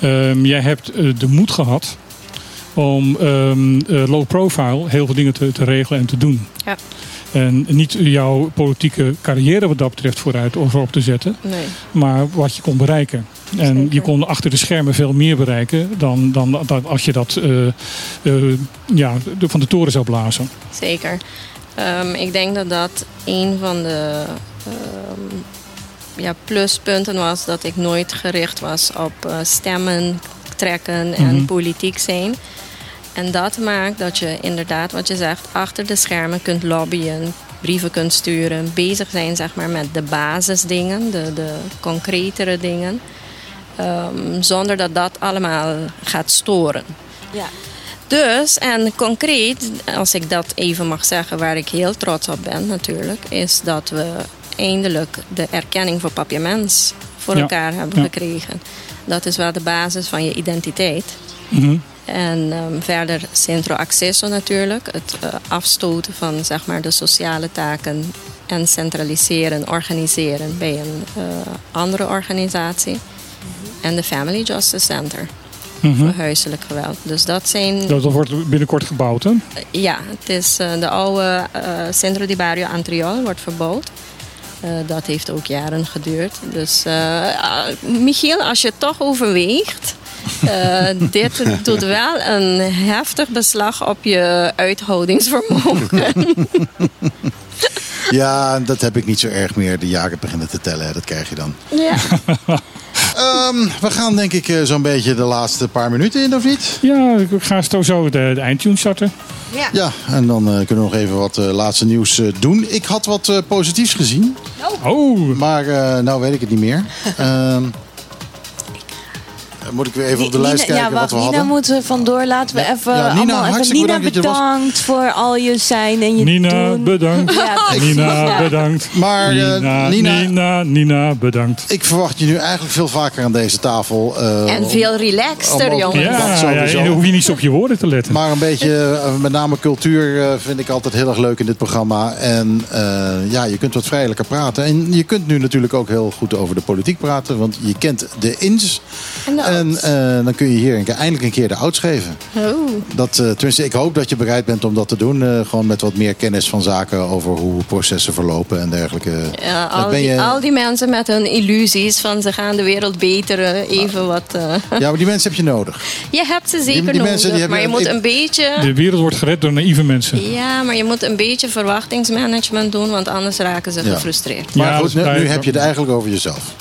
A: Ehm, jij hebt eh, de moed gehad om ehm, eh, low profile heel veel dingen te, te regelen en te doen.
W: Ja.
A: En niet jouw politieke carrière wat dat betreft vooruit of op te zetten.
W: Nee.
A: maar wat je kon bereiken. En je kon achter de schermen veel meer bereiken dan, dan, dan als je dat eh, eh, ja, van de toren zou blazen.
W: Zeker. Ehm, ik denk dat dat een van de ehm, ja, pluspunten was dat ik nooit gericht was op eh, stemmen trekken en
A: Mhm.
W: politiek zijn. En dat maakt dat je inderdaad, wat je zegt, achter de schermen kunt lobbyen, brieven kunt sturen, bezig zijn zeg maar, met de basisdingen, de, de concretere dingen. Ehm, zonder dat dat allemaal gaat storen.
P: Ja.
W: Dus, en concreet, als ik dat even mag zeggen, waar ik heel trots op ben natuurlijk, is dat we eindelijk de erkenning voor papiaments voor
A: Ja.
W: elkaar hebben
A: Ja.
W: gekregen. Dat is wel de basis van je identiteit.
A: Mhm.
W: En ehm, verder Centro Accesso natuurlijk, het eh, afstoten van zeg maar, de sociale taken en centraliseren, organiseren bij een eh, andere organisatie. En de Family Justice Center
A: Mhm.
W: voor huiselijk geweld. Dus dat zijn
A: Dat, wordt binnenkort gebouwd, hè?
W: ja, het is eh, de oude eh, Centro di Barrio Antriol wordt verbouwd. Eh, dat heeft ook jaren geduurd. Dus eh, Michiel, als je het toch overweegt, eh, dit doet wel een heftig beslag op je uithoudingsvermogen.
C: Ja, dat heb ik niet zo erg meer. De jaren beginnen te tellen, hè. dat krijg je dan.
W: ja.
C: Ehm, we gaan denk ik eh, zo'n beetje de laatste paar minuten in, of niet?
A: Ja, ik ga zo de, de eindtune starten.
W: Ja.
C: Ja, en dan eh, kunnen we nog even wat eh, laatste nieuws eh, doen. Ik had wat eh, positiefs gezien.
A: Oh.
C: Maar eh, nou weet ik het niet meer. Moet ik weer even op de lijst
P: Nina,
C: kijken
P: ja,
C: wat we
P: wacht, Nina
C: hadden?
P: moeten we vandoor. Laten we even
C: Ja, Nina,
P: allemaal even
C: hartstikke
P: Nina
C: bedankt
P: voor al je zijn en je
A: Nina,
P: doen.
A: bedankt.
P: Ja,
A: Nina, bedankt.
C: Maar, eh,
A: Nina,
C: Nina-
A: Nina, Nina, bedankt.
C: Ik verwacht je nu eigenlijk veel vaker aan deze tafel. eh,
W: En veel relaxter.
C: Dat
A: Ja, ja,
C: sowieso.
A: je hoeft je niet zo op je woorden te letten.
C: Maar een beetje, eh, met name cultuur, eh, vind ik altijd heel erg leuk in dit programma. En eh, ja, je kunt wat vrijelijker praten. En je kunt nu natuurlijk ook heel goed over de politiek praten. Want je kent de ins.
W: En de
C: En eh, dan kun je hier een keer- eindelijk een keer de outs geven.
W: Oh.
C: Dat, eh, tenminste, ik hoop dat je bereid bent om dat te doen. eh, gewoon met wat meer kennis van zaken over hoe processen verlopen en dergelijke.
W: Ja, al,
C: ben
W: die,
C: je-
W: al die mensen met hun illusies van ze gaan de wereld beteren, even wat... eh,
C: Ja, maar die mensen heb je nodig.
W: Je hebt ze zeker
C: die
W: nodig,
C: mensen die
W: maar je moet
C: ik-
W: een beetje...
A: De wereld wordt gered door naïeve mensen.
W: Ja, maar je moet een beetje verwachtingsmanagement doen, want anders raken ze
C: Ja.
W: gefrustreerd.
C: Maar
A: Ja,
C: goed, nu, heb je het eigenlijk over jezelf.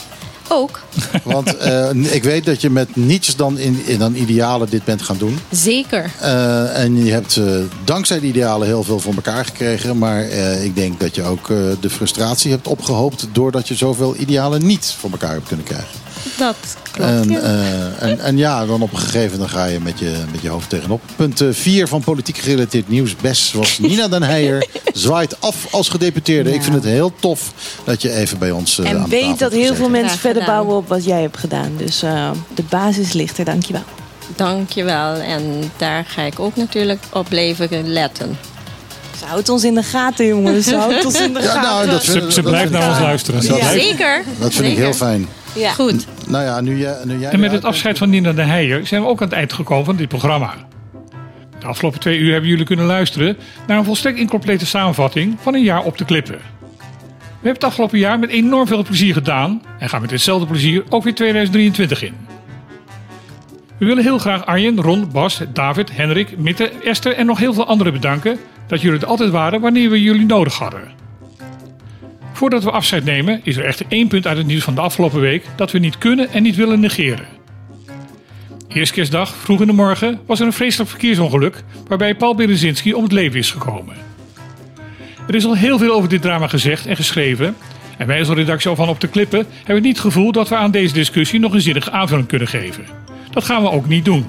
W: Ook,
C: Want eh, ik weet dat je met niets dan, in, in dan idealen dit bent gaan doen.
W: zeker.
C: Eh, en je hebt eh, dankzij die idealen heel veel voor elkaar gekregen. Maar ik denk dat je ook de frustratie hebt opgehoopt... doordat je zoveel idealen niet voor elkaar hebt kunnen krijgen.
W: Dat klopt.
C: En,
W: ja.
C: eh, en, en ja, dan op een gegeven moment ga je met je, met je hoofd tegenop. Punt 4 van politiek gerelateerd nieuws. Best was Nina den Heijer. Zwaait af als gedeputeerde. Ik vind het heel tof dat je even bij ons eh, aan
P: En weet dat heel veel mensen verder bouwen op wat jij hebt gedaan. Dus eh, de basis ligt er, dankjewel.
W: Dankjewel. En daar ga ik ook natuurlijk op blijven letten.
P: Ze houdt ons in de gaten, jongens. Ze houdt ons in de
C: Ja,
P: gaten.
C: nou, dat
A: Ze, blijft naar ons luisteren.
C: Dat,
W: Ja,
C: lijkt-
W: zeker.
C: dat vind ik heel fijn.
P: Ja.
W: Goed.
C: Nou ja, nu jij, nu jij
A: En met het afscheid van Nina de Heijer zijn we ook aan het eind gekomen van dit programma. De afgelopen twee uur hebben jullie kunnen luisteren naar een volstrekt incomplete samenvatting van een jaar op de klippen. We hebben het afgelopen jaar met enorm veel plezier gedaan en gaan met hetzelfde plezier ook weer 2023 in. We willen heel graag Arjen, Ron, Bas, David, Henrik, Mitte, Esther en nog heel veel anderen bedanken dat jullie er altijd waren wanneer we jullie nodig hadden. Voordat we afscheid nemen is er echter één punt uit het nieuws van de afgelopen week dat we niet kunnen en niet willen negeren. Eerste kerstdag, vroeg in de morgen, was er een vreselijk verkeersongeluk waarbij Paul Berezinski om het leven is gekomen. Er is al heel veel over dit drama gezegd en geschreven. En wij als redactie van Op de Klippen hebben niet het gevoel dat we aan deze discussie nog een zinnige aanvulling kunnen geven. Dat gaan we ook niet doen.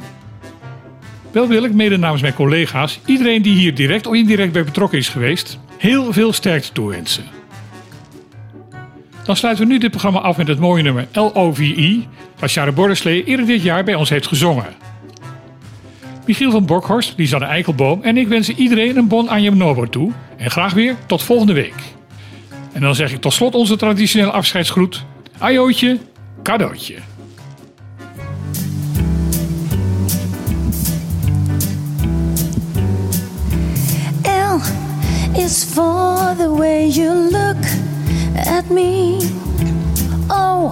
A: Wel wil ik, mede namens mijn collega's, iedereen die hier direct of indirect bij betrokken is geweest, heel veel sterkte toewensen. Dan sluiten we nu dit programma af met het mooie nummer LOVI, waar Sjare Borderslee eerder dit jaar bij ons heeft gezongen. Michiel van Borkhorst, Lisanne Eikelboom en ik wensen iedereen een bon aan je Nobo toe. En graag weer tot volgende week. En dan zeg ik tot slot onze traditionele afscheidsgroet. Ajootje, cadeautje.
G: L is for the way you look at me. O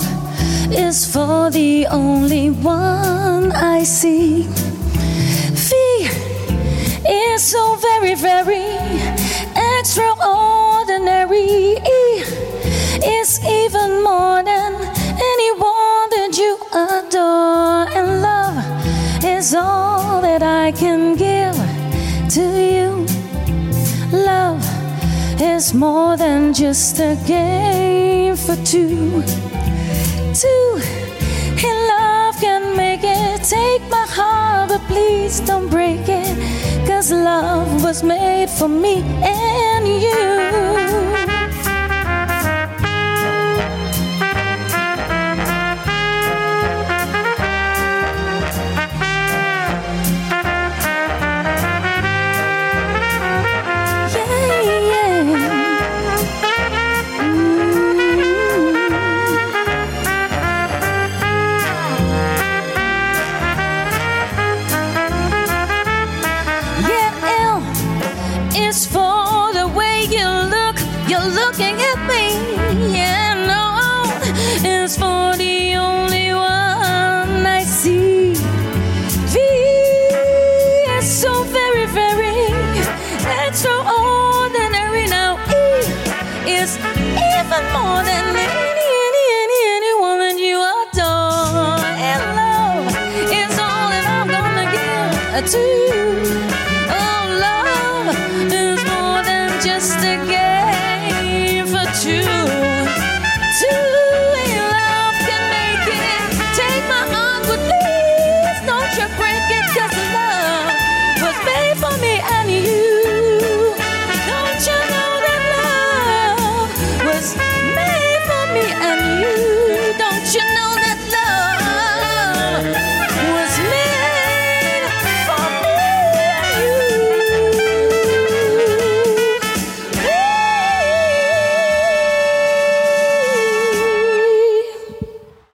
G: is for the only one I see. V is so very, very extraordinary. E is even more than anyone that you adore. And love is all that I can give to you. Is more than just a game for two. Two in love can make it. Take my heart, but please don't break it. Cause love was made for me and you.